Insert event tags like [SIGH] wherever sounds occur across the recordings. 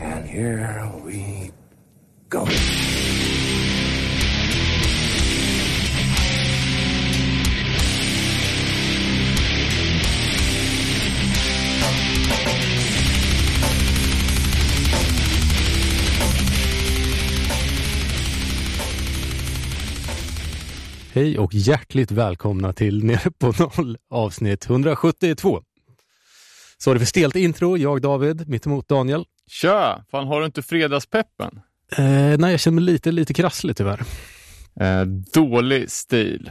And here we go. Hej och hjärtligt välkomna till Nere på noll avsnitt 172. Sorry för stelt intro, jag David, mittemot Daniel. Tja! Fan, har du inte fredagspeppen? Eh, nej, jag känner mig lite, lite krasslig tyvärr. Eh, dålig stil.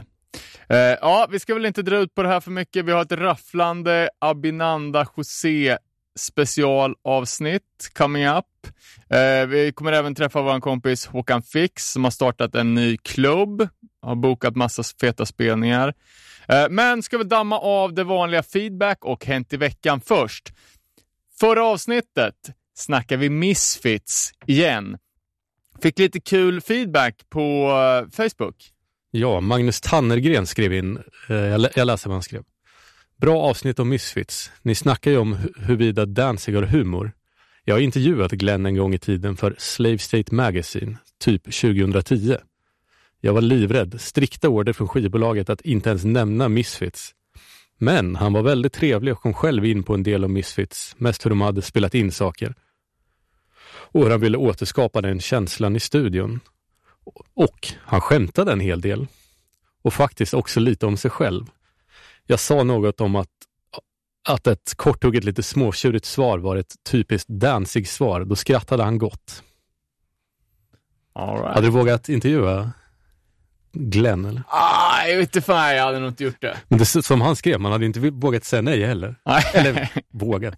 Eh, ja, vi ska väl inte dra ut på det här för mycket. Vi har ett rafflande Abinanda José specialavsnitt coming up. Eh, vi kommer även träffa vår kompis Håkan Fix som har startat en ny klubb, har bokat massa feta spelningar. Eh, men ska vi damma av det vanliga feedback och Hänt i veckan först. Förra avsnittet Snackar vi Misfits igen. Fick lite kul feedback på eh, Facebook. Ja, Magnus Tannergren skrev in, eh, jag, läser vad han skrev. Bra avsnitt om Misfits. Ni snackar ju om huruvida Danzig har humor. Jag har intervjuat Glenn en gång i tiden för Slave State Magazine, typ 2010. Jag var livrädd, strikta order från skivbolaget att inte ens nämna Misfits. Men han var väldigt trevlig och kom själv in på en del om Misfits, mest hur de hade spelat in saker. Och hur han ville återskapa den känslan i studion. Och han skämtade en hel del. Och faktiskt också lite om sig själv. Jag sa något om att, att ett korthugget lite småtjurigt svar var ett typiskt Danzig-svar. Då skrattade han gott. All right. Hade du vågat intervjua Glenn eller? Ah, jag vet inte fan, jag hade nog inte gjort det. Men det, som han skrev, man hade inte vågat säga nej heller. Eller vågat.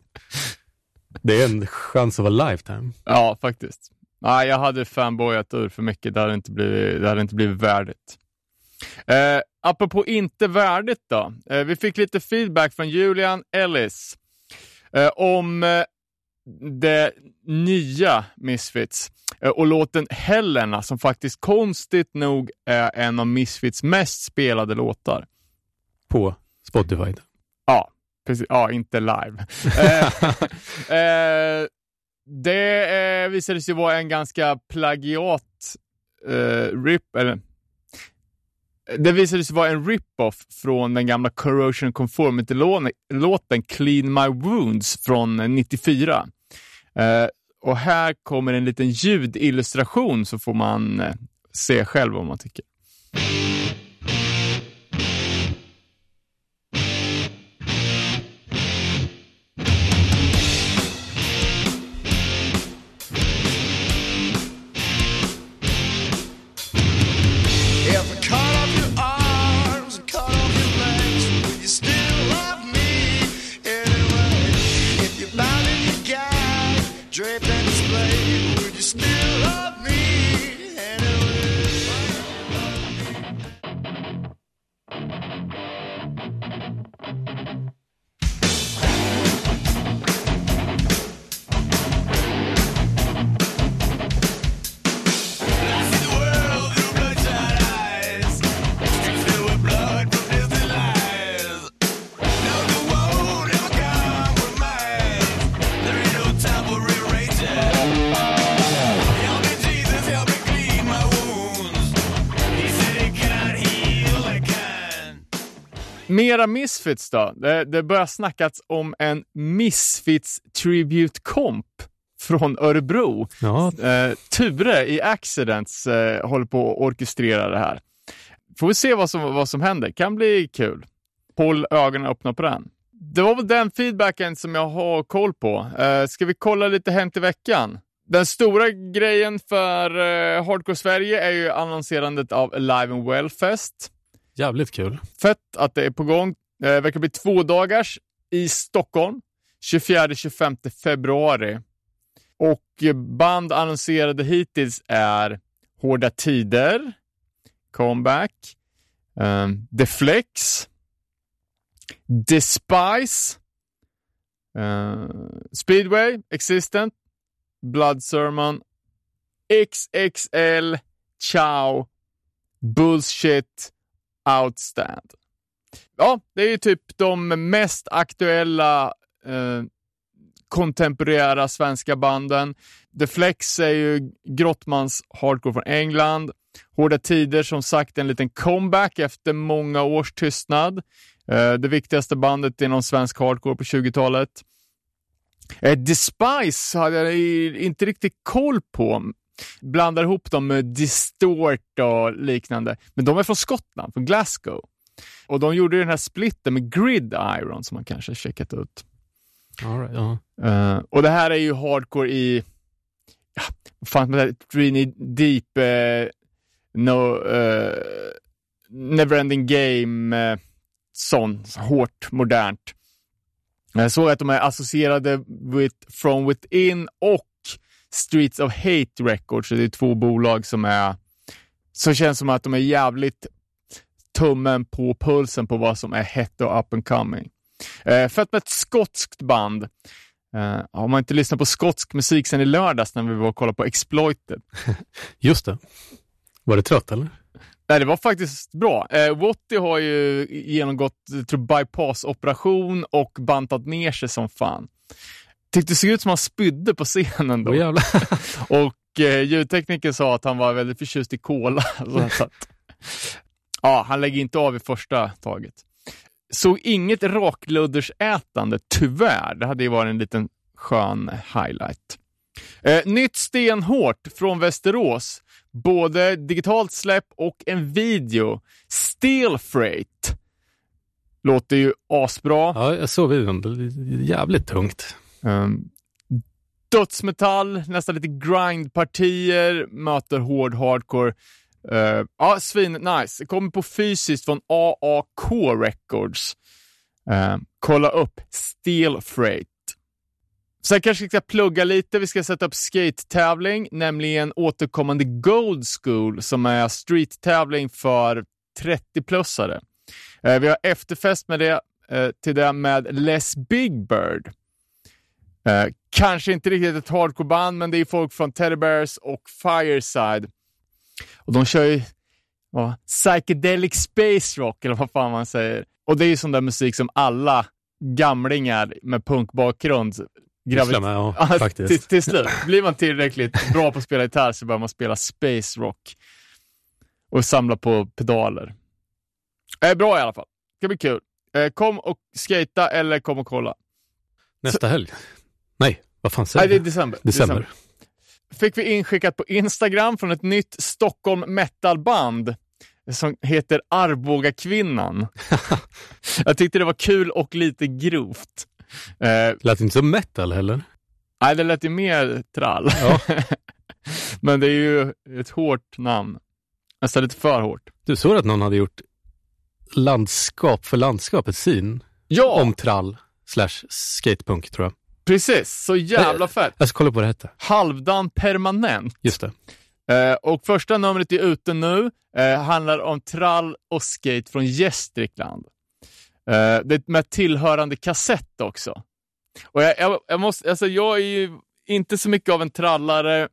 Det är en chans att vara lifetime. Ja, faktiskt. Nej, jag hade fanboyat ur för mycket. Det hade inte blivit, det hade inte blivit värdigt. Eh, apropå inte värdigt då. Eh, vi fick lite feedback från Julian Ellis eh, om eh, det nya Misfits eh, och låten Helena som faktiskt konstigt nog är en av Misfits mest spelade låtar. På Spotify. Ja, precis. Ja, inte live. eh, [LAUGHS] eh, det eh, visade sig vara en ganska plagiat eh, rip, eller det visade sig vara en rip-off från den gamla Corrosion Conformity-låten Clean My Wounds från 94. Eh, och här kommer en liten ljudillustration så får man eh, se själv vad man tycker. Mera Misfits då. Det, det börjar snackas om en Misfits Tribute Comp från Örebro. Ja, Eh, Ture i Accidents eh, håller på att orkestrera det här. Får vi se vad som, vad som händer. Kan bli kul. Håll ögonen öppna på den. Det var väl den feedbacken som jag har koll på. Eh, ska vi kolla lite Hänt i veckan? Den stora grejen för eh, Hardcore Sverige är ju annonserandet av Alive and Well Fest jävligt kul. Fett att det är på gång. Eh, det verkar bli två dagars i Stockholm. 24-25 februari. Och band annonserade hittills är Hårda Tider, Comeback, um, The Flex, Despise, uh, Speedway, Existent, Blood Sermon, XXL, Ciao, Bullshit, Outstand. Ja, det är ju typ de mest aktuella eh, kontemporära svenska banden. The Flex är ju Grottmans hardcore från England. Hårda Tider, som sagt, en liten comeback efter många års tystnad. Eh, det viktigaste bandet inom svensk hardcore på 20-talet. Eh, Despise hade jag inte riktigt koll på. Blandar ihop dem med Distort och liknande. Men de är från Skottland, från Glasgow. Och de gjorde den här splitten med Grid Iron som man kanske har checkat ut. Right, ja. Eh, och det här är ju hardcore i, ja, fan det Trini Deep, eh, no, eh, Neverending Game, eh, sån, hårt, modernt. Jag såg att de är associerade with From Within och Streets of Hate Records, så det är två bolag som är, så känns som att de är jävligt tummen på pulsen på vad som är hett och up and coming. Eh, fett med ett skotskt band. Eh, har man inte lyssnat på skotsk musik sen i lördags när vi var och kollade på Exploited? [LAUGHS] Just det. Var det trött eller? Nej, det var faktiskt bra. Eh, Wotti har ju genomgått bypass-operation och bantat ner sig som fan. Tyckte det såg ut som han spydde på scenen då. Jävlar. [LAUGHS] Och eh, ljudtekniken sa att han var väldigt förtjust i cola. [LAUGHS] Så att, ja, han lägger inte av i första taget. Såg inget rakluddersätande, tyvärr. Det hade ju varit en liten skön highlight. Eh, nytt stenhårt från Västerås. Både digitalt släpp och en video. Steel Freight. Låter ju asbra. Ja, jag såg videon. Jävligt tungt. Um, dödsmetall, nästan lite grindpartier, möter hård hardcore. Uh, ja, svin nice. Kommer på fysiskt från AAK Records. Uh, kolla upp Steel Freight. Sen kanske vi ska plugga lite. Vi ska sätta upp skate-tävling, nämligen återkommande Gold School som är street-tävling för 30-plussare. Uh, vi har efterfest med det, uh, till det med Les Big Bird. Eh, kanske inte riktigt ett hardcore-band, men det är folk från Teddy Bears och Fireside. Och de kör ju ja, psychedelic space rock, eller vad fan man säger. Och det är ju sån där musik som alla gamlingar med punkbakgrund Pysslar med, [LAUGHS] ja, till, faktiskt. till slut. Blir man tillräckligt bra på att spela gitarr så börjar man spela space rock och samla på pedaler. Eh, bra i alla fall. Det ska bli kul. Eh, kom och skata eller kom och kolla. Nästa helg. Nej, vad fan Nej, säger det är december. December. Fick vi inskickat på Instagram från ett nytt Stockholm metalband som heter Arboga kvinnan. [LAUGHS] Jag tyckte det var kul och lite grovt. Eh, Lät inte som metal heller. nej, det lät ju mer trall. Ja. [LAUGHS] Men det är ju ett hårt namn. Nästan lite för hårt. Du såg att någon hade gjort landskap för landskapet sin Ja, om trall slash skatepunk tror jag. Precis. Så jävla fett. Jag ska kolla på vad det hette. Halvdan permanent. Just det. Eh, och första numret är ute nu. Eh, handlar om trall och skate från Gästrikland. Eh, det är med tillhörande kassett också. Och jag, jag, jag, måste, alltså jag är ju inte så mycket av en trallare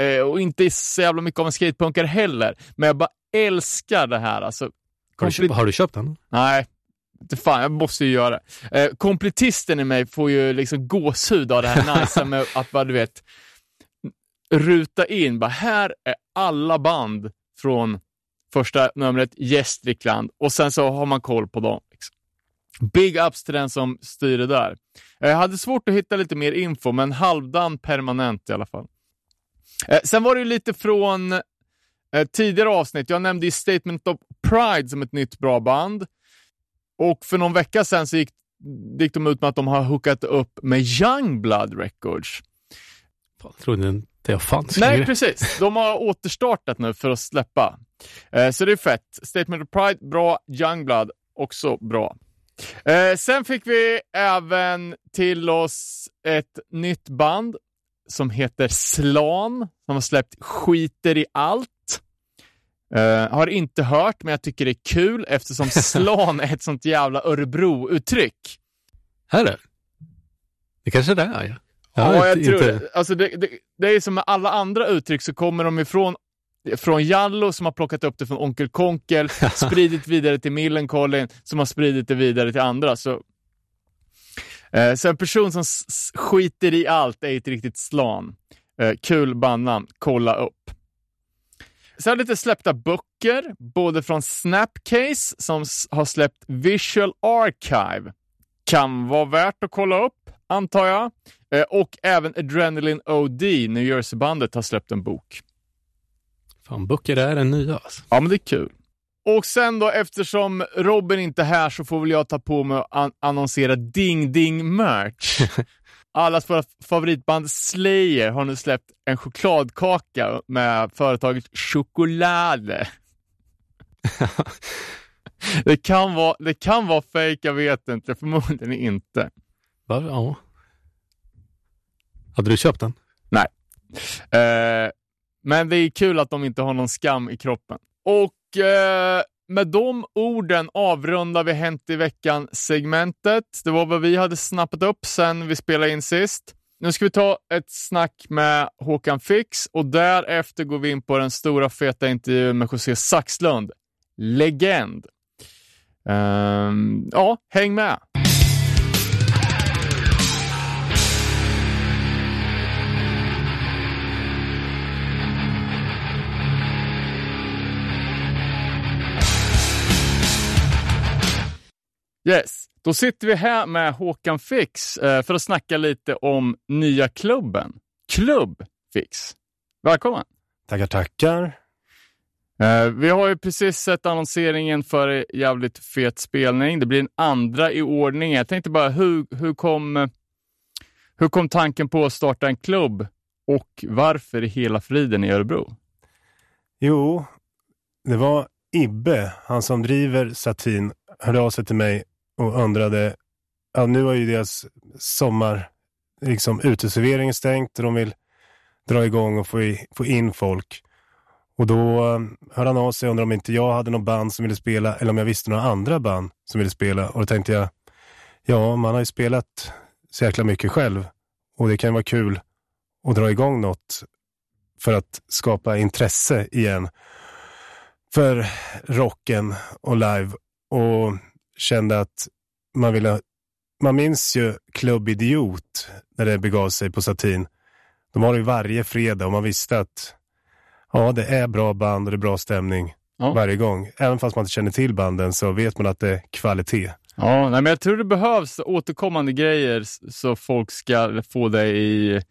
eh, och inte så jävla mycket av en skatepunkare heller. Men jag bara älskar det här. Alltså, Har du, köpt, har du köpt den? Nej, fan, jag måste ju göra det. Eh, kompletisten i mig får ju liksom gåshud av det här [LAUGHS] nice med att bara, du vet, ruta in, bara här är alla band från första numret Gästrikland och sen så har man koll på dem. Liksom. Big ups till den som styr det där. Jag hade svårt att hitta lite mer info, men halvdan permanent i alla fall. Eh, sen var det ju lite från eh, tidigare avsnitt. Jag nämnde ju Statement of Pride som ett nytt bra band. Och för någon vecka sedan så gick, gick de ut med att de har hookat upp med Youngblood Records. Jag trodde inte jag fanns Nej, längre. precis. De har [LAUGHS] återstartat nu för att släppa. Eh, så det är fett. Statement of Pride, bra. Youngblood, också bra. Eh, sen fick vi även till oss ett nytt band som heter Slan, som har släppt Skiter i allt. Eh, har inte hört, men jag tycker det är kul eftersom [LAUGHS] slan är ett sånt jävla Örebro-uttryck. Är det. Det kanske det är. Ja, Ja, jag inte- tror det. Alltså det, det. Det är som med alla andra uttryck så kommer de ifrån från Jallo som har plockat upp det från Onkel Konkel, [LAUGHS] spridit vidare till Millencolin som har spridit det vidare till andra. Så, Eh, så en person som skiter i allt är ett riktigt slan. Eh, kul bandnamn, kolla upp. Sen lite släppta böcker, både från Snapcase som har släppt Visual Archive. Kan vara värt att kolla upp, antar jag. Eh, och även Adrenaline OD, New Jersey-bandet, har släppt en bok. Fan, böcker är den nya alltså. Ja, men det är kul. Och sen då, eftersom Robin inte är här så får väl jag ta på mig att an- annonsera Ding Ding Merch. [LAUGHS] Allas våra favoritband Slayer har nu släppt en chokladkaka med företaget Chokolade. [LAUGHS] det, kan vara, det kan vara fake, jag vet inte. Förmodligen inte. Va? Ja. Hade du köpt den? Eh, men det är kul att de inte har någon skam i kroppen. Och eh, med de orden avrundar vi Hänt i veckan-segmentet. Det var vad vi hade snappat upp sen vi spelade in sist. Nu ska vi ta ett snack med Håkan Fix och därefter går vi in på den stora feta intervjun med José Saxlund. Legend. Um, ja, häng med. Yes, då sitter vi här med Håkan Fix eh, för att snacka lite om nya klubben. Klubb Fix. Välkommen! Tackar, tackar. Eh, vi har ju precis sett annonseringen för jävligt fet spelning. Det blir en andra i ordning. Jag tänkte bara, hur, hur, kom, hur kom tanken på att starta en klubb och varför i hela friden i Örebro? Jo, det var Ibbe, han som driver Satin, hörde av sig till mig och undrade, ja nu har ju deras sommar, liksom uteservering stängt och de vill dra igång och få, i, få in folk. Och då um, hörde han av sig och undrade om inte jag hade någon band som ville spela eller om jag visste några andra band som ville spela. Och då tänkte jag, ja man har ju spelat så jäkla mycket själv och det kan vara kul att dra igång något för att skapa intresse igen för rocken och live och kände att man ville, man minns ju Club Idiot när det begav sig på Satin. De har det ju varje fredag och man visste att ja, det är bra band och det är bra stämning Ja. varje gång. Även fast man inte känner till banden så vet man att det är kvalitet. Ja, nej, men jag tror det behövs återkommande grejer så folk ska få det i,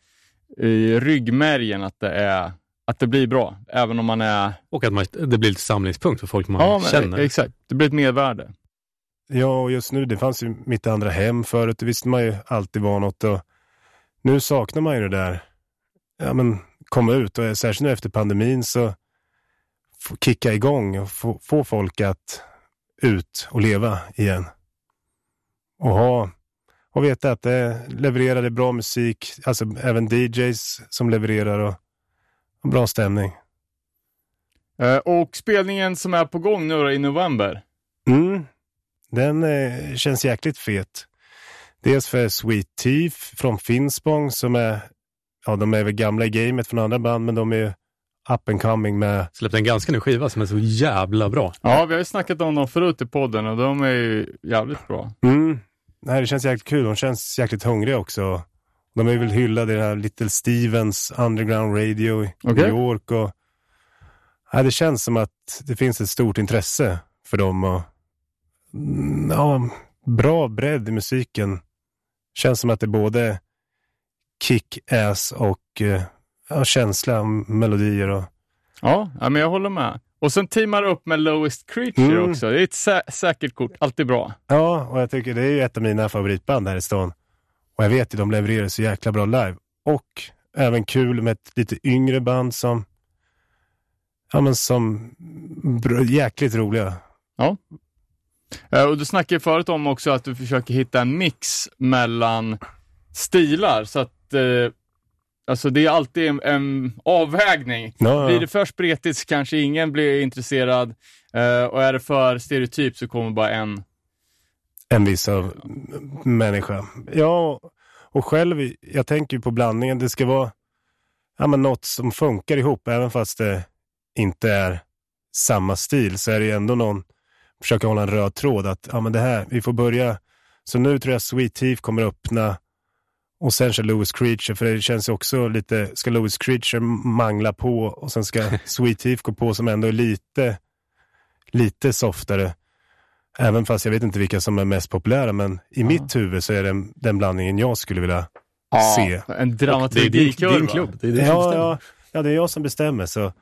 i ryggmärgen att det, är, att det blir bra, även om man är... Och att man, det blir lite samlingspunkt för folk man ja, känner. exakt. Det blir ett mervärde. Ja, och just nu, det fanns ju mitt andra hem förut. Det visste man ju alltid var något. Och nu saknar man ju det där, ja men komma ut. Och särskilt nu efter pandemin så kicka igång och få, få folk att ut och leva igen. Och ha, och veta att det levererade bra musik, alltså även DJs som levererar och, och bra stämning. Eh, och spelningen som är på gång nu då, i november. Mm. Den eh, känns jäkligt fet. Dels för Sweet Teeth från Finspång som är, ja de är väl gamla i gamet från andra band men de är up and coming med, Släppte en ganska ny skiva som är så jävla bra. Ja, vi har ju snackat om dem förut i podden och de är ju jävligt bra. mm. Nej, det känns jäkligt kul. De känns jäkligt hungriga också. De är väl hyllade i den här Little Stevens Underground Radio i Okej. New York och ja, det känns som att det finns ett stort intresse för dem och ja, bra bredd i musiken. Känns som att det är både kick-ass och eh, ja, känsla, melodier och Ja, ja, men jag håller med. Och sen teamar upp med Lowest Creature Mm. också. Det är ett sä- säkert kort, alltid bra. Ja, och jag tycker det är ju ett av mina favoritband här i stan. Och jag vet ju, de levererar så jäkla bra live. Och även kul med ett lite yngre band som, ja men som, jäkligt roliga. Eh, Och du snackade ju förut om också att du försöker hitta en mix mellan stilar, så att eh, alltså det är alltid en, en avvägning. Ja, Blir ja. det för spretigt så kanske ingen blir intresserad eh, och är det för stereotyp så kommer bara en. En viss av människa. Ja, och själv, jag tänker ju på blandningen. Det ska vara, ja men något som funkar ihop, även fast det inte är samma stil, så är det ju ändå någon, försöka hålla en röd tråd att, ja men det här, vi får börja Så nu tror jag Sweet Thief kommer öppna och sen kör Louis Creature, för det känns ju också lite, ska Louis Creature mangla på och sen ska [LAUGHS] Sweet Thief gå på som ändå är lite, lite softare. Även fast jag vet inte vilka som är mest populära, men i mitt huvud så är det den blandningen jag skulle vilja se. En Det är din, din klubb. Det är som Ja, ja, ja, det är jag som bestämmer. Så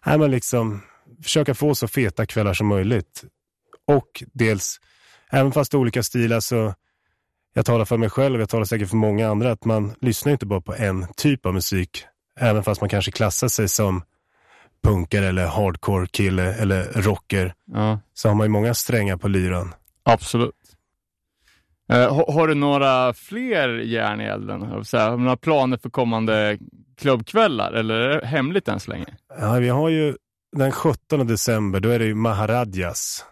här man liksom försöka få så feta kvällar som möjligt. Och dels, även fast det är olika stilar så jag talar för mig själv, jag talar säkert för många andra, att man lyssnar inte bara på en typ av musik. Även fast man kanske klassar sig som punkare eller hardcore kille eller rocker, Ja, så har man ju många strängar på lyran. absolut. Eh, har, har du några fler järn i elden? Har du några planer för kommande klubbkvällar eller är det hemligt än så länge? Ja, vi har ju den 17 december, då är det ju Maharadjas.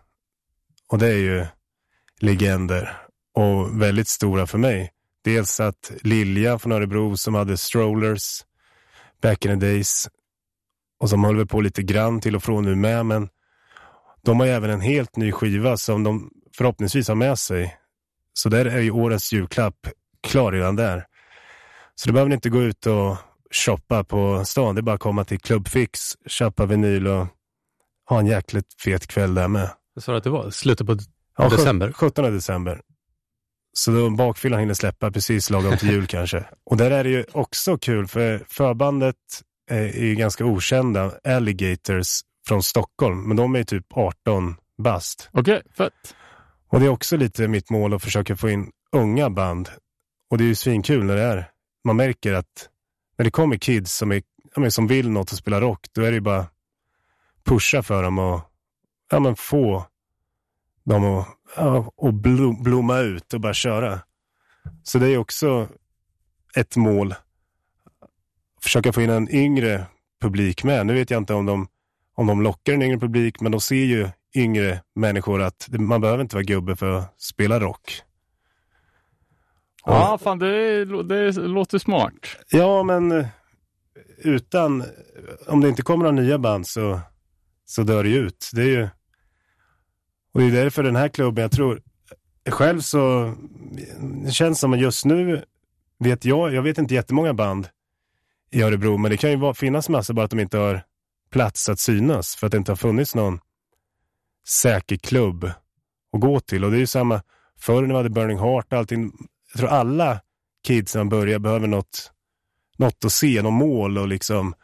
Och det är ju legender och väldigt stora för mig. Dels att Lilja från Örebro som hade strollers back in the days och som håller på lite grann till och från nu med, men de har ju även en helt ny skiva som de förhoppningsvis har med sig. Så där är ju årets julklapp klar redan där. Så du behöver inte gå ut och shoppa på stan. Det är bara att komma till Clubfix, köpa vinyl och ha en jäkligt fet kväll där med. Sa att det var slutet på Ja, December. 17 december. Så då bakfyllan hinner släppa precis lagom till jul [LAUGHS] kanske. Och där är det ju också kul för förbandet är ju ganska okända, Alligators från Stockholm. Men de är ju typ 18 bast. Okej, fett. Och det är också lite mitt mål att försöka få in unga band. Och det är ju svinkul när det är. Man märker att när det kommer kids som, är, som vill något och spela rock, då är det ju bara pusha för dem och ja, men få dem att ja, och blom, blomma ut och bara köra. Så det är också ett mål. Försöka få in en yngre publik med. Nu vet jag inte om de, om de lockar en yngre publik, men de ser ju yngre människor att man behöver inte vara gubbe för att spela rock. Ja, fan det, det låter smart. Ja, men eh, utan, om det inte kommer några nya band så, så dör det ju ut. Det är ju, och det är därför den här klubben, jag tror, själv så, det känns som att just nu vet jag, jag vet inte jättemånga band i Örebro, men det kan ju finnas massor bara att de inte har plats att synas för att det inte har funnits någon säker klubb att gå till. Och det är ju samma, förr när vi hade Burning Heart och allting, jag tror alla kids när börjar behöver något, något att se, något mål och liksom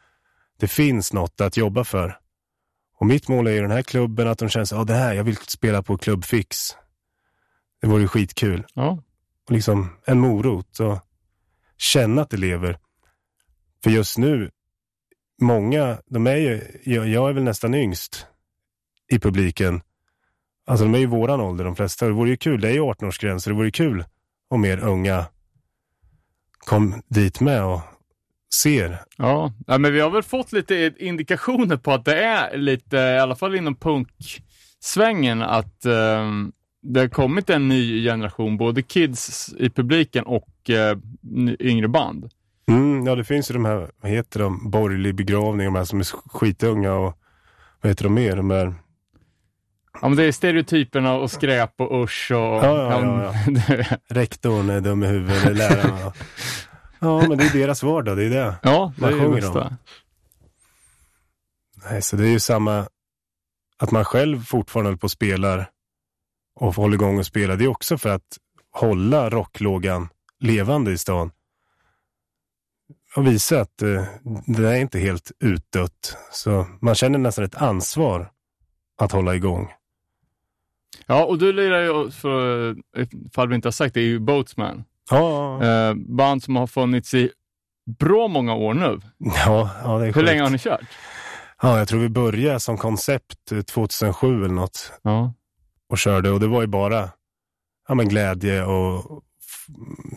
det finns något att jobba för. Och mitt mål är ju den här klubben att de känner så, ja det här, jag vill spela på Club Fix. Det vore ju skitkul. Ja, Och liksom en morot och känna att det lever. För just nu, många, de är ju, jag, jag är väl nästan yngst i publiken. Alltså de är ju våran ålder de flesta. Det vore ju kul, det är ju 18-årsgräns, så det vore ju kul om mer unga kom dit med och ser. ja. ja, men vi har väl fått lite indikationer på att det är lite, i alla fall inom punksvängen, att ehm, det har kommit en ny generation, både kids i publiken och eh, yngre band. Mm, ja, det finns ju de här, vad heter de, borgerlig begravning, de här som är skitunga och vad heter de mer? De här, Ja, men det är stereotyperna och skräp och usch och... Ja, ja, ja, [LAUGHS] rektorn är dum i huvudet, lärarna. [LAUGHS] Ja, [LAUGHS] men det är deras vardag, det är det. ja, det Vad är sjunger de? Nej, så det är ju samma, att man själv fortfarande håller på och spelar och håller igång och spelar, det är också för att hålla rocklågan levande i stan. Och visa att eh, det är inte helt utdött. Så man känner nästan ett ansvar att hålla igång. Ja, och du lirar ju, för, ifall vi inte har sagt det, är ju Boatsman. Ja, Eh, band som har funnits i bra många år nu. ja, ja det är Hur sjukt. länge har ni kört? Ja, jag tror vi började som koncept eh, 2007 eller något. Ja. och körde och det var ju bara ja, men glädje och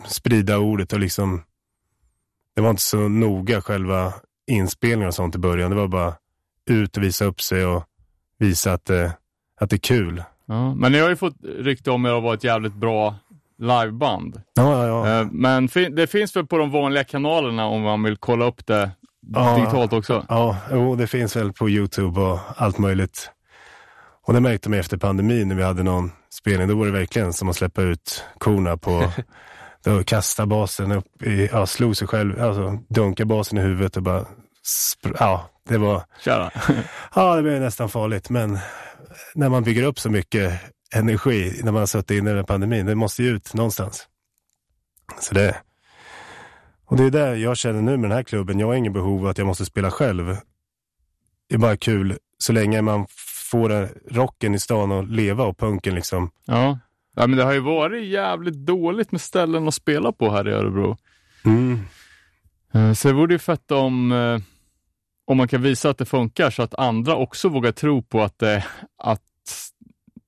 sprida ordet och liksom det var inte så noga själva inspelningen och sånt i början. Det var bara ut och visa upp sig och visa att det, att det är kul. ja. Men ni har ju fått rykte om er att vara ett jävligt bra liveband. Ja, ja, ja. Eh, men det finns väl på de vanliga kanalerna om man vill kolla upp det digitalt också? Ja, jo, det finns väl på YouTube och allt möjligt. Och det märkte man efter pandemin när vi hade någon spelning, då var det verkligen som att släppa ut korna på, [LAUGHS] då kasta basen upp i, ja, slog sig själv, alltså dunka basen i huvudet och bara, ja, det var, Köra. [LAUGHS] ja det blev nästan farligt, men när man bygger upp så mycket energi när man har suttit inne i den här pandemin, det måste ju ut någonstans. Så det, och det är det jag känner nu med den här klubben, jag har ingen behov av att jag måste spela själv. Det är bara kul så länge man får rocken i stan och leva och punken liksom. Ja. ja, men det har ju varit jävligt dåligt med ställen att spela på här i Örebro. Mm. Eh, Så det vore ju fett om, eh, om man kan visa att det funkar så att andra också vågar tro på att det, att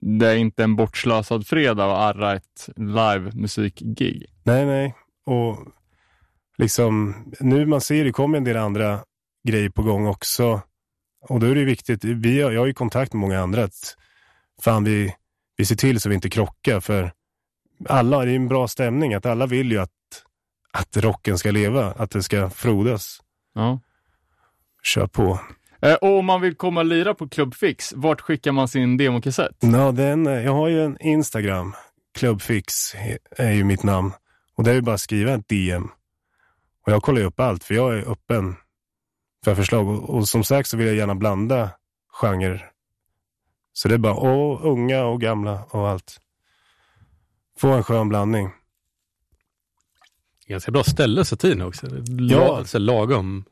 det inte är en bortslösad fredag och arra ett live musikgig. Nej, nej. Och liksom, nu man ser det kommer en del andra grejer på gång också. Och då är det viktigt, vi har, jag har ju kontakt med många andra, att fan vi, vi ser till så vi inte krockar. För alla, det är en bra stämning, att alla vill ju att, att rocken ska leva, att det ska frodas. Ja. Kör på. Eh, Och om man vill komma och lira på Club Fix, vart skickar man sin demokassett? Ja, den, eh, jag har ju en Instagram, Clubfix är ju mitt namn. Och där är det bara att skriva ett DM. Och jag kollar ju upp allt, för jag är öppen för förslag. Och, och som sagt så vill jag gärna blanda genrer. Så det är bara och unga och gamla och allt. Få en skön blandning. Ganska bra ställe Satin också. La, Ja. alltså, lagom.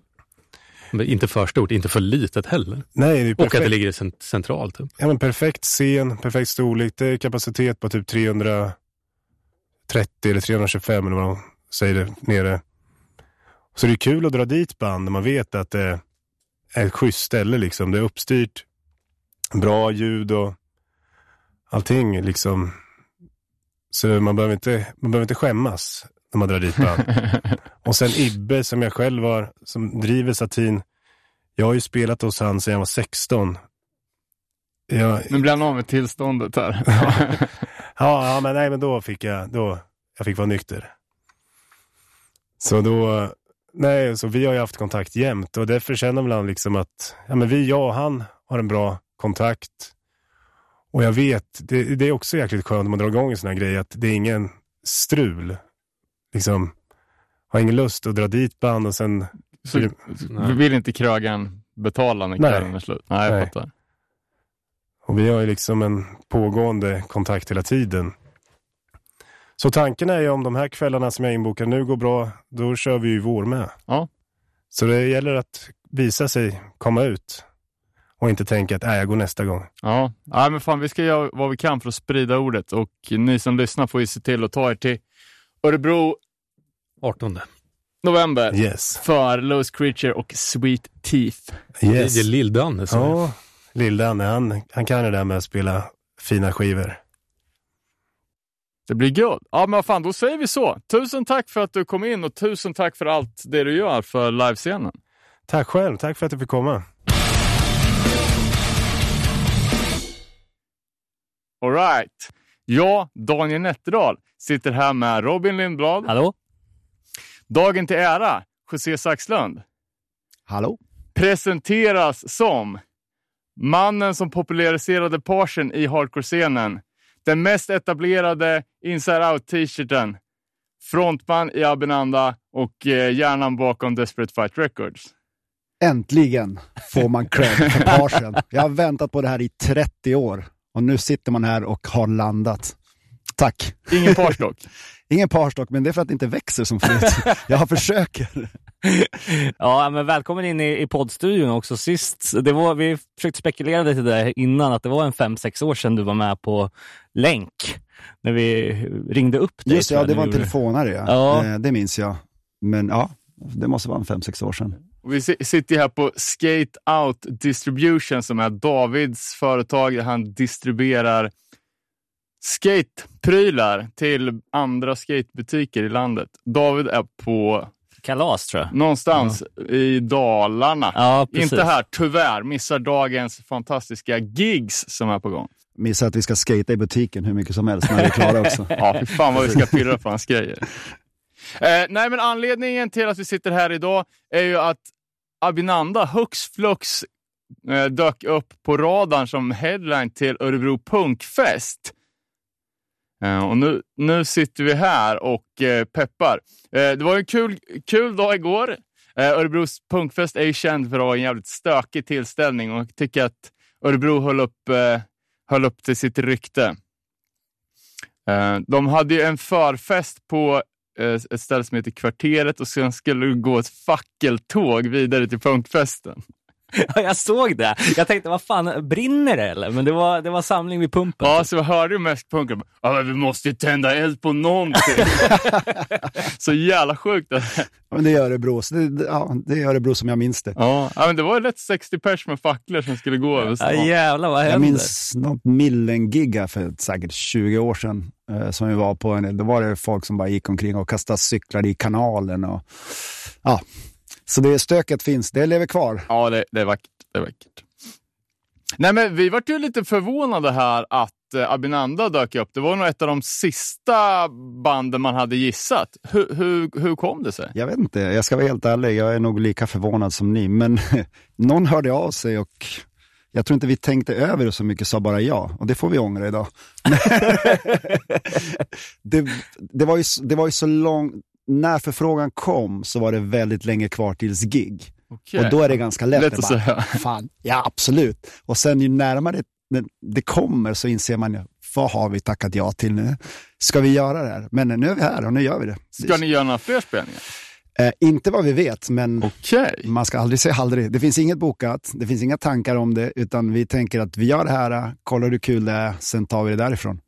Men inte för stort, inte för litet heller. Nej, Och att det ligger cent- centralt. Typ. Ja, men perfekt scen, perfekt storlek. Det är kapacitet på typ 330 eller 325 eller vad de säger det nere. Så det är kul att dra dit band när man vet att det är ett schysst ställe liksom. Det är uppstyrt, bra ljud och allting liksom. Så man behöver inte, man behöver inte skämmas när man drar dit band. [LAUGHS] och sen Ibbe som jag själv har, som driver Satin. Jag har ju spelat hos han sedan jag var 16. Jag, Nu blir han av med tillståndet här. [LAUGHS] Ja, ja men nej, men då fick jag, då, jag fick vara nykter. Så då, nej, så vi har ju haft kontakt jämt och därför känner han liksom att, ja men vi, jag och han har en bra kontakt. Och jag vet, det, det är också jäkligt skönt när man drar igång en sån här grej, att det är ingen strul. Liksom, har ingen lust att dra dit band och sen, Så, vi vill inte krögaren betala när Nej. kvällen är slut? Nej, jag Nej. fattar. och vi har ju liksom en pågående kontakt hela tiden. Så tanken är ju om de här kvällarna som jag inbokar nu går bra, då kör vi ju vår med. Ja. Så det gäller att visa sig, komma ut och inte tänka att äh, jag går nästa gång. Ja. ja, men fan vi ska göra vad vi kan för att sprida ordet och ni som lyssnar får ju se till att ta er till Örebro 18. november Yes. för Lost Creature och Sweet Teeth. yes. Det är Lill-Danne som Ja, Lill-Danne, han, han kan det där med att spela fina skivor. Det blir guld. Ja, men vad fan, då säger vi så. Tusen tack för att du kom in och tusen tack för allt det du gör för livescenen. Tack själv, tack för att du fick komma. All right. Jag, Daniel Nätterdal, sitter här med Robin Lindblad. Hallå? Dagen till ära, José Saxlund. Hallå? presenteras som mannen som populariserade parsen i hardcore-scenen, den mest etablerade Inside Out-t-shirten, frontman i Abinanda och eh, hjärnan bakom Desperate Fight Records. Äntligen får man cred för [LAUGHS] parsen. Jag har väntat på det här i 30 år och nu sitter man här och har landat. Tack. Ingen pars dock. [LAUGHS] Ingen parstock, men det är för att det inte växer som förut. [LAUGHS] Jag försöker. Ja, men välkommen in i, i poddstudion också. Sist, det var, vi försökte spekulera lite där innan att det var en fem sex år sedan du var med på länk. När vi ringde upp dig. Just ja, det var en gjorde- telefonare ja. Ja. Eh, Det minns jag. Men ja, det måste vara en fem sex år sedan. Och vi si- sitter här på Skate Out Distribution som är Davids företag. där Han distribuerar skateprylar till andra skatebutiker i landet. David är på Kalas tror jag. någonstans i Dalarna. Ja. Inte här, tyvärr. Missar dagens fantastiska gigs som är på gång. Missar att vi ska skata i butiken hur mycket som helst när vi är klara också. [LAUGHS] Ja, fy fan vad vi ska pirra på hans grejer. Eh, nej, men anledningen till att vi sitter här idag är ju att Abinanda hux flux eh, dök upp på radarn som headline till Örebro Punkfest Eh, och nu, nu sitter vi här och eh, peppar. Eh, det var en kul, kul dag igår. Örebros punkfest är ju känd för att ha en jävligt stökig tillställning och jag tycker att Örebro höll upp, höll upp till sitt rykte. De hade ju en förfest på ett ställe som heter Kvarteret och sen skulle det gå ett fackeltåg vidare till punkfesten. [LAUGHS] Ja, jag såg det. Jag tänkte, vad fan, brinner det eller? Men det var, det var samling vid pumpen. Ja, så jag hörde ju mest punken. Ja, men vi måste ju tända eld på någonting. [LAUGHS] så jävla sjukt. Ja, Men det är Örebro, så det, ja, det är Örebro som jag minns det. Ja, ja, men det var lätt 60 pers med facklor som skulle gå över Ja, stan. jävlar, vad händer? Jag minns något Millen-gig här för säkert 20 år sedan. Eh, som vi var på. En, då var det folk som bara gick omkring och kastade cyklar i kanalen. Och, ja. Så det stöket finns, det lever kvar. Ja, det, det är vackert. Det är vackert. Nej, men vi vart ju lite förvånade här att eh, Abinanda dök upp. Det var nog ett av de sista banden man hade gissat. Hur, hur, hur kom det sig? Jag vet inte, jag ska vara helt ärlig, jag är nog lika förvånad som ni. Men [LAUGHS] någon hörde av sig och jag tror inte vi tänkte över det så mycket, sa bara ja. Och det får vi ångra idag. [LAUGHS] det, det, var ju, det var ju så långt, när förfrågan kom så var det väldigt länge kvar tills gig. Okej. Och då är det ganska lätt. Lätt att bara, säga. [LAUGHS] Fan, ja absolut. Och sen ju närmare det, det kommer så inser man vad har vi tackat ja till nu? Ska vi göra det här? Men nu är vi här och nu gör vi det. Ska ni göra några fler spelningar? Eh, inte vad vi vet, men Okej. man ska aldrig säga aldrig. Det finns inget bokat, det finns inga tankar om det, utan vi tänker att vi gör det här, kollar hur kul det är, sen tar vi det därifrån.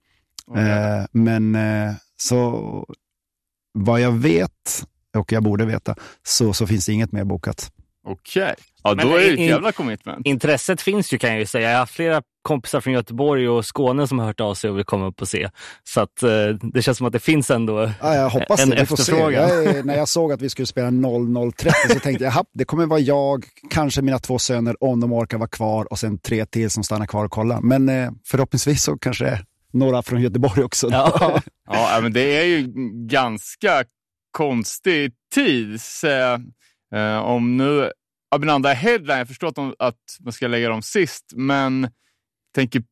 Eh, men eh, så vad jag vet, och jag borde veta, så, så finns det inget mer bokat. Okej. Ja, Men då är det ett jävla commitment. Intresset finns ju kan jag ju säga. Jag har flera kompisar från Göteborg och Skåne som har hört av sig och vill komma upp och se. Så att, eh, det känns som att det finns ändå Ja, jag hoppas en det. Vi får se. efterfrågan. Jag är, när jag såg att vi skulle spela 00.30 så tänkte jag, "Japp, det kommer vara jag, kanske mina två söner, om de orkar vara kvar och sen tre till som stannar kvar och kollar. Men eh, förhoppningsvis så kanske några från Göteborg också. [LAUGHS] Ja. Ja, men det är ju ganska konstig tid. Så, eh, om nu Abinanda är headline, jag förstår att, de, att man ska lägga dem sist, men tänker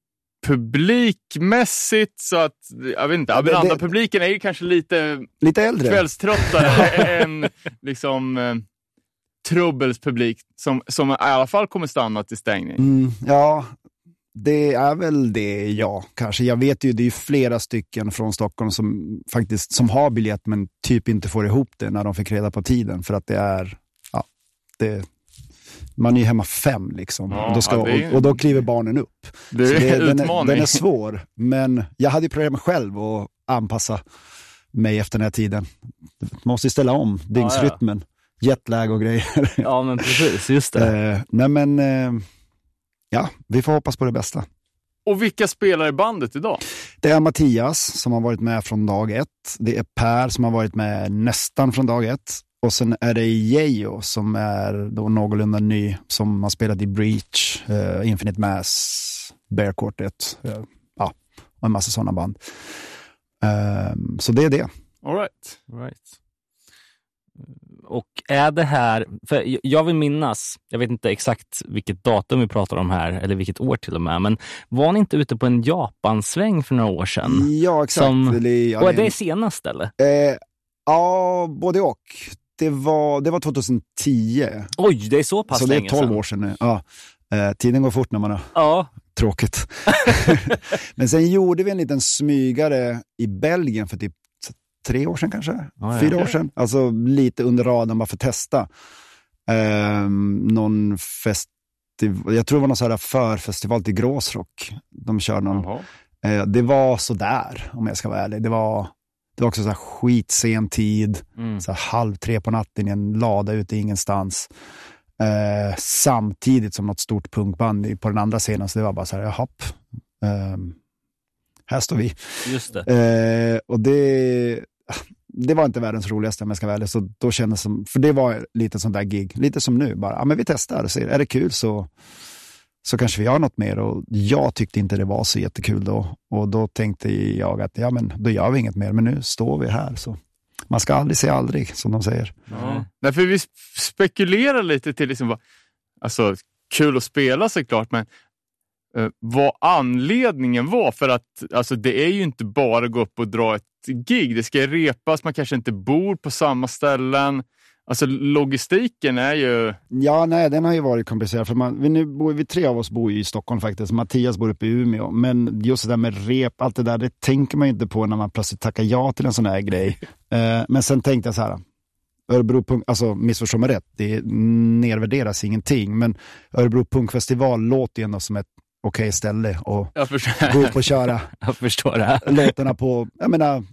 publikmässigt så att, jag vet inte, Abinanda-publiken är ju kanske lite Lite äldre. kvällströttare [LAUGHS] än liksom eh, Trubbels publik som, som i alla fall kommer stanna till stängning. Mm, ja, det är väl det, ja. Kanske. Jag vet ju, det är ju flera stycken från Stockholm som faktiskt som har biljett men typ inte får ihop det när de fick reda på tiden. För att det är, ja, det, man är ju hemma fem liksom. Ja, och, då ska, ja, det är- och, och då kliver barnen upp. Det är en den, är, den är svår, men jag hade ju problem själv att anpassa mig efter den här tiden. Man måste ju ställa om dygnsrytmen, jetlag och grejer. ja, men precis. Just det. eh, nej men, eh, ja, vi får hoppas på det bästa. Och vilka spelar i bandet idag? Det är Mattias som har varit med från dag ett. Det är Per som har varit med nästan från dag ett. Och sen är det Geijo som är då någorlunda ny, som har spelat i Breach, eh, Infinite Mass, Bear Quartet, eh, ja, och en massa sådana band. Ehm, så det är det. All right. Right. Och är det här, för jag- vill minnas, jag vet inte exakt vilket datum vi pratar om här, eller vilket år till och med, men var ni inte ute på en Japansväng för några år sedan? Ja, exakt. Som- och är det- senast eller? eh, ja, både och. Det var, det var 2010, Oj, det är så pass så det är länge 12 sedan. år sedan nu. Ja. Eh, tiden går fort när man har Ja, tråkigt. [LAUGHS] [LAUGHS] Men sen gjorde vi en liten smygare i Belgien för typ tre år sedan kanske? Ja. Fyra år sedan. Alltså lite under radarn bara för att testa. Ehm, någon festival, jag tror det var någon sån här förfestival till Gråsrock. De kör någon. Eh, det var sådär om jag ska vara ärlig. Det var, det var också så här skitsen tid, mm. så halv tre på natten i en lada ute ingenstans. Eh, samtidigt som något stort punkband på den andra scenen. Så det var bara så här, jaha. ehm, här står vi. just det. Eh, och det, det var inte världens roligaste om jag ska vara ärlig. Så då kändes som, för det var lite sånt där gig, lite som nu. Bara, ja, men vi testar och ser, är det kul så, så kanske vi gör något mer. Och jag tyckte inte det var så jättekul då. Och då tänkte jag att ja, men då gör vi inget mer. Men nu står vi här. Så man ska aldrig säga aldrig, som de säger. Ja. för vi spekulerar lite till, liksom, vad- alltså kul att spela såklart, men eh, vad anledningen var. För att alltså, det är ju inte bara att gå upp och dra ett gig. Det ska repas, man kanske inte bor på samma ställen. Alltså logistiken är ju... Ja, nej, den har ju varit komplicerad. För man, vi, nu bor, vi tre av oss bor ju i Stockholm faktiskt. Mattias bor uppe i Umeå. Men just det där med rep, allt det där, det tänker man ju inte på när man plötsligt tackar ja till en sån här grej. [LAUGHS] Eh, men sen tänkte jag så här, Örebro Punk, alltså missförstå mig rätt, det nedvärderas ingenting. Men Örebro Punkfestival låter ju ändå som ett okej ställe och gå upp och köra [LAUGHS] Jag förstår det. låtarna på, jag menar,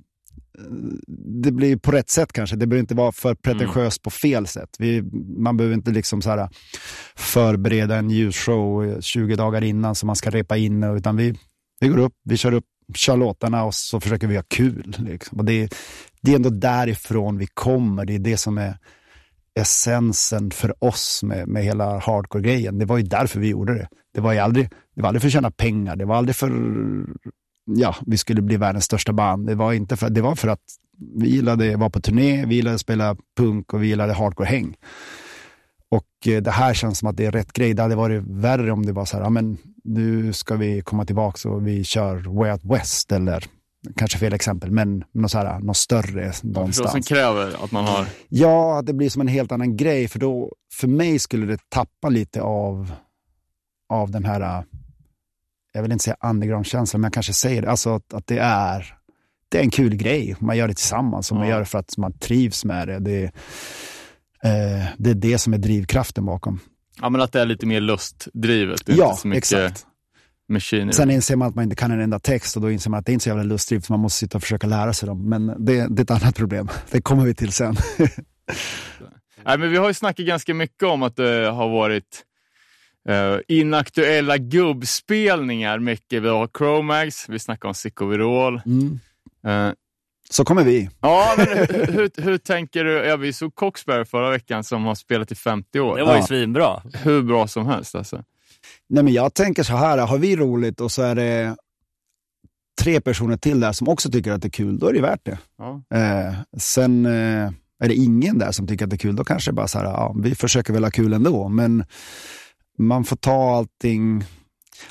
det blir på rätt sätt kanske. Det behöver inte vara för pretentiöst på fel sätt. Vi, man behöver inte liksom så här förbereda en ljusshow 20 dagar innan som man ska repa in, utan vi, vi går upp, vi kör upp, kör låtarna och så försöker vi ha kul. Liksom. Och det, det är ändå därifrån vi kommer. Det är det som är essensen för oss med, med hela hardcore-grejen. Det var ju därför vi gjorde det. Det var ju aldrig, det var aldrig för att tjäna pengar. Det var aldrig för ja, vi skulle bli världens största band. Det var, inte för, det var för att vi gillade att vara på turné, vi gillade att spela punk och vi gillade hardcore-häng. Och eh, det här känns som att det är rätt grej. Det hade varit värre om det var så här, ja, men nu ska vi komma tillbaka och vi kör Way Out West eller kanske fel exempel, men något, så här, något större Vad som någonstans. kräver att man har... Ja, att det blir som en helt annan grej. För då, för mig skulle det tappa lite av, av den här, jag vill inte säga underground-känslan, men jag kanske säger det. Alltså att, att det är det är en kul grej. Man gör det tillsammans och man Ja. gör det för att man trivs med det. Det, eh, det är det som är drivkraften bakom. Ja, men att det är lite mer lustdrivet. Det är Ja, inte så mycket exakt. maskiner. Sen inser man att man inte kan en enda text och då inser man att det är inte så jävla lustdrivet, man måste sitta och försöka lära sig dem. Men det, det är ett annat problem. [LAUGHS] Det kommer vi till sen. [LAUGHS] Nej, men vi har ju snackat ganska mycket om att det har varit eh, inaktuella gubbspelningar. Mycket. Vi har Chromax, vi snackar om Sickovirol. Mm. Eh, Så kommer vi. ja, men hur, hur, hur tänker du? Ja, vi såg Coxberry förra veckan som har spelat i 50 år. Det var ju Ja. svinbra. Hur bra som helst alltså. Nej, men jag tänker så här, har vi roligt och så är det tre personer till där som också tycker att det är kul, då är det värt det. Ja. Eh, sen eh, är det ingen där som tycker att det är kul, då kanske det bara så här, ja, vi försöker väl ha kul ändå, men man får ta allting.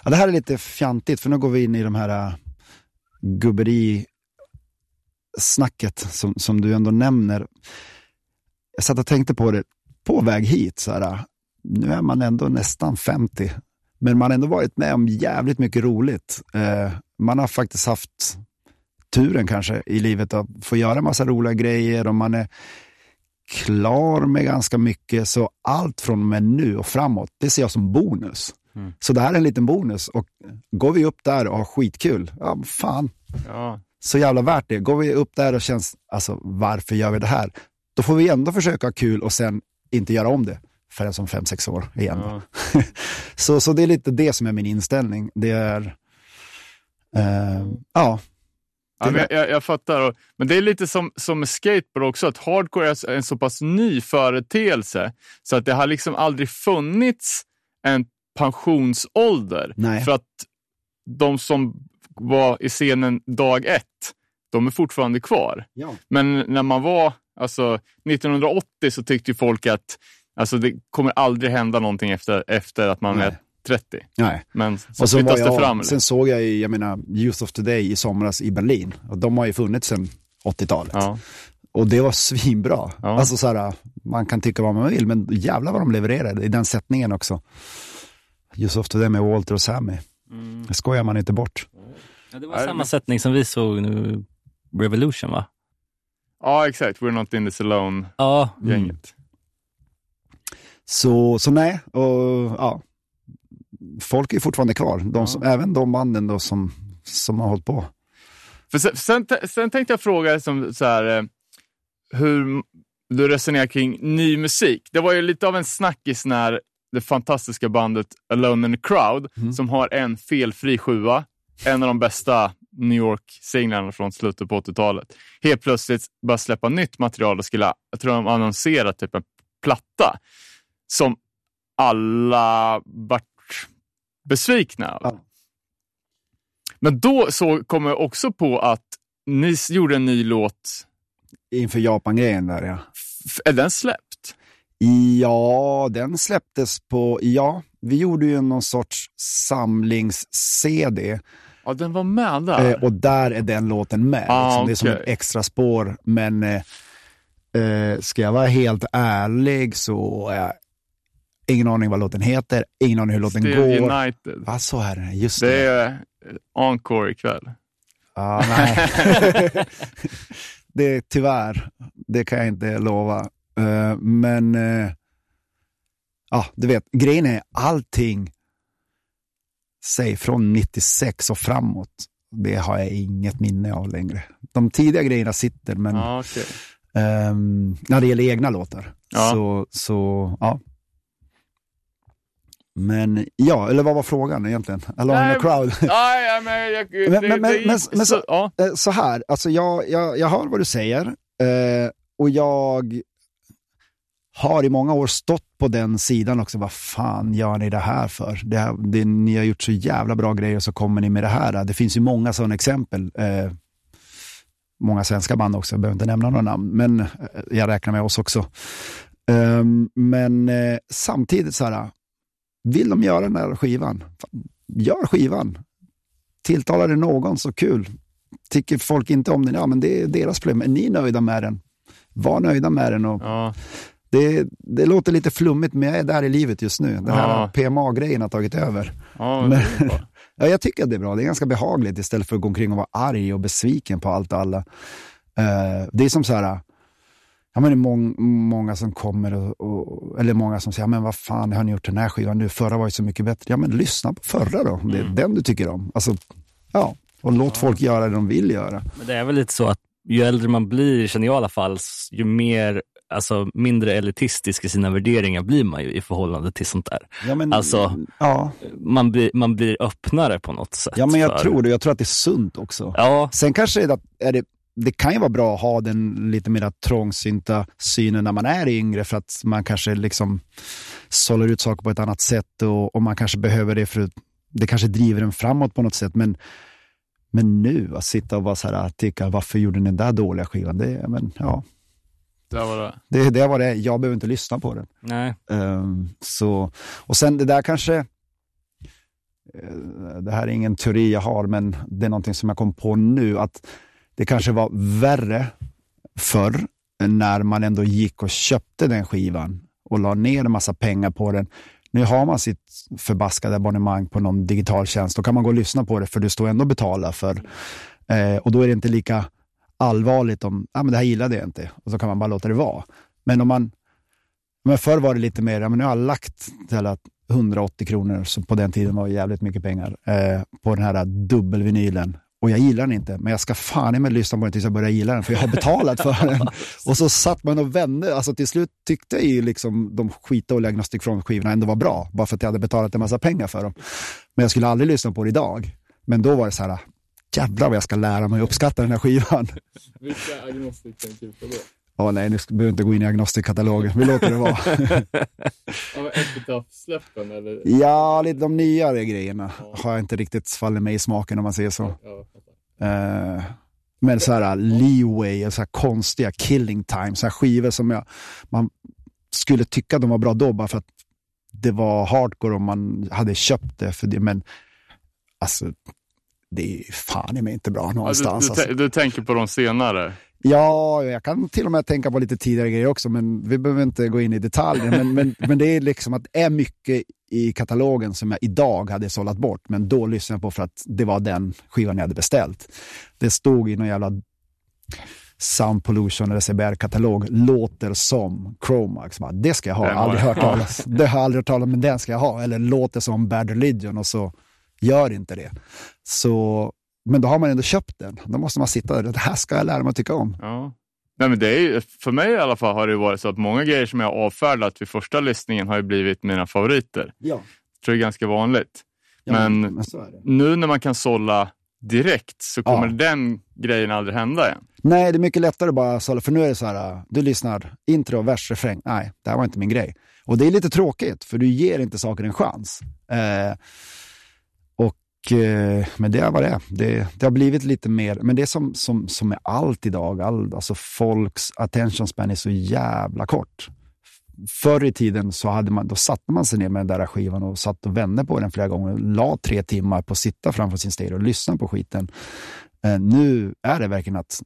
Ja, det här är lite fjantigt, för nu går vi in i de här äh, gubberi snacket som, som du ändå nämner. Jag satt och tänkte på det på väg hit, så här, äh, nu är man ändå nästan 50, men man har ändå varit med om jävligt mycket roligt. Eh, man har faktiskt haft turen kanske i livet att få göra massa roliga grejer och man är klar med ganska mycket. Så allt från och med nu och framåt, det ser jag som bonus. Mm. Så det här är en liten bonus och går vi upp där och har skitkul, ja fan, Ja. så jävla värt det. Går vi upp där och känns, alltså varför gör vi det här? Då får vi ändå försöka ha kul och sen inte göra om det förrän som fem, sex år igen. Ja. [LAUGHS] så, så det är lite det som är min inställning. Det är, eh, ja, Ja, jag, jag, jag fattar. Men det är lite som, som med skateboard också, att hardcore är en så pass ny företeelse så att det har liksom aldrig funnits en pensionsålder. Nej. För att de som var i scenen dag ett, de är fortfarande kvar. ja. Men när man var, alltså 1980 så tyckte ju folk att alltså, det kommer aldrig hända någonting efter, efter att man Nej. är 30. Nej. Men så Och så flyttas det jag, fram. sen såg jag ju, jag menar, Youth of Today i somras i Berlin. Och de har ju funnits sedan 80-talet. Ja. Och det var svinbra. Ja. Alltså så här, man kan tycka vad man vill, men jävlar vad de levererade i den sättningen också. Youth of Today med Walter och Sammy. Mm. Det skojar man inte bort. Ja, det var samma men- sättning som vi såg nu, Revolution va? ja, exakt. We're not in this alone-gänget. Ja, Mm. Så, så nej, och ja. Folk är fortfarande kvar. De som, Även de banden då som, som har hållit på. För sen, sen, sen tänkte jag fråga som, så här, eh, hur du resonerar kring ny musik. Det var ju lite av en snackis när det fantastiska bandet Alone in the Crowd, som har en felfri sjua, en av de bästa New York-singlarna från slutet på 80-talet, helt plötsligt bara släppa nytt material och skulle, jag tror de annonsera typ en platta som alla vart besvikna. Ja. Men då så kom jag också på att ni gjorde en ny låt. Inför Japan-grejen där ja. Är den släppt? Ja, den släpptes på, ja, vi gjorde ju någon sorts samlings-CD Ja, den var med där. eh, och där är den låten med. Ah, liksom. Det är som ett extra spår, men eh, eh, ska jag vara helt ärlig så har jag ingen aning vad låten heter, ingen aning hur låten Still går. United. Ja, så är det, just det. Det är eh, encore ikväll. Ja, nej. [LAUGHS] det är tyvärr, det kan jag inte lova. Eh, men, eh, ja, du vet, grejen är allting, säg från 96 och framåt, det har jag inget minne av längre. De tidiga grejerna sitter, men Ja, okej. ehm, när det gäller egna låtar, Ja. så, så, ja. Men ja, eller vad var frågan egentligen? Along Nej, the crowd. [LAUGHS] Nej, men, jag, det, Men- men- det men- men så- ja. Eh, så här, alltså jag, jag, jag hör vad du säger eh, och jag har i många år stått på den sidan också. Vad fan gör ni det här för? Det, här- det, ni har gjort så jävla bra grejer och så kommer ni med det här. Det finns ju många sådana exempel. Eh, många svenska band också, jag behöver inte nämna några namn, men eh, jag räknar med oss också. Ehm, men eh, samtidigt så här, vill de göra den här skivan, gör skivan. Tilltalar det någon så kul. Tycker folk inte om den, ja men det är deras problem. Är ni nöjda med den? Var nöjda med den. Och Ja. det, det låter lite flummigt, men jag är där i livet just nu. Den här Ja. PMA-grejen har tagit över. Ja, [LAUGHS] Men-. Ja, jag tycker att det är bra. Det är ganska behagligt istället för att gå omkring och vara arg och besviken på allt och alla. Eh, det är som så här, ja, men det är mång, många som kommer, och, och, eller många som säger, ja, men vad fan har ni gjort den här skivan nu? Förra var ju så mycket bättre. Ja, men lyssna på förra då, om det är den du tycker om. Alltså, ja, och låt folk göra det de vill göra. Men det är väl lite så att ju äldre man blir, känner jag i alla fall, ju mer, alltså mindre elitistisk i sina värderingar blir man ju i förhållande till sånt där. Ja, men, Alltså- ja, Man blir, man blir öppnare på något sätt. ja, men jag för- tror det. Jag tror att det är sunt också. Ja, Sen kanske är det, är det, det kan ju vara bra att ha den lite mer trångsynta synen när man är yngre för att man kanske liksom sållar ut saker på ett annat sätt och, och man kanske behöver det för att det kanske driver en framåt på något sätt. Men, men nu, att sitta och bara så här, tycka varför gjorde ni den där dåliga skivan? Det, men, ja, Det var det. det, det var det. Jag behöver inte lyssna på den. nej. Ehm, så, och sen det där kanske, eh, det här är ingen teori jag har, men det är någonting som jag kom på nu, att det kanske var värre förr när man ändå gick och köpte den skivan och la ner en massa pengar på den. Nu har man sitt förbaskade abonnemang på någon digital tjänst, då kan man gå och lyssna på det för du står ändå och betalar för. Eh, och då är det inte lika allvarligt om, ah, men det här gillade jag inte, och så kan man bara låta det vara. Men om man men förr var det lite mer, ja, men nu har jag lagt 180 kronor, som på den tiden var jävligt mycket pengar, eh, på den här dubbelvinylen. Och jag gillar den inte, men jag ska fan i mig lyssna på den tills jag börjar gilla den, för jag har betalat för den. [LAUGHS] Och så satt man och vände, alltså till slut tyckte jag ju liksom de skitdåliga Agnostic Front-skivorna ändå var bra, bara för att jag hade betalat en massa pengar för dem. Men jag skulle aldrig lyssna på det idag. Men då var det så här, jävlar vad jag ska lära mig att uppskatta den här skivan. Vilka agnostik tänker du på då? Ja, nej, nu ska- behöver inte gå in i Agnostic-katalogen, vi låter det vara. [LAUGHS] Ja, Epitaph-släppen eller? Ja, lite de nyare grejerna har jag inte riktigt fallit mig i smaken om man säger så. Ja, Eh, men så här leeway, och så här konstiga killing time, så här skivor som jag, man skulle tycka de var bra då bara för att det var hardcore om man hade köpt det för det. Men alltså, det är fan i mig inte bra Ja, någonstans. du, alltså. du, du tänker på de senare? Ja, jag kan till och med tänka på lite tidigare grejer också, men vi behöver inte gå in i detaljer. Men, men, [LAUGHS] men det är liksom att det är mycket i katalogen som jag idag hade sållat bort, men då lyssnade jag på för att det var den skivan jag hade beställt. Det stod i någon jävla Sound Pollution eller CBR-katalog, låter som Chromax. Bara, Det ska jag ha, aldrig hört talas. [LAUGHS] Det har jag aldrig hört talas om, men den ska jag ha. Eller låter som Bad Religion och så gör inte det. Så, men då har man ändå köpt den. Då måste man sitta där, det här ska jag lära mig att tycka om. Ja. Nej, men det är ju, för mig i alla fall har det varit så att många grejer som jag avfärdat vid första lyssningen har ju blivit mina favoriter. Ja. Jag tror det är ganska vanligt. Men- men det. Nu när man kan sålla direkt så kommer Ja. den grejen aldrig hända igen. Nej, det är mycket lättare bara att sålla, för nu är det så här, du lyssnar, intro, vers, refräng. Nej, det här var inte min grej. Och det är lite tråkigt, för du ger inte saker en chans. Och, eh, men det är vad det är. Det, det har blivit lite mer, men det är som, som, som med allt idag, all, alltså folks attention span är så jävla kort. förr i tiden så hade man, då satte man sig ner med den där skivan och satt och vände på den flera gånger. La tre timmar på att sitta framför sin stereo och lyssna på skiten. Eh, nu är det verkligen att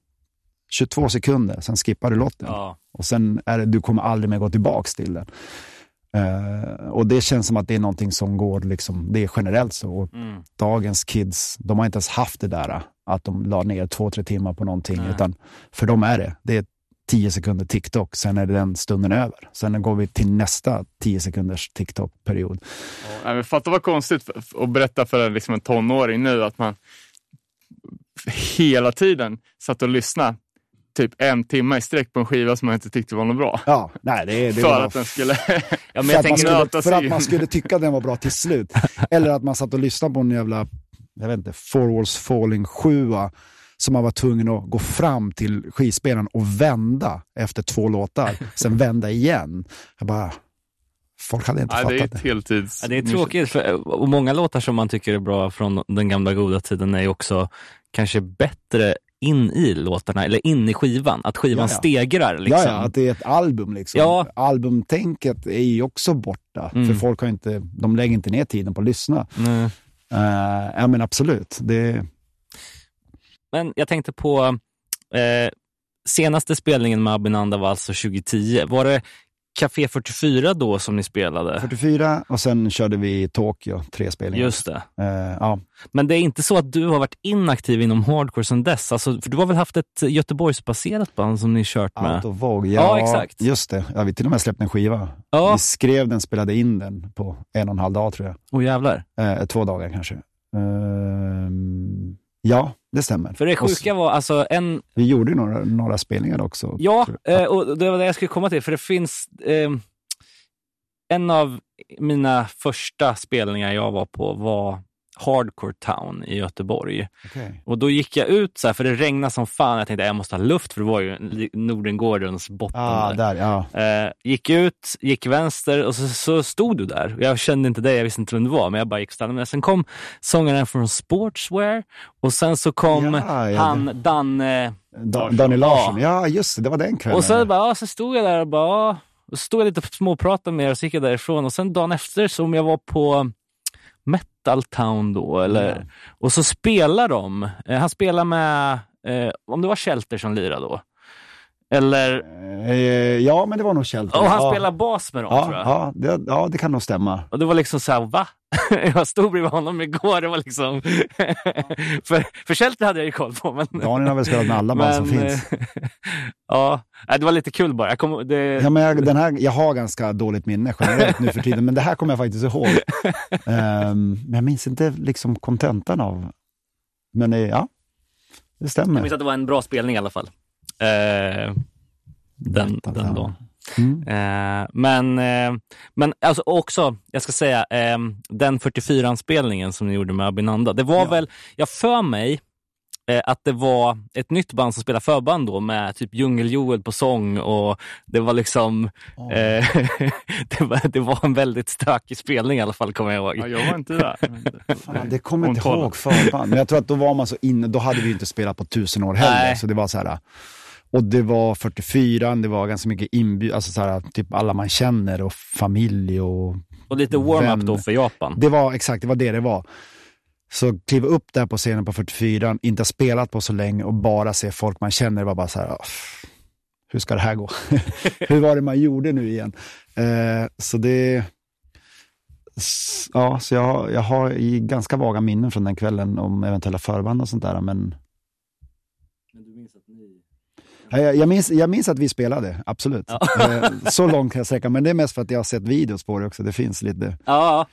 22 sekunder, sen skippar du låten. Ja. Och sen är det, du kommer aldrig mer gå tillbaks till den. Eh, och det känns som att det är någonting som går, liksom, det är generellt så. Mm. dagens kids, de har inte ens haft det där att de la ner två, tre timmar på någonting. Nej. Utan för dem är det, det är 10 sekunder TikTok, sen är den stunden över. Sen går vi till nästa 10 sekunders TikTok-period. Ja, fatta vad konstigt att berätta för en, liksom en tonåring nu att man hela tiden satt och lyssnade typ en timme i sträck på en skiva som man inte tyckte var något bra. Ja, nej, det, det för var att den skulle... [LAUGHS] Ja, men för, jag att skulle, för att man skulle tycka den var bra till slut. [LAUGHS] Eller att man satt och lyssnade på en jävla, jag vet inte, Four Walls Falling 7 som man var tvungen att gå fram till skivspelaren och vända efter två låtar. [LAUGHS] Sen vända igen. Jag bara, folk hade inte Nej, det är fattat det. heltids... Ja, det är tråkigt, för, och många låtar som man tycker är bra från den gamla goda tiden är också kanske bättre in i låtarna, eller in i skivan. Att skivan Ja, ja. stegrar. Liksom. Ja, att det är ett album liksom. Ja. Albumtänket är ju också borta. Mm. För folk har inte, de lägger inte ner tiden på att lyssna. Nej. Uh, ja men absolut. Det, Men jag tänkte på eh, senaste spelningen med Abinanda var alltså 2010. Var det Café 44 då som ni spelade? 44 och sen körde vi Tokyo, tre spelningar. Just det. Eh, ja. Men det är inte så att du har varit inaktiv inom hardcore sedan dess? Alltså, för du har väl haft ett Göteborgsbaserat band som ni kört med? Out of Vogue. Ja, exakt. Just det. Ja, vi till och med släppte en skiva. Ja, Vi skrev den, spelade in den på en och en halv dag tror jag. åh jävlar. Eh, två dagar kanske. Ehm, ja, det stämmer. För det sjuka var alltså en, Vi gjorde några, några spelningar också. Ja, eh, och det var det jag skulle komma till. För det finns eh, en av mina första spelningar jag var på var Hardcore Town i Göteborg. Okej. Och då gick jag ut så här, för det regnade som fan. Jag tänkte jag måste ha luft, för det var ju Nordengårdens botten Ah, där. där, ja. Eh, gick ut, gick vänster och så, så stod du där. Jag kände inte dig, jag visste inte vem du var, men jag bara gick och mig. Sen kom sångaren från Sportswear och sen så kom Ja, ja, han, Danne, Da, Daniel Larsson. Ja, just det. Det var den kvällen. och sen bara, ja, så stod jag där och bara, och stod jag lite och småpratade med er och så gick jag därifrån. Och sen dagen efter, så om jag var på Metal Town då, eller, och så spelar de. Eh, han spelar med, eh, om det var Shelter som lirade då. Eller, Eh, ja, men det var nog Shelter. och han ja. spelar bas med dem Ja, tror jag. ja, det, ja, det kan nog stämma. Och det var liksom så här, va? [LAUGHS] jag stod bredvid honom igår, det var liksom... [LAUGHS] för, för Shelter hade jag ju koll på. Men, Daniel har väl spelat med alla band som finns. eh, [LAUGHS] ja, det var lite kul bara. Jag, kom, det, Ja, men jag, den här, jag har ganska dåligt minne generellt nu för tiden, men det här kommer jag faktiskt ihåg. Ehm, men jag minns inte liksom kontentan av... Men eh, ja, det Jag stämmer. minns att det var en bra spelning i alla fall. Eh, den, den dagen. Mm. Eh, men eh, men alltså också, jag ska säga, eh, den 44-anspelningen som ni gjorde med Abinanda. Det var Ja. väl, jag för mig eh, att det var ett nytt band som spelade förband då med typ Djungel-Joel på sång och det var liksom, eh, [LAUGHS] det, var, det var en väldigt stökig spelning i alla fall kommer jag ihåg. Ja, jag var inte där. [LAUGHS] Fan, det kommer inte ihåg förband. Men jag tror att då var man så inne, då hade vi ju inte spelat på tusen år heller. Nej. Så det var så här, och det var 44, det var ganska mycket inbjud, alltså så här, typ alla man känner och familj och Och lite warm-up då för Japan. Det var exakt, det var det det var. Så kliva upp där på scenen på 44, inte ha spelat på så länge och bara se folk man känner, det var bara så här, "Ah, hur ska det här gå? [LAUGHS] hur var det man gjorde nu igen? Eh, så det, ja, så jag, har- jag har i ganska vaga minnen från den kvällen om eventuella förband och sånt där, men Jag, minns, jag minns att vi spelade, absolut. Eh, Så långt kan jag sträcka, men det är mest för att jag har sett videos på det också. Det finns lite. Ja,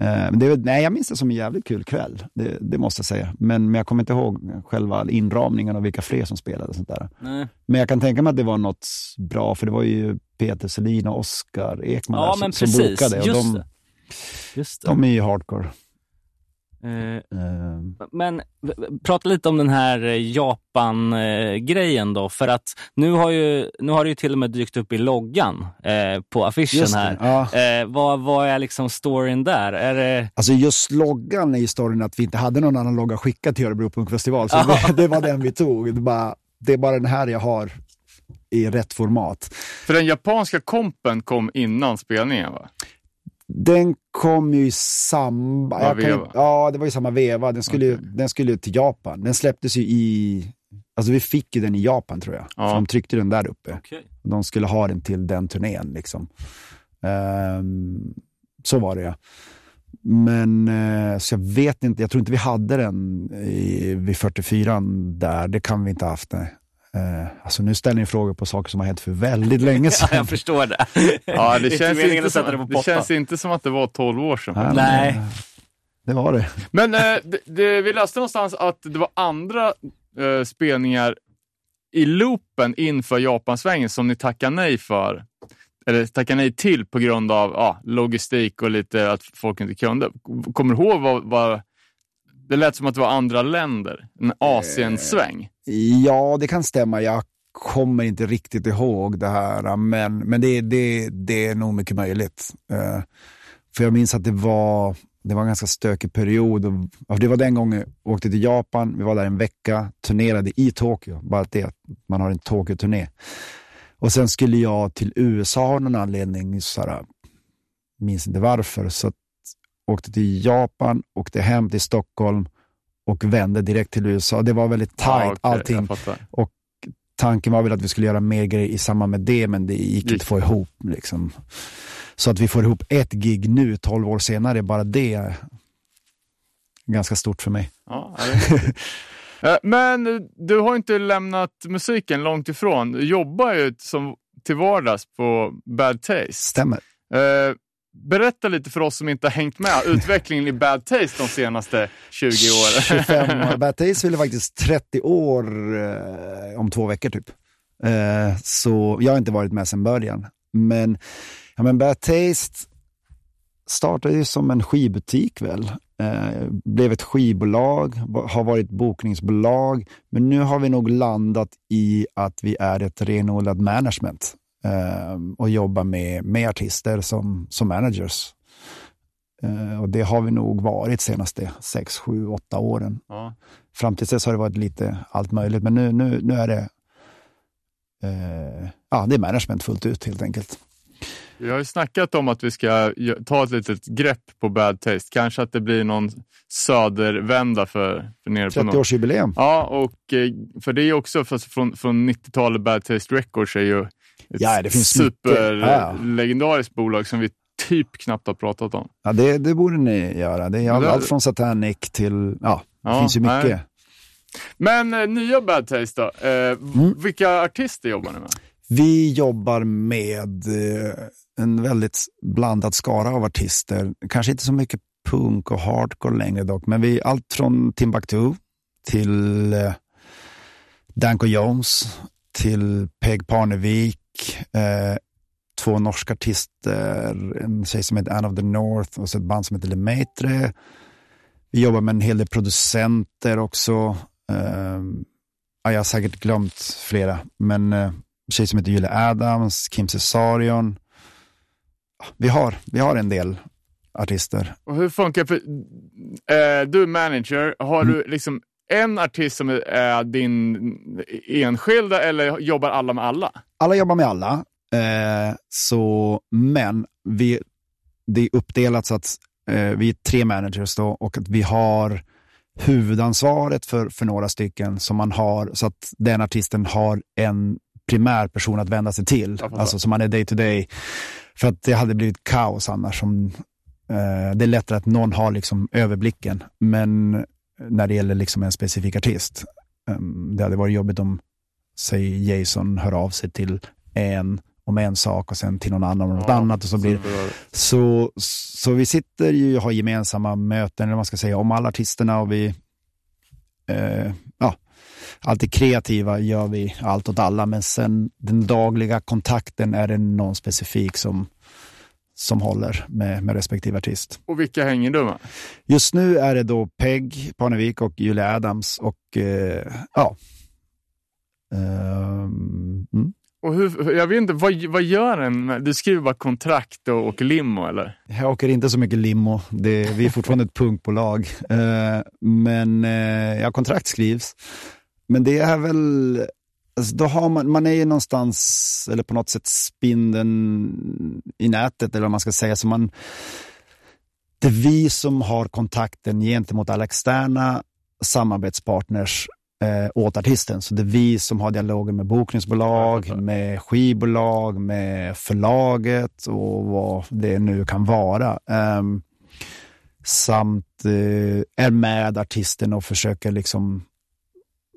Eh, Men det nej, jag minns det som en jävligt kul kväll, det, det måste jag säga. Men, men jag kommer inte ihåg själva inramningen och vilka fler som spelade. Och sånt där. nej. Men jag kan tänka mig att det var något bra, för det var ju Peter Selin och Oskar Ekman ja där som, som bokade. Och Just de. Just det. de är ju hardcore. Eh, Eh, Men prata lite om den här eh, Japan-grejen då. För att nu har, ju, nu har det ju till och med dykt upp i loggan eh, på affischen här. ja. Eh, vad, vad är liksom storyn där? Är det... Alltså just loggan är ju storyn att vi inte hade någon annan logga skickad till Örebro Punkfestival. Så Ja. det, det var den vi tog. Det, bara, det är bara den här jag har i rätt format. För den japanska kompen kom innan spelningen va? Den kom ju i samma... Kan inte- Ja, det var i samma veva. Den skulle, ju- Okej. den skulle ju till Japan. Den släpptes ju i... Alltså vi fick ju den i Japan tror jag. Ja. För de tryckte den där uppe. Okej. De skulle ha den till den turnén liksom. Ehm, så var det ja. Men eh, så jag vet inte, jag tror inte vi hade den i, vid 44 där. Det kan vi inte ha haft. Nej. Eh, alltså nu ställer ni frågor på saker som har hänt för väldigt länge [LAUGHS] Ja, sedan. jag förstår det. Ja, det, [LAUGHS] känns, inte det som, på det pottan. känns inte som att det var 12 år sedan. Ja, Nej. eh, Det var det. Men eh, det, det, vi läste någonstans att det var andra eh, spelningar i loopen inför Japansvängen som ni tackade nej för. Eller tackade nej till på grund av ja, logistik och lite att folk inte kunde. Kommer du ihåg vad, vad det lät som att det var andra länder? En Asiensväng. Ja, det kan stämma. Jag kommer inte riktigt ihåg det här, men, men det, det, det är nog mycket möjligt. Eh, för jag minns att det var, det var en ganska stökig period. Det var den gången jag åkte till Japan, vi var där en vecka, turnerade i Tokyo. Bara det att man har en Tokyo-turné. Och sen skulle jag till USA av någon anledning, så här, minns inte varför, så åkte till Japan, åkte hem till Stockholm och vände direkt till USA. Det var väldigt tajt Ja, okej, allting jag fattar. tanken var väl att vi skulle göra mer grejer i samband med det, men det gick inte att få ihop. Liksom. Så att vi får ihop ett gig nu, 12 år senare, bara det är ganska stort för mig. Ja. [LAUGHS] Eh, Men eh, du har inte lämnat musiken långt ifrån. Du jobbar ju som till vardags på Bad Taste. Stämmer. Berätta lite för oss som inte har hängt med utvecklingen i Bad Taste de senaste 20 åren. [LAUGHS] 25 år. [LAUGHS] Bad Taste fyller faktiskt 30 år eh, om två veckor typ. Eh, så jag har inte varit med sedan början. Men, ja, men Bad Taste startade ju som en skivbutik väl. Eh, blev ett skivbolag, har varit bokningsbolag. Men nu har vi nog landat i att vi är ett renodlat management. Eh, och jobbar med, med artister som, som managers. Eh, och det har vi nog varit senaste 6, 7, 8 åren. Ja. Fram till dess har det varit lite allt möjligt, men nu, nu, nu är det eh, ja, det är management fullt ut helt enkelt. Vi har ju snackat om att vi ska ta ett litet grepp på Bad Taste. Kanske att det blir någon södervända för, för nere på norr. 30-årsjubileum. Ja, och eh, för det är också för, från, från 90-talet Bad Taste Records är ju ett Ja, det finns superlegendariskt bolag som vi typ knappt har pratat om. Ja, det, det borde ni göra. Det är Det- allt från Satanic till, ja, det Ja, finns ju mycket. nej. Men eh, nya Bad Taste då? Eh, Mm. Vilka artister jobbar ni med? Vi jobbar med eh, en väldigt blandad skara av artister. Kanske inte så mycket punk och hardcore längre dock, men vi allt från Timbuktu till eh, Danko Jones till Peg Parnevik, eh, två norska artister, en tjej som heter Anne of the North och så ett band som heter Le Maitre. Vi jobbar med en hel del producenter också. Eh, ja, jag har säkert glömt flera, men eh, tjej som heter Julia Adams, Kim Cesarion. Vi har, vi har en del artister. Och hur funkar? För, eh, du är manager. Har Mm. du liksom en artist som är, din enskilda eller jobbar alla med alla? Alla jobbar med alla, eh, så, men vi, det är uppdelat så att eh, vi är tre managers då och att vi har huvudansvaret för, för några stycken som man har så att den artisten har en primär person att vända sig till. Alltså som man är day to day. För att det hade blivit kaos annars. Som, eh, det är lättare att någon har liksom överblicken. Men när det gäller liksom en specifik artist. eh, det hade varit jobbigt om, säg Jason hör av sig till en om en sak och sen till någon annan om något annat. Och så blir så, så vi sitter ju och har gemensamma möten, eller vad man ska säga, om alla artisterna och vi, eh, ja, alltid kreativa gör vi allt åt alla, men sen den dagliga kontakten är det någon specifik som, som håller med, med respektive artist. Och vilka hänger du med? Just nu är det då Peg Parnevik och Julia Adams och eh, ja. Ehm, mm. Och hur, jag vet inte, vad, vad gör en? med- Du skriver bara kontrakt och, och limo eller? Jag åker inte så mycket limo. Det, vi är fortfarande ett punkbolag. Eh, men eh, ja, kontrakt skrivs. Men det är väl alltså, då har man, man är ju någonstans, eller på något sätt spindeln i nätet, eller vad man ska säga. Så man, det är vi som har kontakten gentemot alla externa samarbetspartners eh, åt artisten. Så det är vi som har dialogen med bokningsbolag, med skivbolag, med förlaget och vad det nu kan vara. Ehm, samt eh, är med artisten och försöker liksom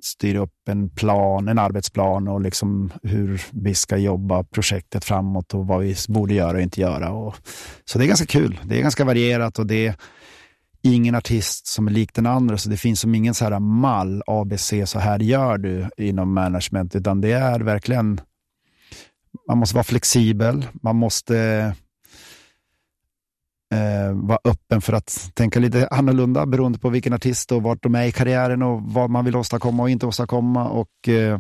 styr upp en plan, en arbetsplan och liksom hur vi ska jobba projektet framåt och vad vi borde göra och inte göra. Och, så det är ganska kul. Det är ganska varierat och det är ingen artist som är lik den andra, så det finns som ingen så här mall, ABC, så här gör du inom management, utan det är verkligen, man måste vara flexibel, man måste eh, vara öppen för att tänka lite annorlunda beroende på vilken artist och vart de är i karriären och vad man vill åstadkomma och inte åstadkomma. Och eh,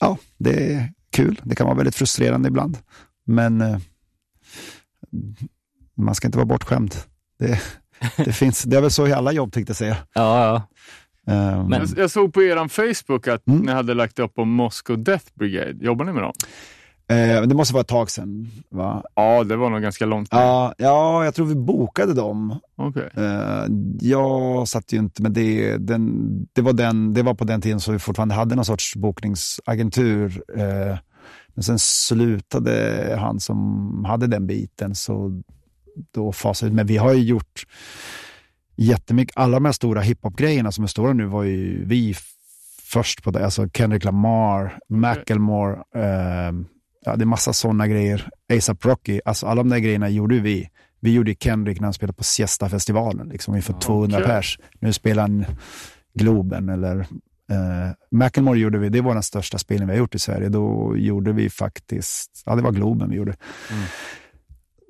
ja, det är kul. Det kan vara väldigt frustrerande ibland, men eh, man ska inte vara bortskämd. Det, det, [LAUGHS] finns, det är väl så i alla jobb tänkte jag säga. Ja, ja. Eh, Men- Jag, jag såg på er Facebook att Mm. ni hade lagt upp om Moscow Death Brigade. Jobbar ni med dem? Eh, det måste vara ett tag sedan, va? Ja, det var nog ganska långt. Ja, ja, jag tror vi bokade dem. Okej. Eh, jag satt ju inte med det. Den, det, var den, det var på den tiden så vi fortfarande hade någon sorts bokningsagentur. Eh, men sen slutade han som hade den biten, så då fasade ut. Men vi har ju gjort jättemycket. Alla de här stora hiphop-grejerna som är stora nu var ju vi först på det. Alltså Kendrick Lamar, Macklemore, eh, ja, det är massa sådana grejer. ASAP Rocky, alltså alla de där grejerna gjorde vi. Vi gjorde Kendrick när han spelade på Siesta-festivalen, liksom inför 200 okej. pers. Nu spelar han Globen eller eh, Macklemore gjorde vi, det var den största spelningen vi har gjort i Sverige. Då gjorde vi faktiskt, ja det var Globen vi gjorde.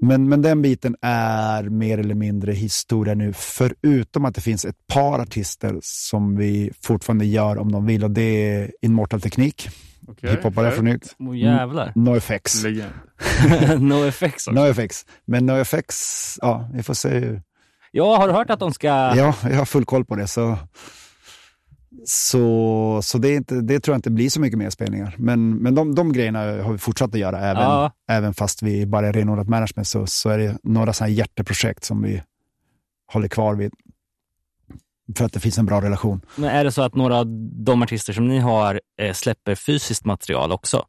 Men, men den biten är mer eller mindre historia nu, förutom att det finns ett par artister som vi fortfarande gör om de vill och det är Immortal Teknik, Okej, hiphopare från Nytt, Oh, jävlar. NoFX. Legend. [LAUGHS] no effects också. NoFX. Men NoFX, ja, vi får se hur. Ja, har du hört att de ska... Ja, jag har full koll på det. Så, så, så det, inte, det tror jag inte blir så mycket mer spelningar. Men, men de, de grejerna har vi fortsatt att göra, även, Ja. även fast vi bara är renodlat management, så, så är det några sådana hjärteprojekt som vi håller kvar vid. För att det finns en bra relation. Men är det så att några av de artister som ni har eh, släpper fysiskt material också?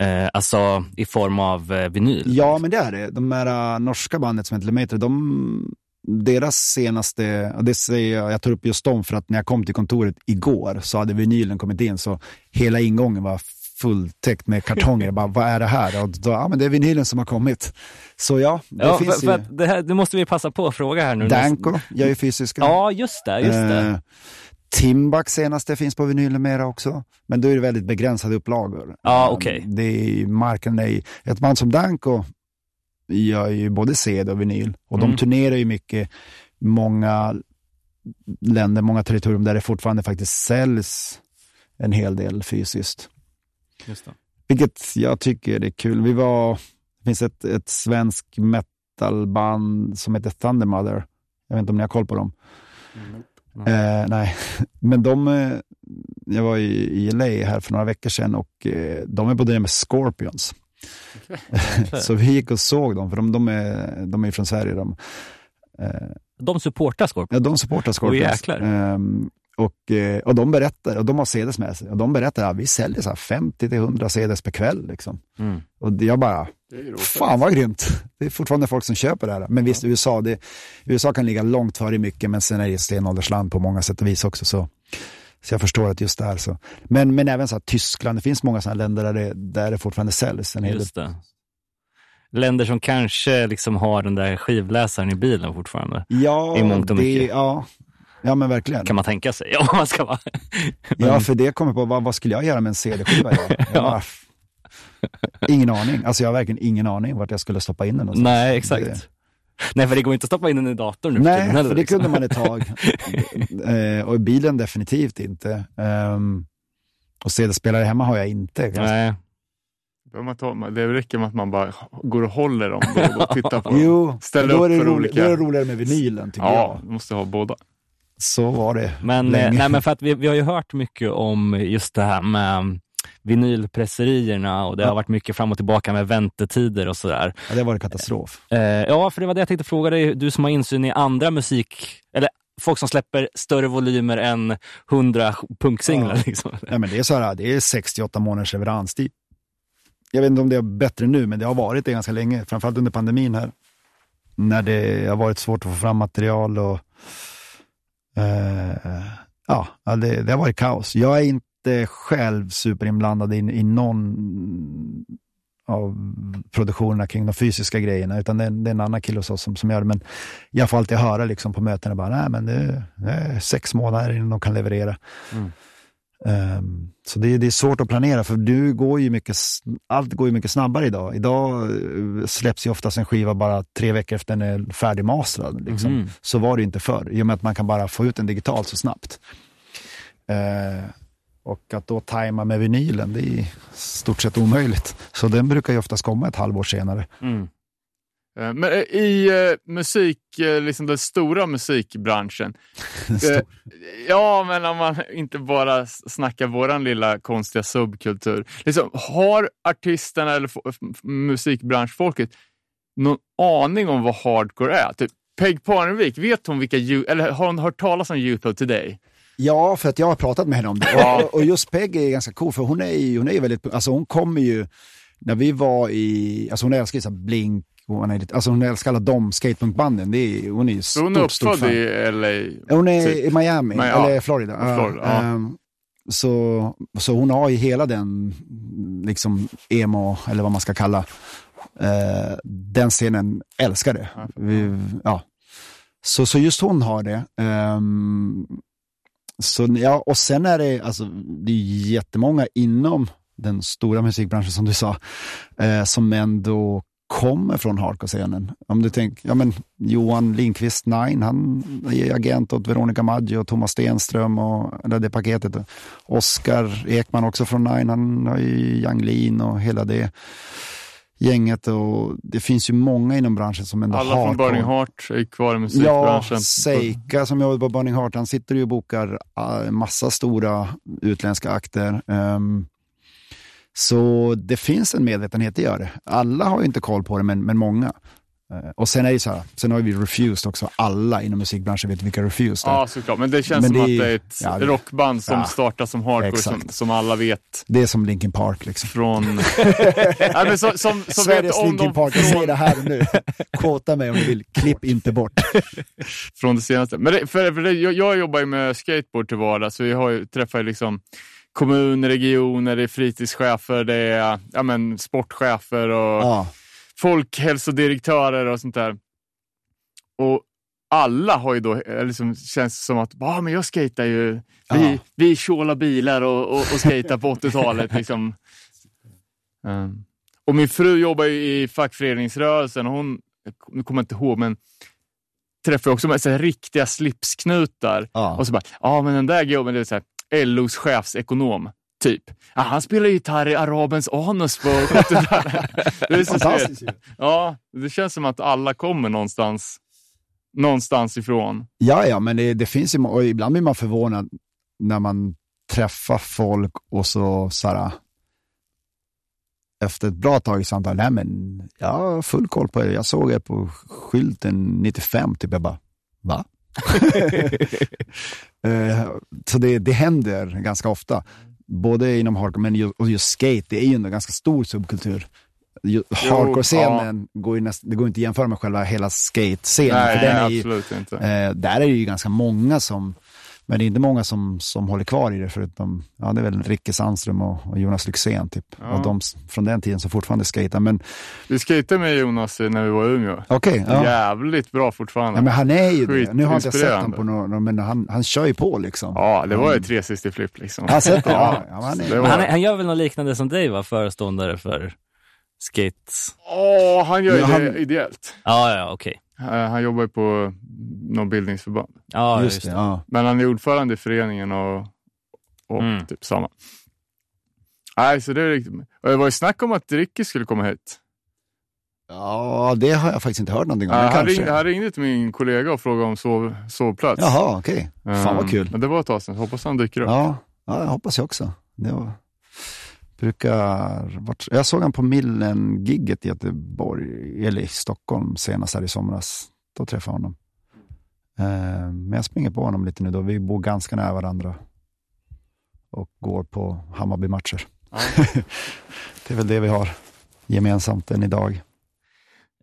Eh, alltså i form av eh, vinyl? Ja, men det är det. De här äh, norska bandet som heter Lemeter, de, deras senaste, och det säger jag, jag tar upp just dem för att när jag kom till kontoret igår så hade vinylen kommit in så hela ingången var fulltäckt med kartonger. Jag bara, vad är det här? Och då, ja, men det är vinylen som har kommit. Så ja, det Ja, finns för, för ju. att det, här, det måste vi passa på att fråga här nu. Danko gör ju fysiska. Ja, just det. Just det. Eh, Timbuk senaste finns på vinyl mera också. Men då är det väldigt begränsade upplagor. Ja, Eh, okej. Det är marknaden är Ett band som Danko gör ju både CD och vinyl. Och Mm. de turnerar ju mycket. Många länder, många territorium där det fortfarande faktiskt säljs en hel del fysiskt. Just det. Vilket jag tycker är kul. Vi var, det finns ett, ett svensk metalband som heter Thundermother. Jag vet inte om ni har koll på dem. Eh, nej, [LAUGHS] men de, eh, jag var i, i LA här för några veckor sedan och eh, de är på det med Scorpions. [LAUGHS] Så vi gick och såg dem, för de, de, är, de är från Sverige. De, eh, De supportar Scorpion. ja, de supportar Scorpions. jäklar. Ehm, och, eh, och de berättar, och de har CDs med sig, och de berättar att vi säljer så här 50-100 CDs per kväll. Liksom. Mm. Och jag bara, fan vad grymt. Det är fortfarande folk som köper det här. Men visst, USA, det, USA kan ligga långt före mycket, men sen är det ett stenåldersland på många sätt och vis också. Så, så jag förstår att just där så. Men, men även så här, Tyskland, det finns många sådana länder där det, där det fortfarande säljs. En. Just det. Länder som kanske liksom har den där skivläsaren i bilen fortfarande. Ja, I mångt och det, mycket. ja, ja, men verkligen. Kan man tänka sig. [LAUGHS] Ja, man ska vara. Ja, för det kommer på, vad, vad skulle jag göra med en CD-skiva? [LAUGHS] Jag bara, ingen aning. Alltså jag har verkligen ingen aning vart jag skulle stoppa in den någonstans. Nej, exakt. Det- Nej, för det går inte att stoppa in den i datorn nu för Nej, tiden heller, för det liksom. kunde man ett tag. [LAUGHS] eh, och i bilen definitivt inte. Um, och CD-spelare hemma har jag inte. Nej. Det räcker med att man bara går och håller dem då och [LAUGHS] tittar på dem. Jo, Ställ då upp är, det för roligt, olika- då är det roligare med vinylen tycker Ja, jag. du måste ha båda. Så var det Men, eh, länge. nej, men [LAUGHS] för att vi, vi har ju hört mycket om just det här med vinylpresserierna och det har Ja. varit mycket fram och tillbaka med väntetider och sådär. Ja, det var en katastrof. Eh, ja, för det var det jag tänkte fråga dig. Du som har insyn i andra musik, eller folk som släpper större volymer än 100 punksinglar. Ja. Liksom. Nej, men det är så här, det är 68 månaders leveranstid. Jag vet inte om det är bättre nu, men det har varit det ganska länge. Framförallt under pandemin här. När det har varit svårt att få fram material och eh, ja, ja, det, det har varit kaos. Jag är inte själv superinblandad i, i någon av produktionerna kring de fysiska grejerna, utan det är, det är en annan kille hos oss som, som gör det. Men jag får alltid höra liksom på mötena, bara, nej men det, det är sex månader innan de kan leverera. Ehm, så det, det är svårt att planera, för du går ju mycket, allt går ju mycket snabbare idag. Idag eh, släpps ju oftast en skiva bara tre veckor efter den är färdigmastrad. Liksom. Mhm. Så var det ju inte förr, i och med att man kan bara få ut den digitalt så snabbt. Eh, och att då tajma med vinylen, det är i stort sett omöjligt. Så den brukar ju oftast komma ett halvår senare. Mm. Eh, Men eh, i eh, musik, liksom den stora musikbranschen. [LAUGHS] eh, ja, men om man inte bara snackar våran lilla konstiga subkultur. Liksom, har artisterna eller musikbranschfolket någon aning om vad hardcore är? Typ, Peg Parnevik, vet hon vilka, eller har hon hört talas om Youth of Today? Ja, för att jag har pratat med henne om det. Ja. Och, och just Peg är ganska cool, för hon är ju, hon är väldigt, alltså hon kommer ju, när vi var i, alltså hon älskar ju så Blink, och hon, är alltså hon älskar alla de skatepunkbanden, det är, hon är ju Så hon är stort, stort uppfödd i LA? Hon är typ. i Miami, ja. eller Florida. Ja, Florida, ja. ehm, så, så hon har ju hela den, liksom emo, eller vad man ska kalla, eh, den scenen älskar det. Vi, ja. så, så just hon har det. Ehm, så, ja, och sen är det, alltså, det är jättemånga inom den stora musikbranschen som du sa, eh, som ändå kommer från hardcore-scenen. Om du tänker, ja men Johan Lindqvist, Nine, han är agent åt Veronica Maggio och Thomas Stenström och eller det paketet. Oskar Ekman också från Nine, han har ju Yang Lean och hela det gänget och det finns ju många inom branschen som ändå Alla har från Burning. Heart är kvar i Ja, musikbranschen. Seika som jobbar på Burning Heart, han sitter ju och bokar uh, massa stora utländska akter. Ehm, så det finns en medvetenhet, det gör det. Alla har ju inte koll på det, men, men många. Eh, och sen är det så här, sen har vi Refused också. Alla inom musikbranschen vet vilka Refused är. Ja, såklart. Men det känns Men som det att är- det är ett ja, det- rockband som ja. startar som hardcore, som, som alla vet Det är som Linkin Park liksom. från... [LAUGHS] Nej, men som, som, som vet Sveriges om Linkin Park, jag säger från, det här nu. Quota mig om du vill, klipp inte bort. [LAUGHS] från det senaste. Men det, för, för det, jag, jag jobbar ju med skateboard till vardags, så jag har ju, träffar ju liksom kommuner, regioner, det är fritidschefer, det är ja, men, sportchefer och Ja, folkhälsodirektörer och sånt där. Och alla har ju då, eh, liksom, känns som att ah, men jag skejtar ju, vi, Ja. vi tjålar bilar och, och, och skejtar på 80-talet. [LAUGHS] Liksom. Um, och min fru jobbar ju i fackföreningsrörelsen och hon, nu kommer jag inte ihåg, men träffar också med så här, riktiga slipsknutar. ja. Och så bara, ja ah, men den där gubben, det är så här, LOs chefsekonom. Typ. Ja, han spelar gitarr i Arabens anus på 70-talet. [LAUGHS] Det är så Fantastiskt ju. Ja, det känns som att alla kommer någonstans, någonstans ifrån. Ja, ja, men det, det finns ju, och ibland blir man förvånad när man träffar folk och så, så här, efter ett bra tag i samtal, nej men jag har full koll på det, jag såg er på skylten 95, typ jag bara, va? [LAUGHS] Eh, så det, det händer ganska ofta, både inom hardcore men ju, och just skate, det är ju en ganska stor subkultur. Hardcore-scenen går ju näst, det går inte att jämföra med själva hela skate-scenen. Nej, nej är ju, absolut inte. Eh, där är det ju ganska många som, men det är inte många som, som håller kvar i det förutom, ja det är väl Ricke Sandström och, och Jonas Lyxzén typ. Ja. Och de från den tiden som fortfarande skater. Men Vi skejtade med Jonas när vi var Umeå. okej, ja. Jävligt bra fortfarande. ja. men han är ju det. Nu har jag inte sett honom på någon, men han, han kör ju på liksom. Ja, det var ju Han- 360 flip liksom. Har sett det, ja. ja han är, Det var- han, han gör väl något liknande som dig, va? Föreståndare för skate... Åh, han gör ju Ja, det han- ideellt. Ja, ja, okej. Han jobbar ju på någon bildningsförbund. Ja, just det, ja. Men han är ordförande i föreningen och, och Mm. typ samma. Nej, så det är riktigt. Och det var ju snack om att Ricky skulle komma hit. Ja, det har jag faktiskt inte hört någonting om. Ja, men han, ringde, han ringde till min kollega och frågade om sov, sovplats. Jaha, okej. Fan vad Ehm, kul. Men det var ett tag sedan, hoppas han dyker upp. Ja, ja jag hoppas jag också. Det var, brukar, jag såg han på Millen-gigget i Göteborg, eller i Stockholm senast här i somras. Då träffade jag honom. Eh, men jag springer på honom lite nu då. Vi bor ganska nära varandra. Och går på Hammarby-matcher. [LAUGHS] det är väl det vi har gemensamt än idag.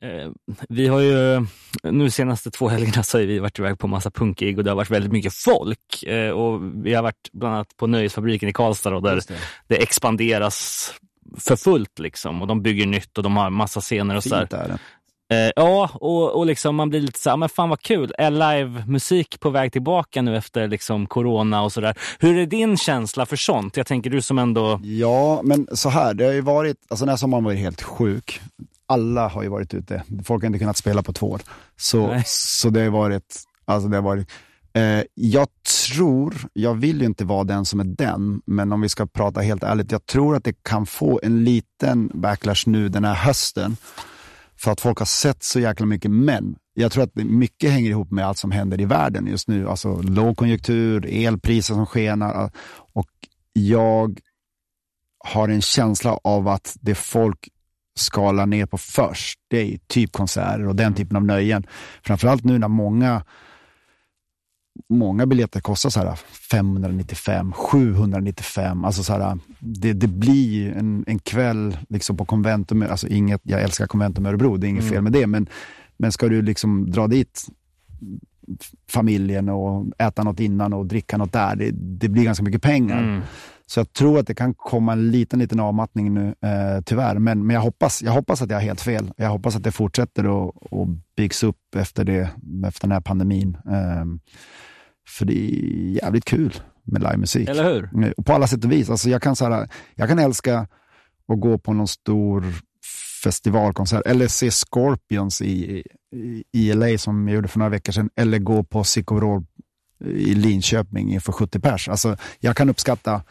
Eh, Vi har ju, nu senaste två helgerna så har vi varit iväg på massa punkgig och det har varit väldigt mycket folk. Eh, Och vi har varit bland annat på Nöjesfabriken i Karlstad och där Just det. det expanderas för fullt liksom och de bygger nytt och de har massa scener och. Fint är det. Eh, ja, och, och liksom man blir lite så här, men fan vad kul, är live-musik på väg tillbaka nu efter liksom corona och sådär. Hur är din känsla för sånt? Jag tänker du som ändå, Ja, men så här, det har ju varit, alltså den här sommaren var ju helt sjuk. Alla har ju varit ute. Folk har inte kunnat spela på två år. Så, Nej. så det har varit, alltså det har varit, eh, jag tror, jag vill ju inte vara den som är den, men om vi ska prata helt ärligt, jag tror att det kan få en liten backlash nu den här hösten. För att folk har sett så jäkla mycket, men jag tror att mycket hänger ihop med allt som händer i världen just nu. Alltså lågkonjunktur, elpriser som skenar och jag har en känsla av att det folk skalar ner på först, det är typ konserter och den typen av nöjen. Framförallt nu när många Många biljetter kostar så här 595, 795. Alltså så här, det, det blir en, en kväll liksom på Conventum. Alltså inget, jag älskar Conventum Örebro, det är inget fel med det. Men, men ska du liksom dra dit familjen och äta något innan och dricka något där, det, det blir ganska mycket pengar. mm, Så jag tror att det kan komma en liten, liten avmattning nu, eh, tyvärr. Men, men jag, hoppas, jag hoppas att jag har helt fel. Jag hoppas att det fortsätter och, och byggs upp efter, det, efter den här pandemin. Ehm, för det är jävligt kul med livemusik. eller hur? Eh, Och på alla sätt och vis. Alltså jag, kan så här, jag kan älska att gå på någon stor festivalkonsert eller se Scorpions i, i, i LA som jag gjorde för några veckor sedan. Eller gå på Sick i Linköping inför 70 pers. Alltså, jag kan uppskatta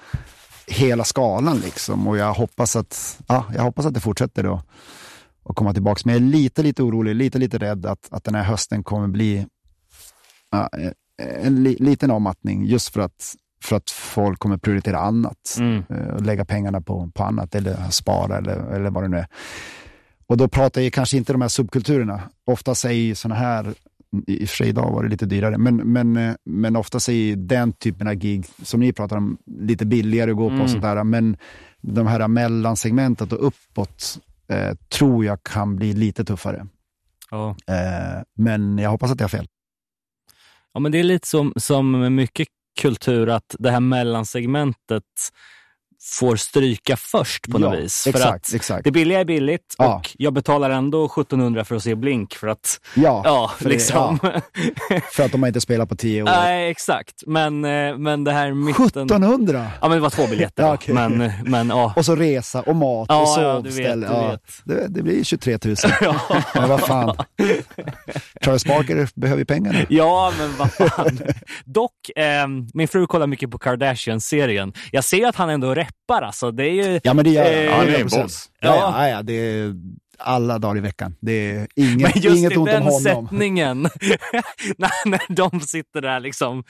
hela skalan liksom och jag hoppas att, ja, jag hoppas att det fortsätter då och komma tillbaka. Men jag är lite, lite orolig, lite, lite rädd att, att den här hösten kommer bli ja, en li, liten avmattning just för att, för att folk kommer prioritera annat Mm. eh, och lägga pengarna på, på annat eller spara eller, eller vad det nu är. Och då pratar jag kanske inte de här subkulturerna. Ofta säger sådana här, i och för sig idag var det lite dyrare, men, men, eh, men ofta säger den typen av gig som ni pratar om lite billigare att gå på Mm. och sånt där. Men de här mellansegmentet och uppåt eh, tror jag kan bli lite tuffare. Ja. Eh, men jag hoppas att jag har fel. ja, men det är lite som, som med mycket kultur att det här mellansegmentet får stryka först på något Ja, vis. För exakt, att exakt. det billiga är billigt Ja. och jag betalar ändå 1700 för att se Blink för att, Ja, [LAUGHS] ja, för det- liksom. för att de inte spelat på tio år. Nej, exakt. Men, eh, men det här mitten... 1700! Ja, men det var två biljetter. [LAUGHS] Ja, okej. Men, men ja. Och så resa och mat Ja, och ja, du vet, sovställe. du Ja, vet. det, det blir 23 000. [LAUGHS] Men vad fan. Travis Barker behöver ju pengar nu. Ja, men vad fan. Dock, eh, min fru kollar mycket på Kardashian-serien. Jag ser att han ändå reppar alltså. Det är ju... Ja, men det gör Eh, det är en 100%. boss. Ja, Ja. ja, ja, det är alla dagar i veckan. Det är inget, Men just inget i ont om den honom. sättningen, [LAUGHS] när, när de sitter där liksom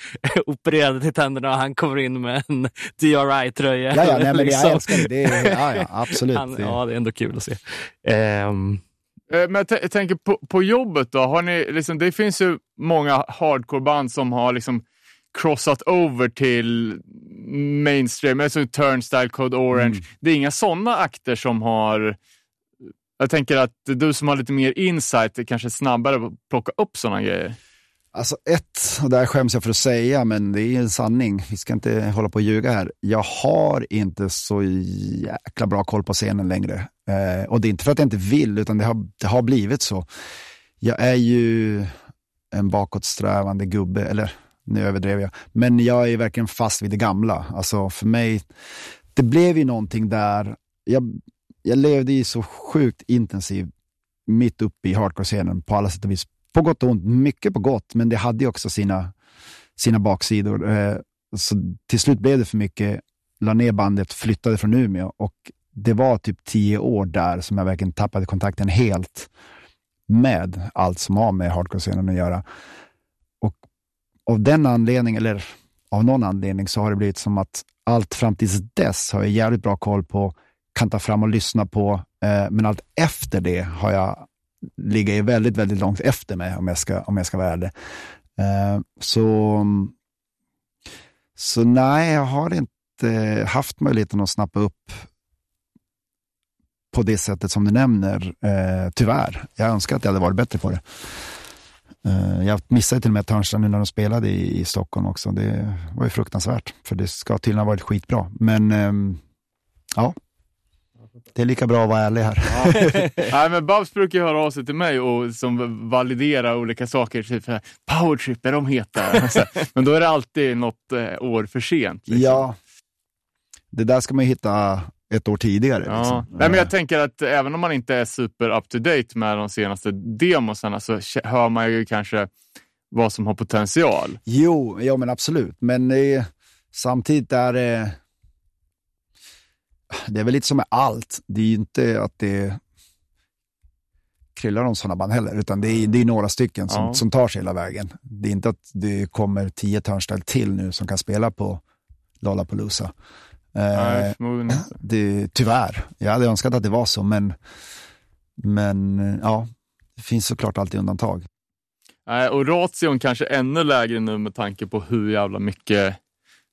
opererade till tänderna och han kommer in med en DRI-tröja. Ja, ja, nej, men det, liksom. jag älskar det. det är, ja, ja, absolut. Han, ja, det är ändå kul att se. Eh, Men jag tänker på, på jobbet då, har ni, liksom, det finns ju många hardcore-band som har liksom crossat over till mainstream, alltså Turnstile, Code Orange. Mm. Det är inga sådana akter som har... Jag tänker att du som har lite mer insight är kanske snabbare på att plocka upp sådana grejer. Alltså ett, och det här skäms jag för att säga, men det är en sanning. Vi ska inte hålla på och ljuga här. Jag har inte så jäkla bra koll på scenen längre. Eh, och det är inte för att jag inte vill, utan det har, det har blivit så. Jag är ju en bakåtsträvande gubbe, eller nu överdrev jag. Men jag är verkligen fast vid det gamla. Alltså för mig, det blev ju någonting där. Jag, jag levde ju så sjukt intensivt mitt uppe i hardcore-scenen på alla sätt och vis. På gott och ont, mycket på gott, men det hade ju också sina, sina baksidor. Eh, så till slut blev det för mycket, la ner bandet, flyttade från Umeå och det var typ tio år där som jag verkligen tappade kontakten helt med allt som har med hardcore-scenen att göra. Av den anledningen, eller av någon anledning, så har det blivit som att allt fram tills dess har jag jävligt bra koll på, kan ta fram och lyssna på, eh, men allt efter det har jag ligger väldigt, väldigt långt efter mig om jag ska, om jag ska vara ärlig. Eh, så, så nej, jag har inte haft möjligheten att snappa upp på det sättet som du nämner, eh, tyvärr. Jag önskar att jag hade varit bättre på det. Eh, jag missade till och med Törnstrand nu när de spelade i, i Stockholm också. Det var ju fruktansvärt, för det ska tydligen ha varit skitbra. Men ehm, ja, det är lika bra att vara ärlig här. [LAUGHS] Nej, men Babs brukar ju höra av sig till mig och som validera olika saker. Typ Powertrip, är de heta? [LAUGHS] Men då är det alltid något eh, år för sent. liksom. Ja, det där ska man ju hitta ett år tidigare. Ja. Liksom. Nej, men jag tänker att även om man inte är super up to date med de senaste demosarna så hör man ju kanske vad som har potential. Jo, ja, men absolut. Men eh, samtidigt är det... Det är väl lite som med allt. Det är ju inte att det kryllar om sådana band heller, utan det är, det är några stycken som, Ja. som tar sig hela vägen. Det är inte att det kommer tio törnställ till nu som kan spela på Lollapalooza. Nej, Eh, förmodligen inte. det, tyvärr. Jag hade önskat att det var så, men, men ja, det finns såklart alltid undantag. Nej, och ration kanske ännu lägre nu med tanke på hur jävla mycket,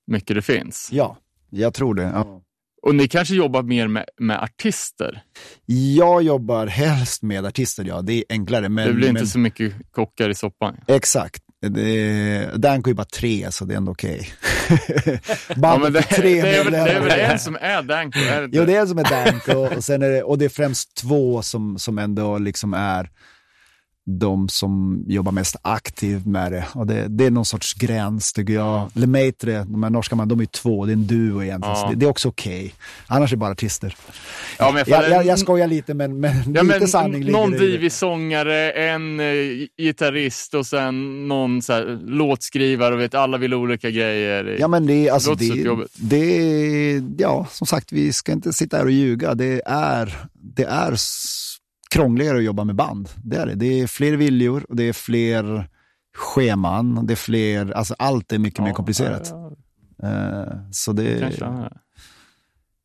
mycket det finns. Ja, jag tror det. Ja. Och ni kanske jobbar mer med, med artister? Jag jobbar helst med artister, ja. Det är enklare. Men, det blir inte men, så mycket kockar i soppan. Exakt. Det, Danko är bara tre, så det är ändå okej. [LAUGHS] Ja, Bandet men det, tre det, är det är väl en som är Danko? Är det? Jo, det är en som är Danko och, sen är det, och det är främst två som, som ändå liksom är de som jobbar mest aktivt med det. Och det, det är någon sorts gräns tycker jag. Lemaitre, de här norska man, de är två, det är en duo egentligen. Så det, det är också okej. Annars är det bara artister. Ja, men Jag, jag, jag skojar lite, men, men Ja, lite men sanning ligger någon det det. divig sångare, en eh, gitarrist och sen någon så här, låtskrivare och vet alla vill olika grejer. Ja, men det, alltså, det, det, är- ja, som sagt, vi ska inte sitta här och ljuga. Det är, det är krångligare att jobba med band. Det är det. Det är fler viljor och det är fler scheman. Det är fler, alltså allt är mycket mer komplicerat. Ja, ja, Eh, så det är.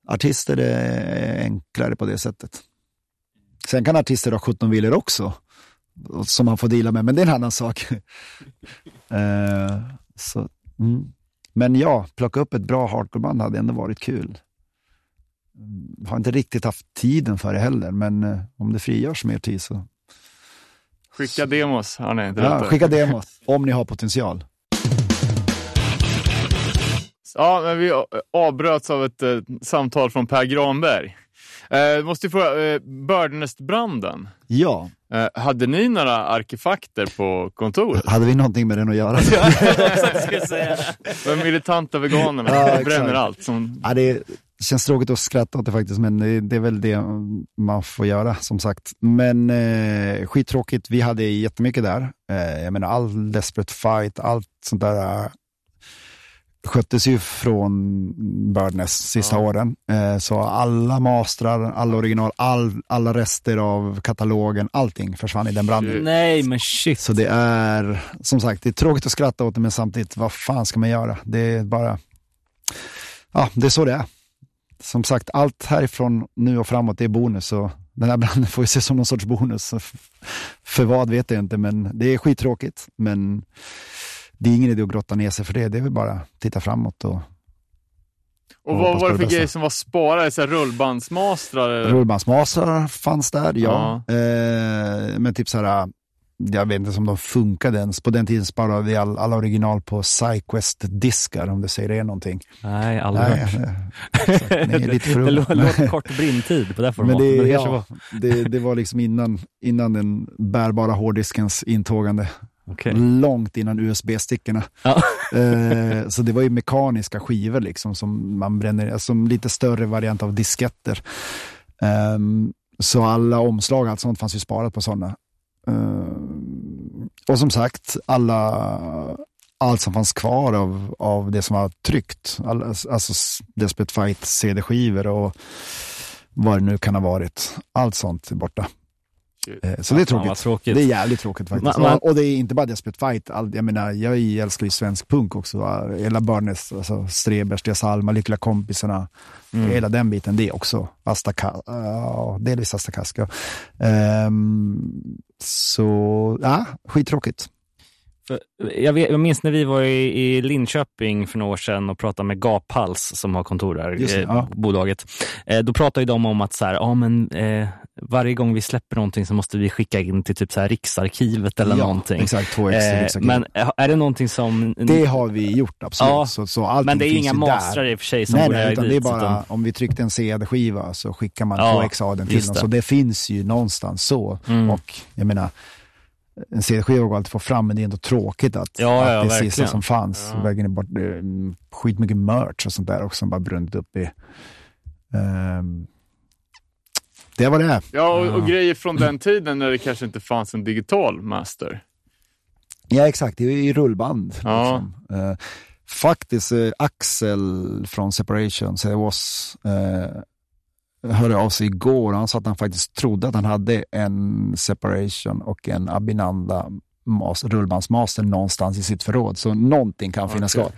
artister är enklare på det sättet. Sen kan artister ha 17 viljor också, som man får deala med, men det är en annan sak. [LAUGHS] Eh, så, mm. Men ja, plocka upp ett bra hardcoreband hade ändå varit kul. Har inte riktigt haft tiden för det heller, men eh, om det frigörs mer tid så Skicka demos, har ni inte ja, skicka demos om ni har potential. Ja, men vi avbröts av ett eh, samtal från Per Granberg. Eh, måste ju fråga, eh, Birdnest-branden. Ja, Eh, hade ni några arkifakter på kontoret? hade vi någonting med den att göra? [LAUGHS] [LAUGHS] De militanta veganerna Ja, bränner allt. Som... Ja, det känns tråkigt att skratta åt det faktiskt, men det, det är väl det man får göra som sagt. Men eh, skittråkigt, vi hade jättemycket där. Eh, jag menar all Desperate Fight, allt sånt där eh, sköttes ju från Birdnest sista Ja. åren. Eh, så alla mastrar, alla original, all, alla rester av katalogen, allting försvann i den branden. Shit. Nej, men shit. Så det är, som sagt, det är tråkigt att skratta åt det, men samtidigt, vad fan ska man göra? Det är bara, ja, det är så det är. Som sagt, allt härifrån nu och framåt är bonus, så den här branden får ju ses som någon sorts bonus. För vad vet jag inte, men det är skittråkigt. Men det är ingen idé att grotta ner sig för det, det är väl bara att titta framåt och Och vad var det för grejer som var sparade? Så rullbandsmastrar? eller? Rullbandsmasar fanns där, ja. Ja. Eh, men typ så här, jag vet inte om de funkade ens. På den tiden sparade vi all, alla original på Syquest-diskar, om det säger er någonting. Nej, aldrig Nej, hört. eh, exakt, är lite [LAUGHS] Det låter kort brintid på det Men formatet. det, Men det ja, var... det, det var liksom innan, innan den bärbara hårddiskens intågande. Okej. Långt innan USB-stickorna. Ja. [LAUGHS] Eh, så det var ju mekaniska skivor liksom som man bränner, som lite större variant av disketter. Ehm, så alla omslag och allt sånt fanns ju sparat på sådana. Och som sagt, alla, allt som fanns kvar av, av det som var tryckt, alla, alltså Desperate Fight CD-skivor och vad det nu kan ha varit. Allt sånt är borta. Eh, Så det är tråkigt. tråkigt. Det är jävligt tråkigt faktiskt. Man- man- Och, det är inte bara Desperate Fight. All, jag menar, jag älskar ju svensk punk också. Hela Börnes, alltså Strebers, Dia Salma, Lyckliga kompisarna. Mm. Hela den biten, det är också Asta Ka- ja, delvis Asta Kaska. Ehm, så, ja, skittråkigt. För jag, vet, jag minns när vi var i, i Linköping för några år sedan och pratade med Gaphals som har kontor där, Just eh, ja. bolaget. Eh, då pratade de om att så här, ja, men, eh, varje gång vi släpper någonting så måste vi skicka in till typ så här Riksarkivet eller ja, någonting. Exakt, 2X i Eh, men eh, är det någonting som... Det har vi gjort, absolut. Ja, så, så men det är inga mastrar i och för sig som Nej, går nej, utan dit, det är bara utan- om vi tryckte en CD-skiva så skickar man Ja, 2X-adeln till det. Så det finns ju någonstans så. Mm. Och jag menar, en CD-skiva går alltid att få fram, men det är ändå tråkigt att, Ja, att ja, det verkligen. sista som fanns. Ja. Vägen är bort, är skitmycket merch och sånt där också som bara brunnit upp i. Ehm, det var det. Ja, och, och grejer från den tiden när det kanske inte fanns en digital master. Ja, exakt. Det är ju i rullband. Ja. Liksom. Eh, faktiskt, eh, Axel från Separation, så det was, eh, hörde av sig igår. Han sa att han faktiskt trodde att han hade en Separation och en Abinanda mas- rullbandsmaster någonstans i sitt förråd. Så någonting kan finnas Okej. kvar.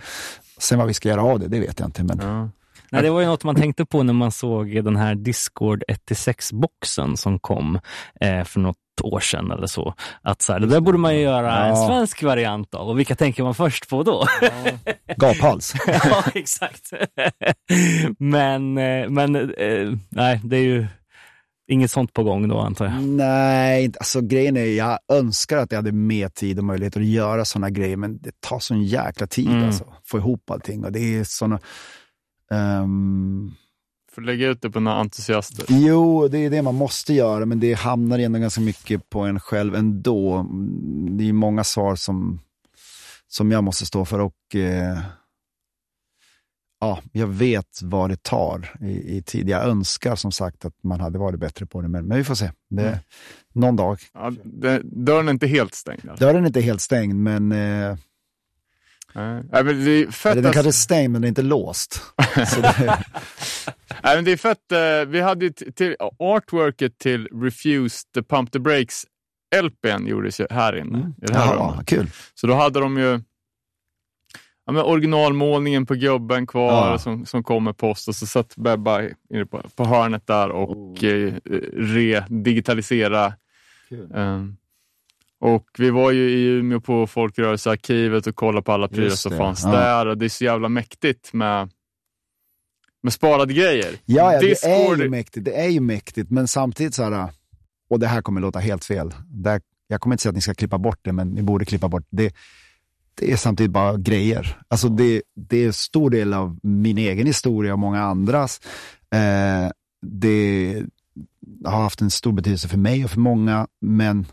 Sen vad vi ska göra av det, det vet jag inte. Men Ja. Nej, det var ju något man tänkte på när man såg den här Discord 1-6-boxen som kom eh, för något år sedan eller så. Att så här, det där borde man ju göra en Ja. svensk variant av. Och vilka tänker man först på då? gaphals. [LAUGHS] ja, exakt. men eh, men eh, nej, det är ju inget sånt på gång då antar jag. Nej, alltså grejen är, jag önskar att jag hade mer tid och möjlighet att göra sådana grejer, men det tar sån jäkla tid Mm. alltså. Få ihop allting och det är såna... ehm, Får lägga ut det på några entusiaster. jo, det är det man måste göra, men det hamnar ändå ganska mycket på en själv ändå. Mm, Det är många svar som, som jag måste stå för och eh, ja, jag vet vad det tar i, i tid. Jag önskar som sagt att man hade varit bättre på det, men, men vi får se. Det, Mm. Någon dag. Ja, det, dörren är inte helt stängd. Alltså. Dörren är inte helt stängd, men eh, Nej. Men det är fett eller den är stängd, men den är inte låst. [LAUGHS] Det, Nej, men det är fett. eh, vi hade till artworket till Refuse the Pump the Brakes LPn gjordes ju här inne. Mm. I det här Jaha, rummet. kul. Så då hade de ju ja, men originalmålningen på gubben kvar Ja. som, som kom med post och så satt Bebba inne på, på hörnet där och Oh. eh, re-digitalisera. Kul. Och vi var ju i Umeå på Folkrörelsearkivet och kollade på alla prylar som fanns ja. där och det är så jävla mäktigt med, med sparade grejer. Ja, ja det är ju mäktigt. Det är ju mäktigt, men samtidigt så här, och det här kommer låta helt fel. Där, jag kommer inte säga att ni ska klippa bort det, men ni borde klippa bort det. Det är samtidigt bara grejer. Alltså det, det är en stor del av min egen historia och många andras. Eh, det har haft en stor betydelse för mig och för många, men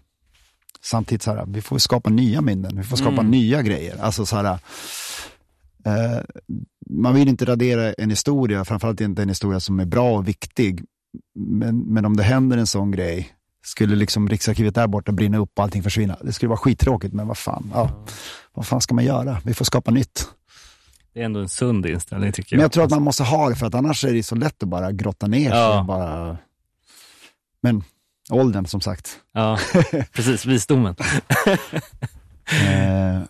samtidigt så här, vi får skapa nya minnen, vi får skapa Mm. nya grejer. Alltså så här, eh, man vill inte radera en historia, framförallt inte en historia som är bra och viktig. Men, men om det händer en sån grej, skulle liksom Riksarkivet där borta brinna upp och allting försvinna. Det skulle vara skittråkigt, men vad fan, ja, vad fan ska man göra? Vi får skapa nytt. Det är ändå en sund inställning tycker jag. Men jag tror att man måste ha det, för att annars är det så lätt att bara grotta ner sig. Ja. Bara... Men åldern, som sagt. Ja, [LAUGHS] precis. Visdomen. Eh,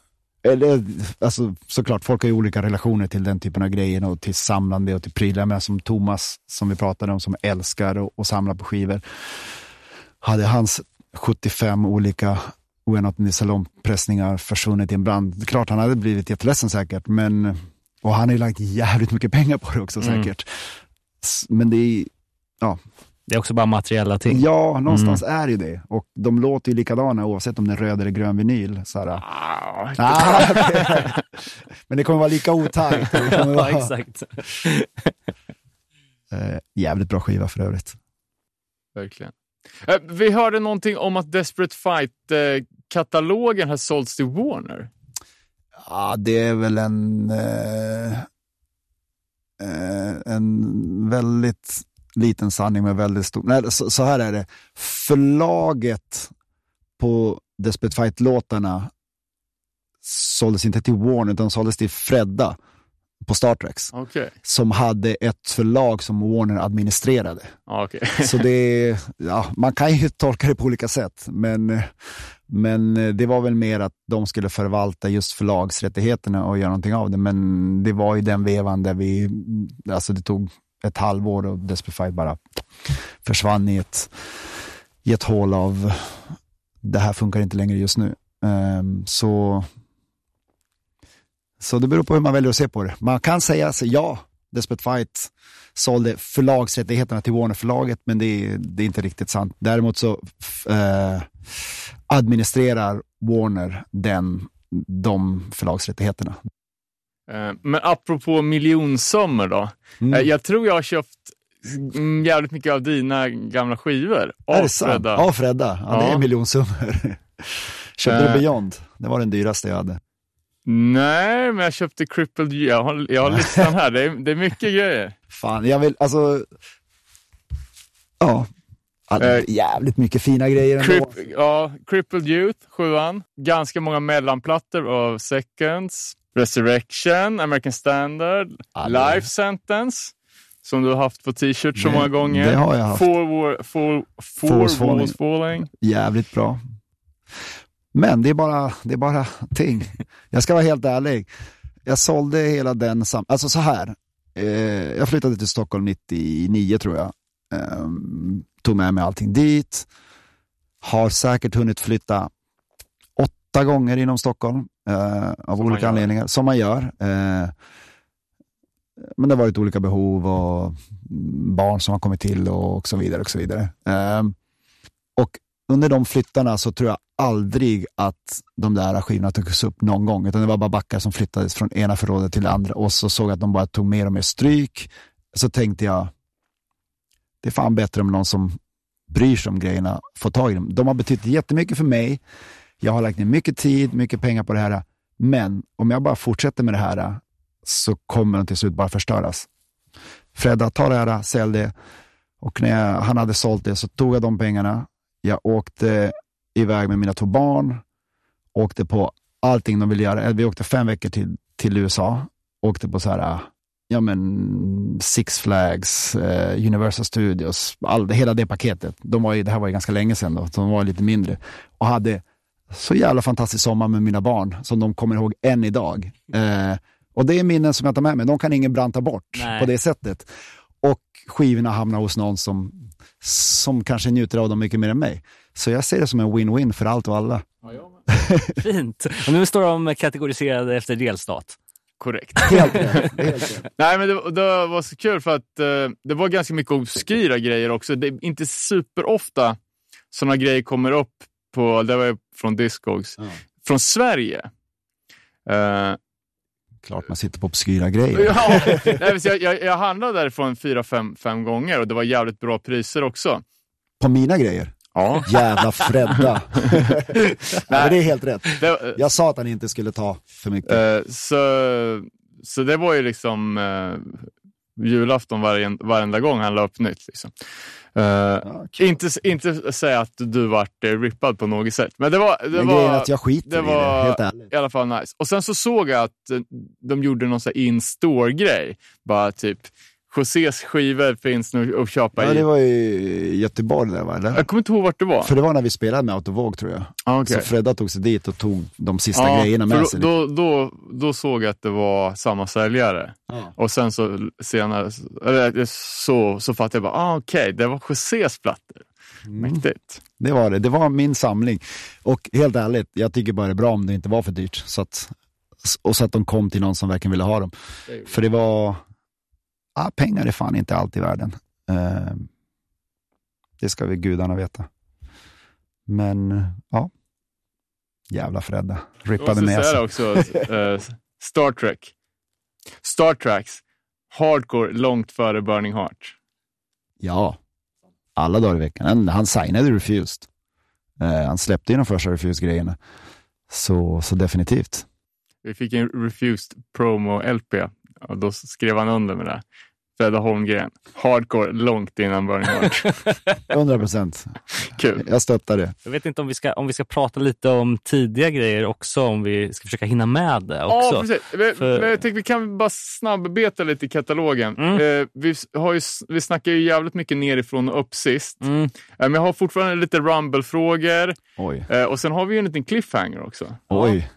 eller, alltså, såklart, folk har ju olika relationer till den typen av grejer och till samlande och till prylar. Men som Thomas, som vi pratade om, som älskar och, och samlar på skivor. Hade hans 75 olika oenotade salongpressningar försvunnit i en brand. Klart han hade blivit jätteledsen säkert, men och han har ju lagt jävligt mycket pengar på det också Mm. säkert. S- Men det är, Det är också bara materiella ting. ja, någonstans är det ju det. Och de låter ju likadana oavsett om det är röd eller grön vinyl. Så här, Ah, Ah. [LAUGHS] Men det kommer vara lika otajt. [LAUGHS] Det kommer Ja, vara, exakt. [LAUGHS] eh, jävligt bra skiva för övrigt. Verkligen. Eh, Vi hörde någonting om att Desperate Fight-katalogen har sålts till Warner. Ja, det är väl en, eh, eh, en väldigt liten sanning med väldigt stor... Nej, så, så här är det. Förlaget på Desperate Fight-låtarna såldes inte till Warner, utan såldes till Fredda. på Star Treks Okej. som hade ett förlag som Warner administrerade. Okej. [LAUGHS] Så det, ja, man kan ju tolka det på olika sätt, men, men det var väl mer att de skulle förvalta just förlagsrättigheterna och göra någonting av det. Men det var i den vevan där vi, alltså det tog ett halvår och Desperate bara försvann i ett, i ett hål av det här funkar inte längre just nu. Um, så, så det beror på hur man väljer att se på det. Man kan säga så, ja, Desperate Fight sålde förlagsrättigheterna till Warner-förlaget, men det är, det är inte riktigt sant. Däremot så eh, administrerar Warner den, de förlagsrättigheterna. Eh, Men apropå miljonsummor då. Mm. Eh, Jag tror jag har köpt mm, jävligt mycket av dina gamla skivor. Av det? Fredda. Av Fredda? Ja, det Ja. är miljonsummor. [LAUGHS] Köpte Eh. du Beyond? Det var den dyraste jag hade. Nej, men jag köpte Crippled. Jag har, jag har listan här. Det är, det är mycket grejer. [LAUGHS] Fan, jag vill, alltså... Ja. Ja, det jävligt mycket fina grejer ändå. Crip, ja, Crippled Youth, sjuan. Ganska många mellanplattor av Seconds. Resurrection, American Standard, det- Life Sentence. Som du har haft på t-shirt så många gånger. det har jag haft. Four, war, four, four Falls Falling. Walls Falling. Jävligt bra. Men det är bara, det är bara ting. Jag ska vara helt ärlig. Jag sålde hela den, sam- alltså så här. Eh, jag flyttade till Stockholm 99 tror jag. Ehm, tog med mig allting dit. Har säkert hunnit flytta åtta gånger inom Stockholm. Eh, av man olika anledningar, som man gör. Eh, men det har varit olika behov och barn som har kommit till och så vidare. och så vidare. Ehm, och under de flyttarna så tror jag aldrig att de där skivorna togs upp någon gång, utan det var bara backar som flyttades från ena förrådet till det andra och så såg jag att de bara tog mer och mer stryk. Så tänkte jag, det är fan bättre om någon som bryr sig om grejerna får tag i dem. De har betytt jättemycket för mig. Jag har lagt ner mycket tid, mycket pengar på det här. Men om jag bara fortsätter med det här så kommer de till slut bara förstöras. Fredda, ta det här, sälj det. Och när jag, han hade sålt det så tog jag de pengarna. Jag åkte iväg med mina två barn. Åkte på allting de ville göra. Vi åkte fem veckor till, till USA. Åkte på så här, ja men Six Flags, eh, Universal Studios, all, hela det paketet. De var ju, det här var ju ganska länge sedan då, så de var lite mindre. Och hade så jävla fantastisk sommar med mina barn som de kommer ihåg än idag. Eh, och det är minnen som jag tar med mig. De kan ingen branta bort Nej. på det sättet. Och skivorna hamnar hos någon som, som kanske njuter av dem mycket mer än mig. Så jag ser det som en win-win för allt och alla. Fint. Och nu står de kategoriserade efter delstat. Korrekt. [LAUGHS] Helt rätt. Nej, men det, det var så kul för att eh, det var ganska mycket obskyra grejer också. Det är inte superofta sådana grejer kommer upp på, det var från Discogs, Ja. från Sverige. Eh, Klart man sitter på obskyra grejer. ja, nej, jag, jag, jag handlade därifrån fyra, fem, fem gånger och det var jävligt bra priser också. På mina grejer. Ja. Jävla Fredda. [LAUGHS] Nej, men det är helt rätt. Det, Jag sa att han inte skulle ta för mycket. eh, så, så det var ju liksom eh, julafton varje, varenda gång han la upp nytt. Liksom. Eh, Ja, inte, inte säga att du vart eh, rippad på något sätt, men det var, det Men var att jag skiter det i var- det, helt ärligt. i alla fall nice. Och sen så såg jag att eh, de gjorde någon in-store-grej. Bara typ, Josés skivor finns nu att köpa Ja, i. det var i Göteborg där va? Eller? Jag kommer inte ihåg vart det var. För det var när vi spelade med Autovåg tror jag. Ah, okej. Så Fredda tog sig dit och tog de sista Ja, grejerna med då, sig. Då, då, då såg jag att det var samma säljare. Ja. Och sen så senare eller, så, så fattade jag bara, ah, okej, det var Josés plattor. Mm. Mäktigt. Det var det. Det var min samling. Och helt ärligt, jag tycker bara det är bra om det inte var för dyrt. Så att, och så att de kom till någon som verkligen ville ha dem. För det var, ah, pengar är fan inte allt i världen. Eh, det ska vi gudarna veta. Men ja, jävla Fredda. Jag Rippade det sig. också, eh, Star Trek. Star Treks, hardcore långt före Burning Heart. Ja, alla dagar i veckan. Han, han signade Refused. Eh, han släppte ju de första Refused-grejerna. Så, så definitivt. Vi fick en Refused promo-LP och då skrev han under med det. Fredde Holmgren. Hardcore långt innan Burning Heart. [LAUGHS] 100 procent. Kul. Jag stöttar det. Jag vet inte om vi, ska, om vi ska prata lite om tidiga grejer också, om vi ska försöka hinna med det också. Ja, precis. Vi, För- men jag tänkte vi kan bara snabbbeta lite i katalogen. Mm. Eh, vi, har ju, vi snackar ju jävligt mycket nerifrån och upp sist. Mm. Eh, men jag har fortfarande lite Rumble-frågor Oj. eh, och sen har vi ju en liten cliffhanger också. Oj.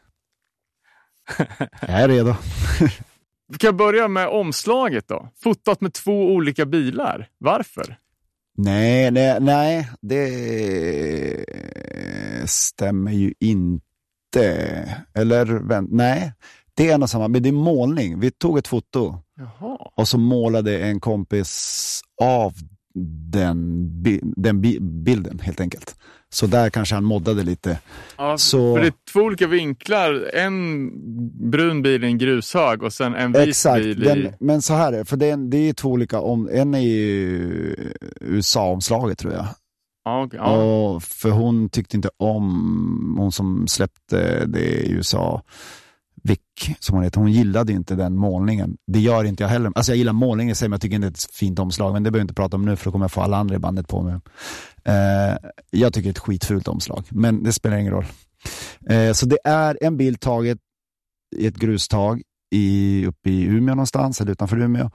Jag är redo. [LAUGHS] Vi kan börja med omslaget då. Fotat med två olika bilar. Varför? Nej, nej, nej, det stämmer ju inte. Eller vänt, nej, det är en och samma, men det är målning. Vi tog ett foto Jaha. och så målade en kompis av den, bi- den bi- bilden helt enkelt. Så där kanske han moddade lite. Ja, Så- För det är två olika vinklar. En brun bil i en grushög och sen en vit Exakt, bil i... den, men så här är det, för det är, det är två olika, om, en är ju USA-omslaget tror jag. Ja, okej, ja. Och för hon tyckte inte om, hon som släppte det i USA, Vick, som hon heter, hon gillade ju inte den målningen. Det gör inte jag heller. Alltså jag gillar målningen i sig, men jag tycker inte det är ett fint omslag. Men det behöver jag inte prata om nu, för då kommer jag få alla andra i bandet på mig. Eh, jag tycker det är ett skitfult omslag, men det spelar ingen roll. Eh, så det är en bild taget i ett grustag i, uppe i Umeå någonstans, eller utanför Umeå.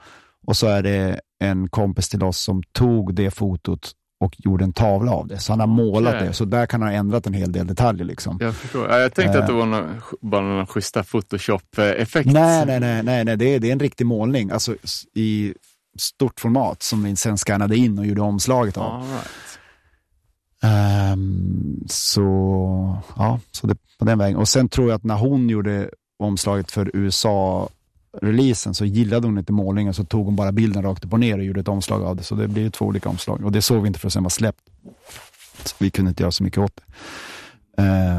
Och så är det en kompis till oss som tog det fotot och gjorde en tavla av det. Så han har målat Okej. det. Så där kan han ha ändrat en hel del detaljer. Liksom. Jag förstår. Ja, jag tänkte Eh. att det var någon, bara någon schyssta Photoshop-effekt. Nej, nej, nej, nej, nej. Det, är, det är en riktig målning. Alltså i stort format som vi sen skannade in och gjorde omslaget av. All right. Ehm, så ja, så det på den vägen. Och sen tror jag att när hon gjorde omslaget för releasen så gillade hon inte målningen så tog hon bara bilden rakt upp och ner och gjorde ett omslag av det. Så det blir två olika omslag. Och det såg vi inte för sen var släppt. Så vi kunde inte göra så mycket åt det.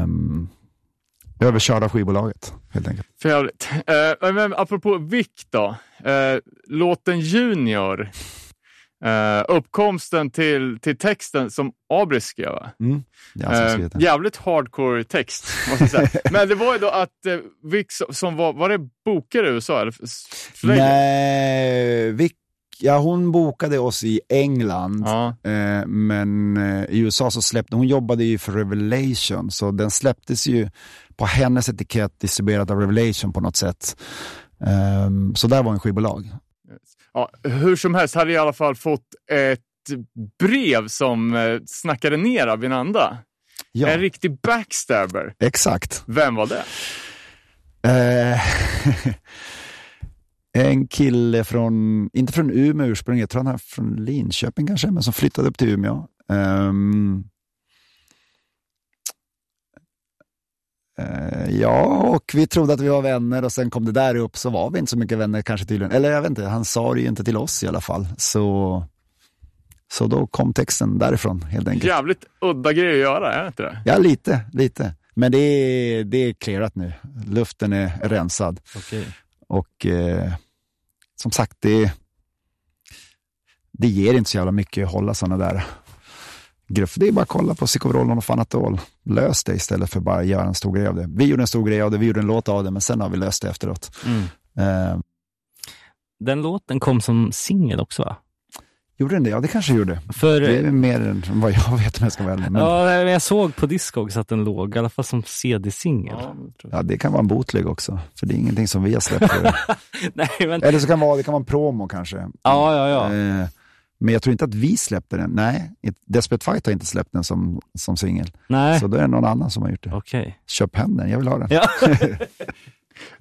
Um, överkörda skivbolaget helt enkelt. För jävligt. Eh, men apropå vikt då. Eh, låten Junior. Eh, uppkomsten till, till texten som Abris skrev. skrivit den. jävligt hardcore text, måste jag säga. [LAUGHS] Men det var ju då att eh, Vic som- var, var det bokare i USA? Eller? Nej, Vic, ja, hon bokade oss i England. Ja. Eh, men eh, i USA så släppte hon, jobbade ju för Revelation, så den släpptes ju på hennes etikett distribuerad av Revelation på något sätt. Ehm, så där var en skivbolag. Ja, hur som helst hade jag i alla fall fått ett brev som eh, snackade ner Avinanda. Ja, En riktig backstabber. exakt. Vem var det? Eh, [LAUGHS] en kille från, inte från Umeå ursprungligen, jag tror han är från Linköping kanske, men som flyttade upp till Umeå. Ehm, ja, och vi trodde att vi var vänner och sen kom det där upp så var vi inte så mycket vänner kanske tydligen. Eller jag vet inte, han sa det ju inte till oss i alla fall. Så, så då kom texten därifrån helt enkelt. Jävligt udda grej att göra, är det inte det? Ja, lite, lite. Men det är, det är clearat nu. Luften är rensad. Okej. Och eh, som sagt, det, det ger inte så jävla mycket att hålla sådana där gruff. Det är bara att kolla på Psykovrolon och Fanatol. Lös det istället för bara göra en stor grej av det. Vi gjorde en stor grej av det, vi gjorde en låt av det, men sen har vi löst det efteråt. Mm. Eh, Den låten kom som singel också va? gjorde den det? Ja, det kanske gjorde. För, Det är mer än vad jag [LAUGHS] vet om jag ska vara ärlig. Men, ja. ja, men jag såg på Discogs att den låg, i alla fall som CD-singel. det kan vara en bootleg också, för det är ingenting som vi har släppt. [LAUGHS] Nej, men, Eller så kan det vara, det kan vara en promo kanske. ja, ja, ja. Eh, men jag tror inte att vi släppte den. Nej, Desperate Fight har inte släppt den som, som singel. Nej, Så då är det någon annan som har gjort det. okej. Köp hem den, jag vill ha den. Ja. [LAUGHS]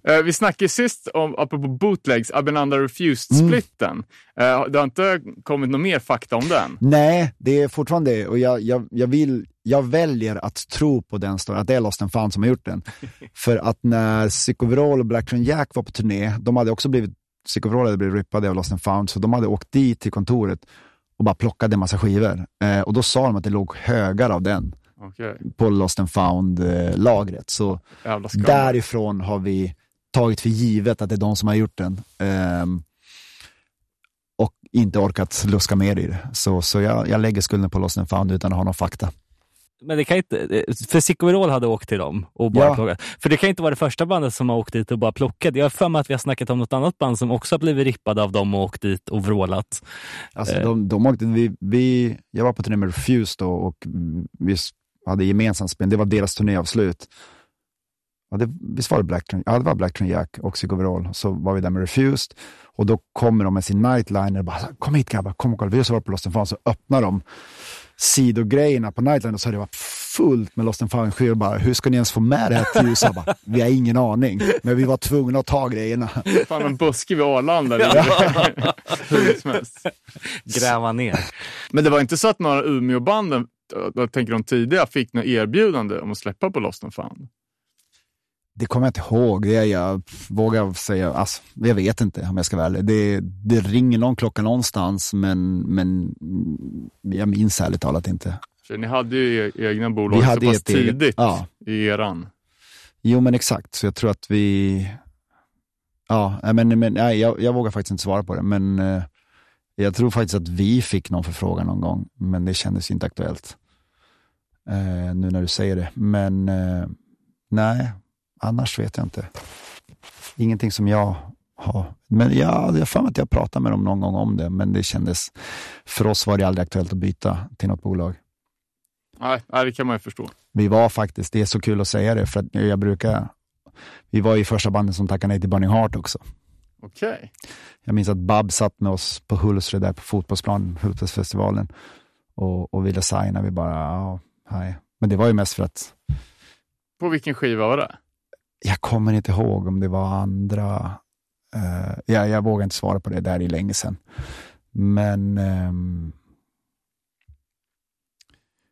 Eh, vi snackade sist om, apropå bootlegs, Abenanda Refused-splitten. Eh, det har inte kommit någon mer fakta om den. Nej, det är fortfarande det. Och jag, jag, jag, vill, jag väljer att tro på den storyn, att det är Lost and Found som har gjort den. [LAUGHS] För att när Psychoverall och Black Jack var på turné, de hade också blivit, Psychoverall hade blivit rippade av Lost and Found, så de hade åkt dit till kontoret och bara plockade en massa skivor. Eh, och då sa de att det låg högar av den Okej, på Lost and Found-lagret. så jävla skam. Därifrån har vi tagit för givet att det är de som har gjort den. Ehm, och inte orkat luska mer i det. Så, så jag, jag lägger skulden på Lost and Found utan att ha någon fakta. Men det kan inte, för Sick Overall hade åkt till dem och bara Ja. plockat. För det kan inte vara det första bandet som har åkt dit och bara plockat. Jag har för mig att vi har snackat om något annat band som också har blivit rippade av dem och åkt dit och vrålat. Alltså, Eh. de, de åkte, vi, vi, jag var på turné med Refuse då och vi hade gemensamt spel. Det var deras turnéavslut. Ja, det, visst var det Black? Ja, det var Black Jack och Sick Overall. Så var vi där med Refused och då kommer de med sin nightliner och bara “Kom hit grabbar, kom och kolla”. Vi har så varit på Lost and Found så öppnar de sidogrejerna på nightliner och så har det varit fullt med Lost and Found-skivor. Bara, Hur ska ni ens få med det här till USA? Bara, Vi har ingen aning, men vi var tvungna att ta grejerna. Fan, en buske vid Arlanda. [LAUGHS] Gräva ner. Men det var inte så att några Umeå-banden, jag tänker de tidiga, fick något erbjudande om att släppa på Lost and found? Det kommer jag inte ihåg. Det är, jag vågar säga, alltså, jag vet inte om jag ska vara ärlig. Det, det ringer någon klocka någonstans, men, men jag minns ärligt talat inte. För ni hade ju e- egna bolag Vi så hade pass ett eget- tidigt ja. i eran. Jo, men exakt. Så jag tror att vi... Ja, men, men nej, jag, jag vågar faktiskt inte svara på det, men eh, jag tror faktiskt att vi fick någon förfrågan någon gång, men det kändes inte aktuellt. Eh, nu när du säger det. Men eh, nej, annars vet jag inte. Ingenting som jag har. Men jag, har för mig att jag pratade med dem någon gång om det, men det kändes, för oss var det aldrig aktuellt att byta till något bolag. Nej, nej, det kan man ju förstå. Vi var faktiskt, det är så kul att säga det, för att jag brukar, vi var ju första bandet som tackade nej till Burning Heart också. Okej. Jag minns att Bab satt med oss på Hultsfred där på fotbollsplanen, Hultsfredsfestivalen och, och ville signa. Vi bara, ja, nej. Men det var ju mest för att På vilken skiva var det? Jag kommer inte ihåg om det var andra, eh, jag, jag vågar inte svara på det, där är länge sedan. Men ehm,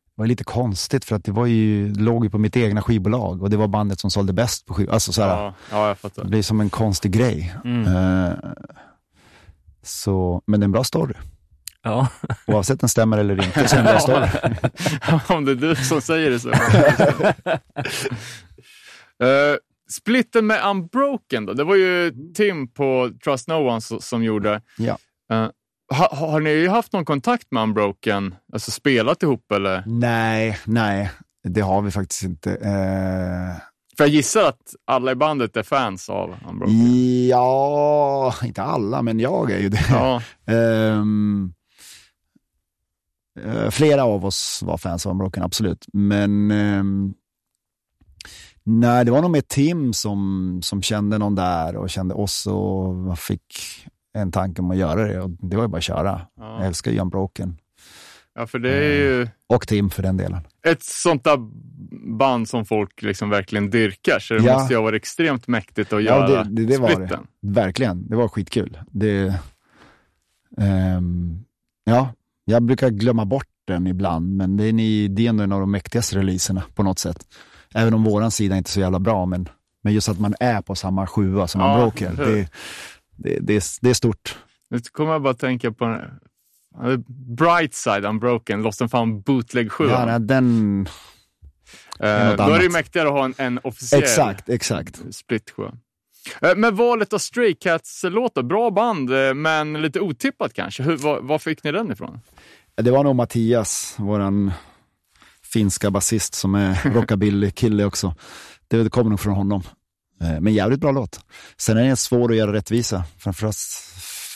det var lite konstigt för att det var ju, låg ju på mitt egna skivbolag och det var bandet som sålde bäst på skiv. Alltså Ja, ja, jag fattar. det blir som en konstig grej. Mm. Eh, så, men det är en bra story. Ja. [LAUGHS] Oavsett om den stämmer eller inte så är det en bra story. [LAUGHS] Om det är du som säger det så. uh, [LAUGHS] splitten med Unbroken då? Det var ju Tim på Trust No One so- som gjorde. Ja. Eh, ha, har ni haft någon kontakt med Unbroken? Alltså spelat ihop eller? Nej, nej, det har vi faktiskt inte. Eh, För jag gissar att alla i bandet är fans av Unbroken. ja, inte alla, men jag är ju det. Ja, [LAUGHS] eh, flera av oss var fans av Unbroken, absolut. Men ehm, nej, det var nog mer Tim som, som kände någon där och kände oss och fick en tanke om att göra det. Och det var ju bara att köra. Jag ja. älskar ju Unbroken. ja, för det är ju Och Tim för den delen. ett sånt där band som folk liksom verkligen dyrkar. Så det Ja. måste ju ha varit extremt mäktigt att Ja, göra det, det, det var det. splitten. Verkligen, det var skitkul. Det, ehm, ja, jag brukar glömma bort den ibland, men det är, ni, det är ändå en av de mäktigaste releaserna på något sätt. Även om våran sida inte är så jävla bra, men, men just att man är på samma sjua som Ja, hur? det, det, det, är, det är stort. Nu kommer jag bara att tänka på den Brightside Unbroken, Lost and found bootleg 7. Ja, nej, den, eh, något då är det ju annat. mäktigare att ha en, en officiell exakt, exakt. split 7. Eh, men valet av Stray Cats-låtar, bra band, eh, men lite otippat kanske. Hur, var, var fick ni den ifrån? Det var nog Mattias, våran finska basist som är [LAUGHS] rockabilly-kille också. Det, det kommer nog från honom. Eh, Men jävligt bra låt. Sen är den svår att göra rättvisa, framförallt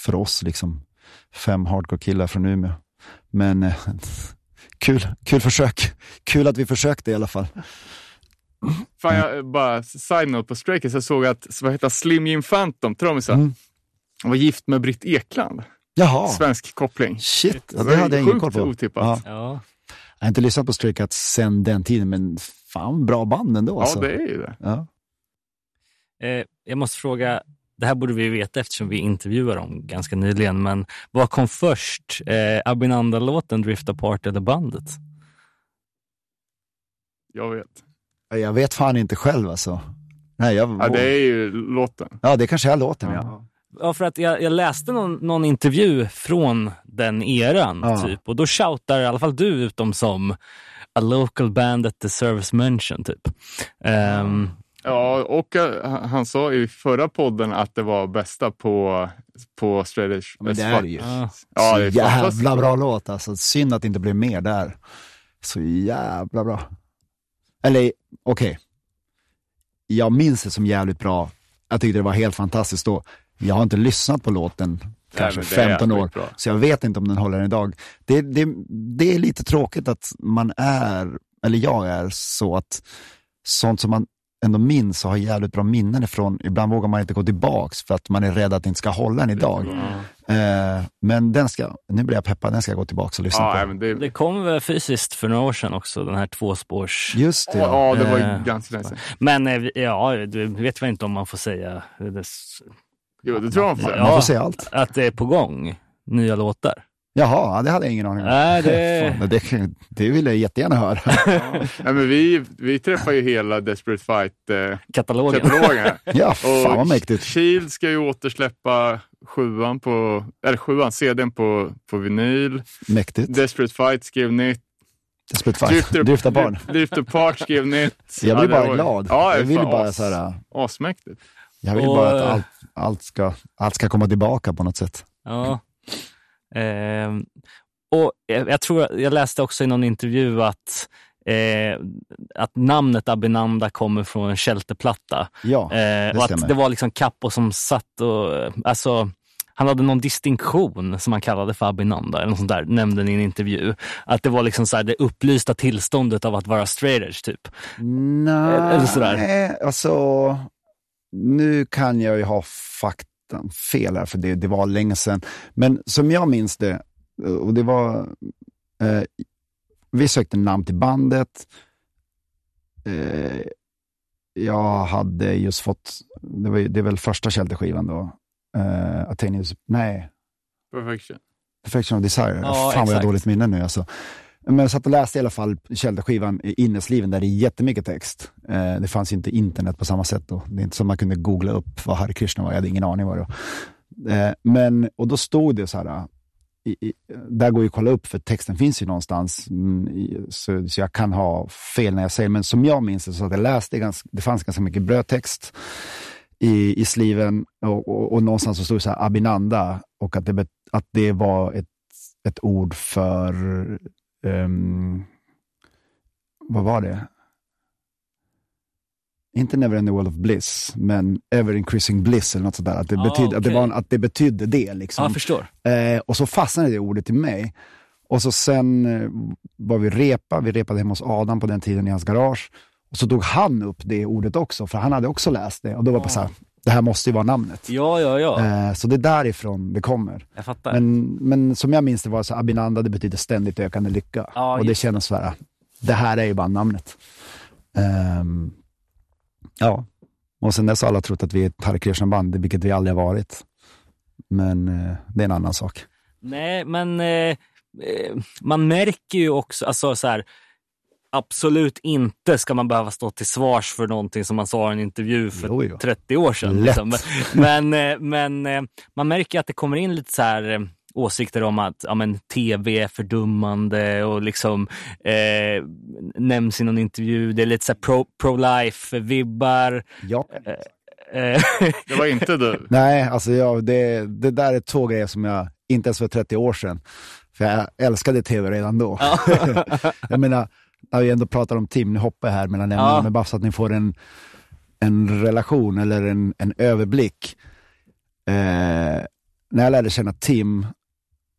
för oss, liksom fem hardcore-killar från Umeå. Men eh, [LAUGHS] kul, kul försök. Kul att vi försökte i alla fall. Fan, jag, eh, bara side note på Stray Cats, jag såg att vad heter Slim Jim Phantom, trummisen, Mm. var gift med Britt Ekland. Jaha, Svensk koppling. shit, ja, Det hade jag ingen sjukt koll på. otippat. Ja. Ja. Jag har inte lyssnat på Stray Cats sen den tiden, men fan bra band ändå. Ja, alltså. det är ju det. Ja. Eh, jag måste fråga, det här borde vi veta eftersom vi intervjuade dem ganska nyligen, men vad kom först? Eh, Abinanda-låten Drift Apart eller bandet? Jag vet. Jag vet fan inte själv alltså. Nej, jag, Ja, det är ju låten. ja, det kanske är låten ja. Ja. Ja, för att jag, jag läste någon, någon intervju från den eran, Ja. typ, och då shoutar i alla fall du ut dem som a local band that deserves mention, typ. Ehm, Ja, och eh, han- sa i förra podden att det var bästa på, på Straight Edge. Men det är det ju. ja. Ja, det är jävla bra låt alltså. Synd att det inte blev mer där. Så jävla bra. Eller okej, jag minns det som jävligt bra. Jag tyckte det var helt fantastiskt då. Jag har inte lyssnat på låten kanske är 15 år, så jag vet inte om den håller idag. Det, det, det är lite tråkigt att man är, eller jag är så att sånt som man ändå minns och har jävligt bra minnen ifrån, ibland vågar man inte gå tillbaks för att man är rädd att det inte ska hålla än idag. Eh, men den ska, nu blir jag peppad, den ska jag gå tillbaks och lyssna Ja, på. nej, men det, Det kom väl fysiskt för några år sedan också, den här tvåspårs... Just det, ja. det var ju Eh, ganska länge. Men eh, ja, du vet väl inte om man får säga Jo, det tror jag man får säga. Man Ja. får säga allt. att det är på gång, nya låtar. Jaha, det hade jag ingen aning om. Nej, det- Fan, det, det vill jag jättegärna höra. [LAUGHS] Nej, men vi, vi träffar ju hela Desperate Fight-katalogen. Katalogen. [LAUGHS] ja, fan vad mäktigt. Shield ska ju återsläppa sjuan på, eller sjuan, CDn på, på vinyl. Mäktigt. Desperate Fight skrev nytt. Split fight. Drifta barn. Drift Apart skrev nytt. Jag blir Ja, bara glad. Ja, jag vill bara så här, Asmäktigt. jag vill bara att eh, allt, allt, ska, allt ska komma tillbaka på något sätt. Ja. Ehm, och jag, tror, jag läste också i någon intervju att, eh, att namnet Abinanda kommer från en shelterplatta. Ja, Eh, och att stämmer. det var liksom Kappo som satt och, eh, alltså, han hade någon distinktion som han kallade för Abinanda, eller något sånt där, nämnde i en intervju. Att det var liksom så det upplysta tillståndet av att vara straight edge, typ. Nej, eller sådär. alltså nu kan jag ju ha faktan fel här för det, det var länge sedan. Men som jag minns det, och det var, eh, vi sökte namn till bandet. Eh, jag hade just fått, det, var, det är väl första Shelter-skivan då, eh, Athenius, nej, Perfection. Perfection of Desire. Ja, Fan vad jag har exakt. dåligt minne nu alltså. Men jag satt och läste i alla fall Kälderskivan i innesliven där det är jättemycket text. Eh, det fanns inte internet på samma sätt då. Det är inte som man kunde googla upp vad Hare Krishna var. Jag hade ingen aning vad det var. Eh, men, och då stod det så här, i, i, där går ju att kolla upp för texten finns ju någonstans. Mm, i, så, så jag kan ha fel när jag säger, men som jag minns det så att jag läste ganska, det fanns ganska mycket brödtext i, i sliven och, och, och någonstans så stod det så här Abinanda och att det, att det var ett, ett ord för, ehm, vad var det? Inte Never in the World of Bliss, men Ever Increasing Bliss eller något sånt där. Att det, Ah, betydde, att det, var, att det betydde det. Liksom. jag förstår. Eh, och så fastnade det ordet i mig. Och så sen eh, var vi repa, vi repade hemma hos Adam på den tiden i hans garage. Och så tog han upp det ordet också, för han hade också läst det. Och då var det bara så här, det här måste ju vara namnet. Ja, ja, ja. Eh, så det är därifrån det kommer. Jag fattar. Men, men som jag minns det var så Abinanda, det betyder ständigt ökande lycka. Ja, och det kändes så här, det här är ju bara namnet. Ehm, ja, och sen dess har alla trott att vi är ett Hare Krishna-band, vilket vi aldrig har varit. Men eh, det är en annan sak. Nej, men eh, eh, man märker ju också, alltså så här, absolut inte ska man behöva stå till svars för någonting som man sa i en intervju för Jo, jo. 30 år sedan. Lätt. Liksom. [LAUGHS] Men, eh, men eh, man märker att det kommer in lite så här eh, åsikter om att ja, men, tv är fördummande och liksom eh, nämns i någon intervju. Det är lite så pro, pro-life-vibbar. Ja. Det var inte du. [LAUGHS] Nej, alltså jag, det, det där är två grejer som jag, inte ens för 30 år sedan, för jag älskade tv redan då. [LAUGHS] jag menar, när vi ändå pratar om Tim, nu hoppar jag här mellan ämnena, Ja. men bara så att ni får en, en relation eller en, en överblick. Eh, när jag lärde känna Tim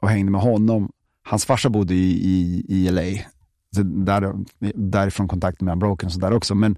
och hängde med honom, hans farsa bodde i, i, i LA, så där, därifrån kontakten med Unbroken och sådär också, men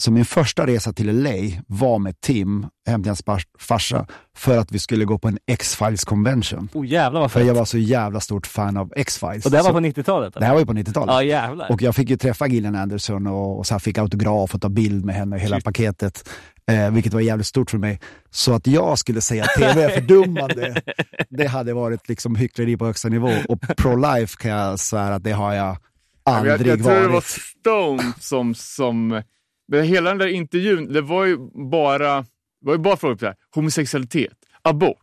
så min första resa till LA var med Tim, hem till hans fars- farsa, för att vi skulle gå på en X-Files convention. oh jävlar vad För fett. jag var så jävla stort fan av X-Files. Och det här var Så- på 90-talet? det här var ju på 90-talet. Ja, jävlar. Och jag fick ju träffa Gillian Anderson och, och så här fick autograf och ta bild med henne, hela paketet. Eh, vilket var jävligt stort för mig. Så att jag skulle säga att tv är fördummande, [LAUGHS] det hade varit liksom hyckleri på högsta nivå. Och pro-life kan jag svära att det har jag aldrig Jag, jag tror varit. det var Stone som... som men hela den där intervjun, det var ju bara, var ju bara frågor på det här. homosexualitet, abort.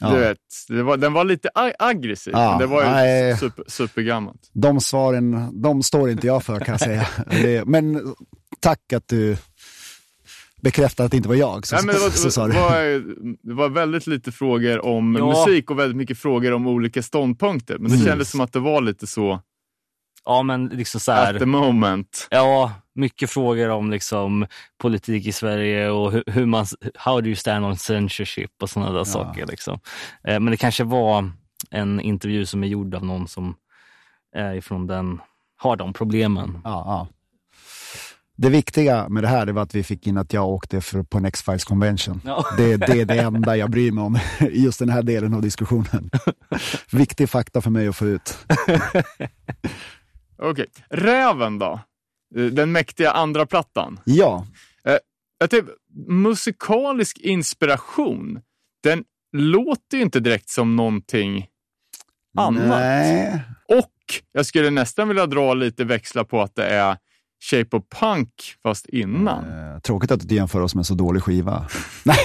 Ja. Du vet, det var, den var lite ag- aggressiv, Ja, men det var ju nej. super, supergammalt. De svaren, de står inte jag för kan jag säga. [LAUGHS] Det, men tack att du bekräftar att det inte var jag. Så, Nej, men det, var, [LAUGHS] så sa det, du. var, det var väldigt lite frågor om Ja. musik och väldigt mycket frågor om olika ståndpunkter. Men det Mm. kändes som att det var lite så. Ja, men liksom så At här, the moment. ja, mycket frågor om liksom politik i Sverige och hur, hur man, how do you stand on censorship och sådana där saker. Liksom. Eh, men det kanske var en intervju som är gjord av någon som är ifrån den, har de problemen. Ja, ja. Det viktiga med det här det var att vi fick in att jag åkte för, på en X-Files convention. Ja. Det, det är det enda jag bryr mig om i just den här delen av diskussionen. Viktig fakta för mig att få ut. [LAUGHS] Okej. Räven då? Eh, Den mäktiga andra plattan. Ja, Jag typ, musikalisk inspiration, den låter ju inte direkt som någonting annat. nej. Och jag skulle nästan vilja dra lite växlar på att det är Shape of Punk fast innan. Eh, tråkigt att du jämför oss med en så dålig skiva. [LAUGHS] Nej,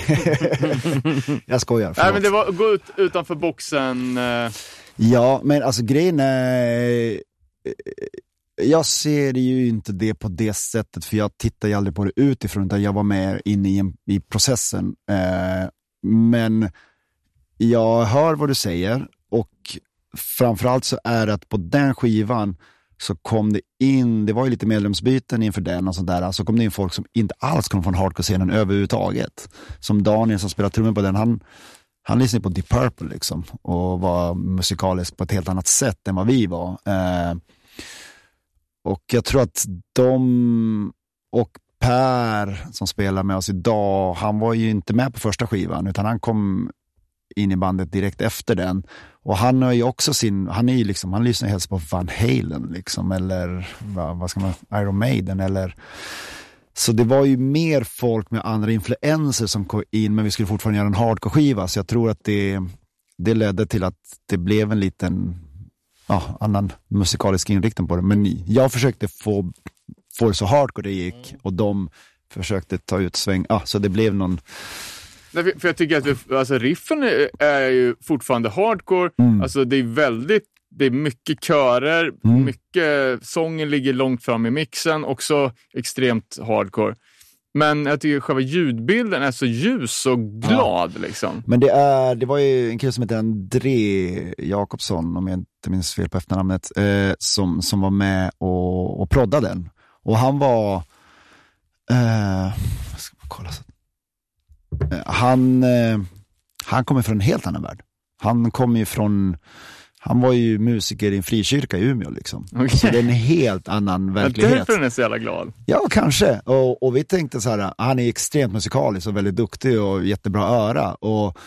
[LAUGHS] jag skojar. Nej, men det var gå ut utanför boxen. eh, Ja, men alltså grejen är... Jag ser ju inte det på det sättet, för jag tittar ju aldrig på det utifrån, utan jag var med inne i, en, i processen. Eh, men jag hör vad du säger och framförallt så är det att på den skivan så kom det in, det var ju lite medlemsbyten inför den och sådär, så kom det in folk som inte alls kom från hardcore-scenen överhuvudtaget. Som Daniel som spelar trummor på den, han, han lyssnade på Deep Purple liksom och var musikalisk på ett helt annat sätt än vad vi var. Eh, och jag tror att de och Per som spelar med oss idag, han var ju inte med på första skivan utan han kom in i bandet direkt efter den. Och han har ju också sin, han är ju liksom, han lyssnar helst på Van Halen liksom, eller vad, vad ska man, Iron Maiden eller så det var ju mer folk med andra influenser som kom in, men vi skulle fortfarande göra en hardcore-skiva, så jag tror att det, det ledde till att det blev en liten ja, annan musikalisk inriktning på det. Men jag försökte få, få det så hardcore det gick och de försökte ta ut sväng, ah, så det blev någon, Nej, för- För jag tycker att vi, alltså riffen är, är ju fortfarande hardcore. Mm. Alltså det är väldigt, det är mycket körer, Mm. mycket, sången ligger långt fram i mixen, också extremt hardcore. Men jag tycker själva ljudbilden är så ljus och glad liksom. Men det, är, det var ju en kille som heter André Jakobsson, om jag inte minns fel på efternamnet, eh, som, som var med och, och proddade den. Och han var, eh, jag ska kolla. så- Eh, han, eh, han kommer från en helt annan värld. Han kommer ju från, han var ju musiker i en frikyrka i Umeå liksom. Okej. Så det är en helt annan Men verklighet. därför är den så jävla glad. Ja, kanske. Och, och vi tänkte så här, han är extremt musikalisk och väldigt duktig och jättebra öra. Och,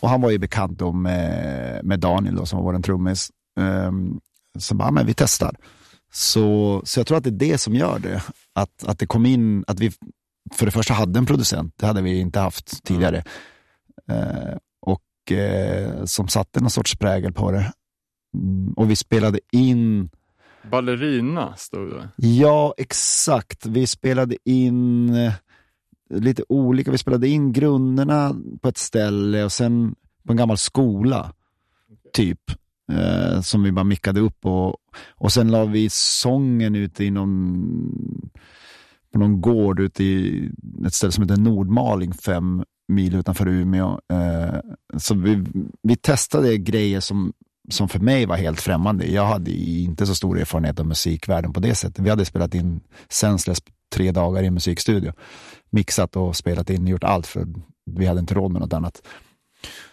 och han var ju bekant då med, med Daniel då, som var vår trummis. Um, så bara, men vi testar. Så, så jag tror att det är det som gör det. Att, att det kom in, att vi för det första hade en producent, det hade vi inte haft tidigare. Eh, och eh, som satte någon sorts prägel på det. Mm, och vi spelade in Ballerina stod det. Ja, exakt. Vi spelade in eh, lite olika. Vi spelade in grunderna på ett ställe och sen på en gammal skola, typ. Eh, som vi bara mickade upp och, och sen la vi sången ute i någon, på någon gård ute i ett ställe som heter Nordmaling, fem mil utanför Umeå. Eh, så vi, vi testade grejer som, som för mig var helt främmande. Jag hade inte så stor erfarenhet av musikvärlden på det sättet. Vi hade spelat in Senseless tre dagar i en musikstudio. Mixat och spelat in, gjort allt för vi hade inte råd med något annat.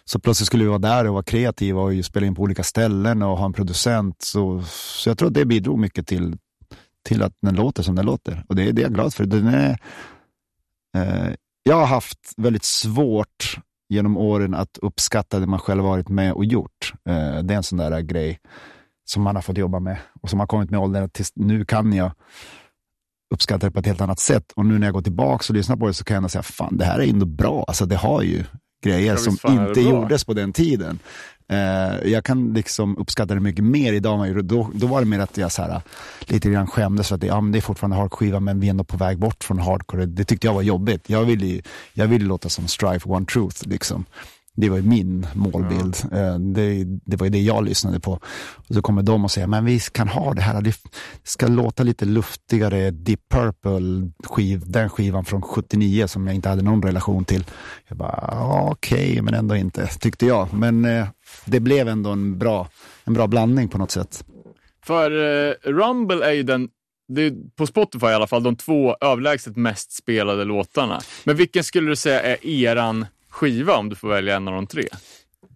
Så plötsligt skulle vi vara där och vara kreativa och spela in på olika ställen och ha en producent. Så, så jag tror att det bidrog mycket till, till att den låter som den låter. Och det, är det är jag glad för. Den är, eh, jag har haft väldigt svårt genom åren att uppskatta det man själv varit med och gjort. Eh, det är en sån där grej som man har fått jobba med och som har kommit med åldern. Tills nu kan jag uppskatta det på ett helt annat sätt. Och nu när jag går tillbaka och lyssnar på det så kan jag ändå säga, fan det här är ändå bra. Alltså det har ju grejer som inte gjordes på den tiden. Eh, jag kan liksom uppskatta det mycket mer idag än. Då, då var det mer att jag så här, lite grann skämdes för att det, ja, men det är fortfarande hardcore-skiva men vi är ändå på väg bort från hardcore. Det tyckte jag var jobbigt. Jag ville, ju- jag ville låta som Strive for One Truth. Liksom. Det var ju min målbild. Eh, Det, det var ju det jag lyssnade på. Och så kommer de och säger, men vi kan ha det här. Det ska låta lite luftigare. Deep Purple, skiv, den skivan från 79 som jag inte hade någon relation till. Jag bara, okej, men ändå inte, tyckte jag. Men eh, det blev ändå en bra, en bra blandning på något sätt. För eh, Rumble är ju den, det är, på Spotify i alla fall, de två överlägset mest spelade låtarna. Men vilken skulle du säga är eran skiva om du får välja en av de tre?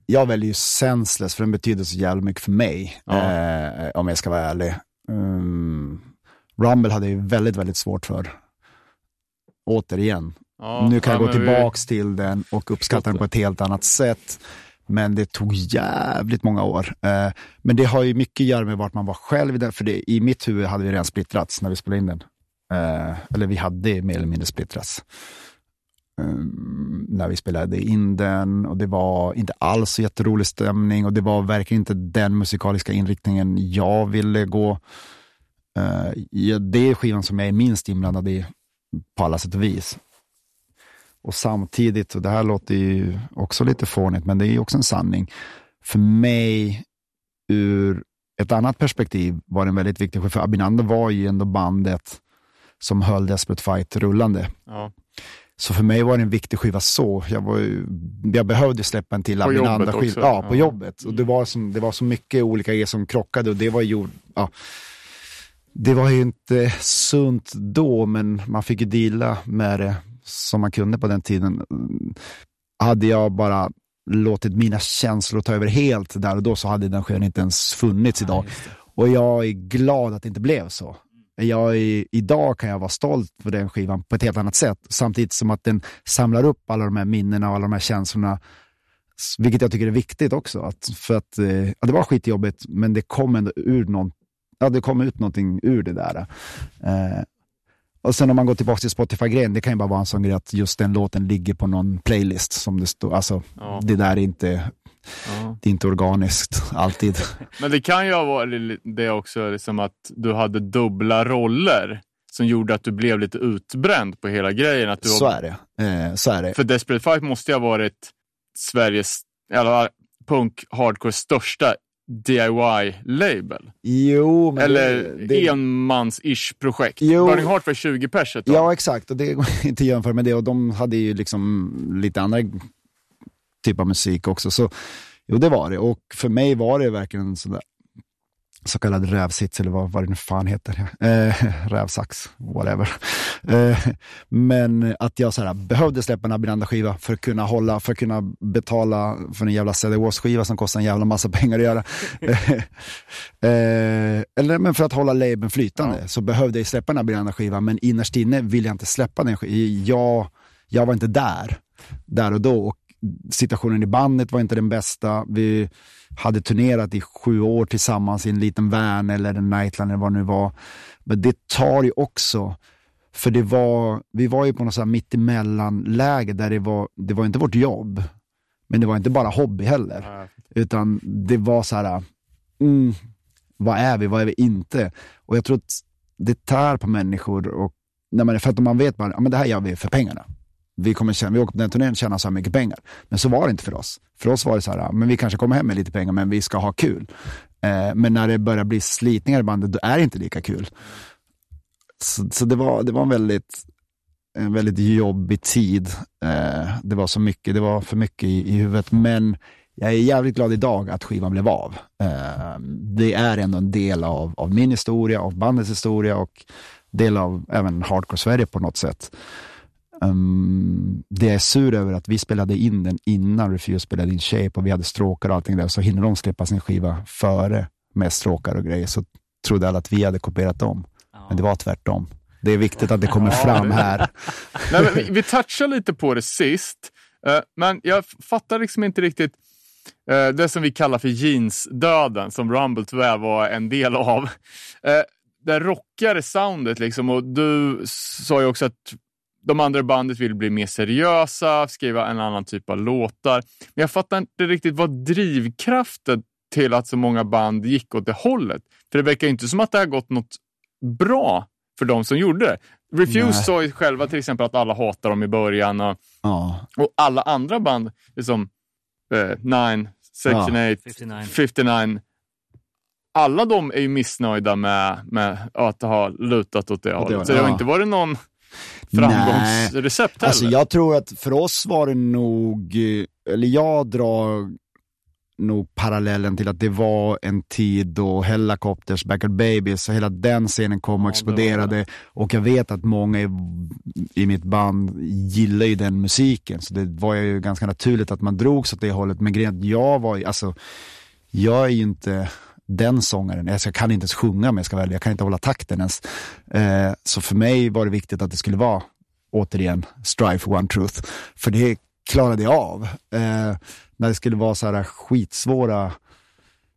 Jag väljer ju Senseless för den betyder så jävla mycket för mig. Ja. Eh, om jag ska vara ärlig. Um, Rumble hade jag ju väldigt, väldigt svårt för. Återigen. Ja, nu kan ja, jag gå men vi- till den och uppskatta den på ett helt annat sätt. Men det tog jävligt många år. Eh, men det har ju mycket att göra med vart man var själv. För det, i mitt huvud hade vi redan splittrats när vi spelade in den. Eh, eller vi hade mer eller mindre splittrats. När vi spelade in den och det var inte alls så jätterolig stämning och det var verkligen inte den musikaliska inriktningen jag ville gå. Eh, det är skivan som jag är minst inblandad i på alla sätt och vis. Och samtidigt, och det här låter ju också lite fånigt, men det är ju också en sanning. För mig, ur ett annat perspektiv, var det en väldigt viktig skiva. För Abinander var ju ändå bandet som höll Desperate Fight rullande. Ja. Så för mig var det en viktig skiva så. Jag, var jag behövde släppa en till På jobbet Abinanda-skiva. också. Ja, på Ja. jobbet. Och det var, som, det var så mycket olika grejer som krockade och det var ju, ja, det var ju inte sunt då, men man fick ju deala med det som man kunde på den tiden. Hade jag bara låtit mina känslor ta över helt där och då så hade den skivan inte ens funnits idag. Och jag är glad att det inte blev så. Jag är, idag kan jag vara stolt för den skivan på ett helt annat sätt. Samtidigt som att den samlar upp alla de här minnena och alla de här känslorna. Vilket jag tycker är viktigt också. Att, för att, eh, ja, det var skitjobbigt, men det kom ändå ur någon, ja, det kom ut någonting ur det där. Eh, och sen om man går tillbaka till Spotify-grejen, det kan ju bara vara en sån grej att just den låten ligger på någon playlist som det står. Alltså, Ja. det där är inte, Ja. det är inte organiskt [LAUGHS] alltid. Men det kan ju ha varit det också, liksom att du hade dubbla roller som gjorde att du blev lite utbränd på hela grejen. Att du Så var, är det. Eh, så är det. För Desperate Fight måste ju ha varit Sveriges, eller punk hardcore största DIY-label. Jo, men Eller det, enmans-ish projekt. Jo. Burning Heart var 20 pers ett tag. Ja, exakt. Och det går [LAUGHS] inte att jämföra med det. Och de hade ju liksom lite andra typer av musik också. Så jo, det var det. Och för mig var det verkligen en sån där så kallad rävsits, eller vad, vad det nu fan heter. [LAUGHS] Eh, rävsax, whatever. [LAUGHS] Eh, men att jag så här, behövde släppa en Abinanda-skiva för att kunna hålla, för att kunna betala för en jävla CD skiva som kostar en jävla massa [LAUGHS] pengar att göra. eh, eller men för att hålla labeln flytande så behövde jag släppa en Abinanda-skiva, men innerst inne vill jag inte släppa den. Jag, jag var inte där, där och då. Och situationen i bandet var inte den bästa. Vi hade turnerat i sju år tillsammans i en liten van eller en nightline eller vad det nu var. Men det tar ju också, för det var, vi var ju på något mittemellan-läge där det var, det var inte vårt jobb, men det var inte bara hobby heller. Utan det var så här, mm, vad är vi, vad är vi inte? Och jag tror att det tär på människor, och, när man, för att man vet bara, ja, men det här gör vi för pengarna. Vi, kommer tjäna, vi åker på den turnén och tjänar så här mycket pengar. Men så var det inte för oss. För oss var det så här, men vi kanske kommer hem med lite pengar, men vi ska ha kul. Eh, men när det börjar bli slitningar i bandet, då är det inte lika kul. Så, så det, var, det var en väldigt, en väldigt jobbig tid. Eh, det var så mycket, det var för mycket i, i huvudet. Men jag är jävligt glad idag att skivan blev av. Eh, det är ändå en del av, av min historia, av bandets historia och del av även Hardcore Sverige på något sätt. Um, det jag är sur över att vi spelade in den innan Refuse spelade in Shape och vi hade stråkar och allting där. Så hinner de släppa sin skiva före med stråkar och grejer. Så trodde alla att vi hade kopierat dem. Men det var tvärtom. Det är viktigt att det kommer fram här. [LAUGHS] Nej, vi, vi touchade lite på det sist, eh, men jag fattar liksom inte riktigt eh, det som vi kallar för jeansdöden, som Rumble tyvärr var en del av. Eh, det rockade soundet liksom och du sa ju också att de andra bandet vill bli mer seriösa, skriva en annan typ av låtar. Men jag fattar inte riktigt vad drivkraften till att så många band gick åt det hållet. För det verkar ju inte som att det har gått något bra för de som gjorde det. Refuse sa ju själva till exempel att alla hatar dem i början och, Ja, och alla andra band, liksom eh, Nine, Section 8, 59. 59, alla de är ju missnöjda med, med att ha lutat åt det hållet. Så det har ja. inte varit någon framgångsrecept heller. Alltså jag tror att för oss var det nog, eh, eller jag drar nog parallellen till att det var en tid då Hellacopters, Backyard Babies hela den scenen kom och exploderade. Och jag vet att många i, i mitt band gillar ju den musiken, så det var ju ganska naturligt att man drogs åt det hållet. Men grejen att jag var ju, alltså, jag är ju inte den sångaren, alltså, jag kan inte ens sjunga om jag ska välja, jag kan inte hålla takten ens. Eh, så för mig var det viktigt att det skulle vara, återigen, Strive for One Truth. För det klarade jag av. Eh, när det skulle vara så här skitsvåra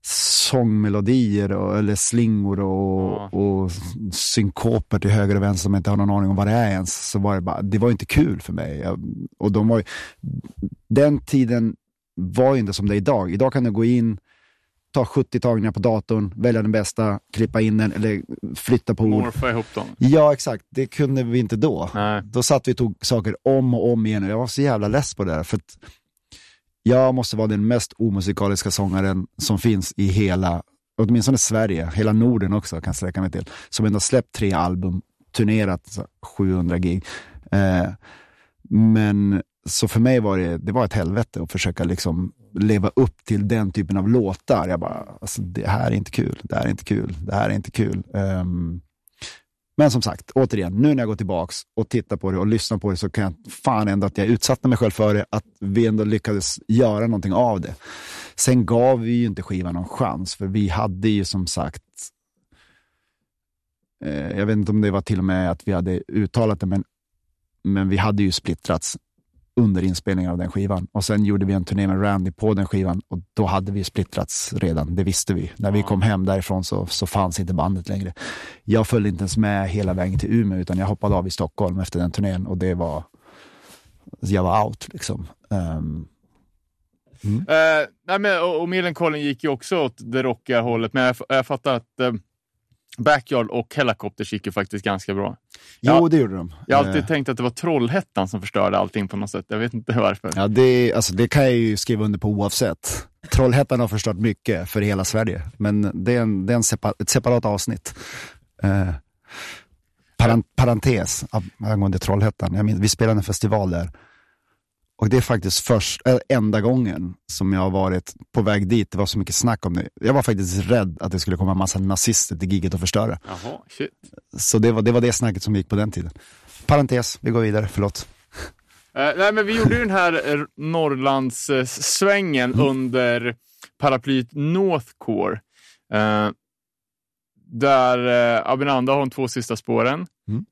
sångmelodier och, eller slingor och, Ja. och synkoper till höger och vänster som jag inte har någon aning om vad det är ens. Så var det bara, det var inte kul för mig. Jag, och de var ju, den tiden var ju inte som det är idag. Idag kan du gå in, ta 70 tagningar på datorn, välja den bästa, klippa in den eller flytta på ord. Morfa ihop dem. Ja, exakt. Det kunde vi inte då. Nej. Då satt vi och tog saker om och om igen och jag var så jävla less på det där. För att jag måste vara den mest omusikaliska sångaren som finns i hela, åtminstone Sverige, hela Norden också kan jag sträcka mig till. Som ändå släppt tre album, turnerat så 700 gig. Eh, men så för mig var det, det var ett helvete att försöka liksom leva upp till den typen av låtar. Jag bara, alltså, det här är inte kul, det här är inte kul, det här är inte kul. Um, men som sagt, återigen, nu när jag går tillbaks och tittar på det och lyssnar på det så kan jag fan ändå att jag utsatte mig själv för det, att vi ändå lyckades göra någonting av det. Sen gav vi ju inte skivan någon chans, för vi hade ju som sagt, eh, jag vet inte om det var till och med att vi hade uttalat det, men, men vi hade ju splittrats under inspelningen av den skivan. Och sen gjorde vi en turné med Randy på den skivan och då hade vi splittrats redan, det visste vi. När vi kom hem därifrån så, så fanns inte bandet längre. Jag följde inte ens med hela vägen till Umeå utan jag hoppade av i Stockholm efter den turnén och det var, jag var out liksom. Ehm, Eh, nej, men, och, och Millencolin gick ju också åt det rockiga hållet, men jag, jag fattar att eh, Backyard och Helicopters gick ju faktiskt ganska bra. jo, Ja. det gjorde de. Jag har alltid Eh, tänkt att det var Trollhättan som förstörde allting på något sätt. Jag vet inte [LAUGHS] varför. Ja, det, alltså, det kan jag ju skriva under på oavsett. Trollhättan har förstört mycket för hela Sverige, men det är, en, det är en sepa, ett separat avsnitt. Eh, paran, parentes angående Trollhättan. Jag minns, vi spelade en festival där. Och det är faktiskt först, äh, enda gången som jag har varit på väg dit. Det var så mycket snack om det. Jag var faktiskt rädd att det skulle komma en massa nazister till giget och förstöra. Jaha, shit. Så det var, det var det snacket som gick på den tiden. Parentes, vi går vidare, förlåt. Eh, nej, men vi gjorde ju den här eh, Norrlandssvängen Mm. under paraplyet Northcore. Eh, där eh, Abinanda har de två sista spåren. Mm.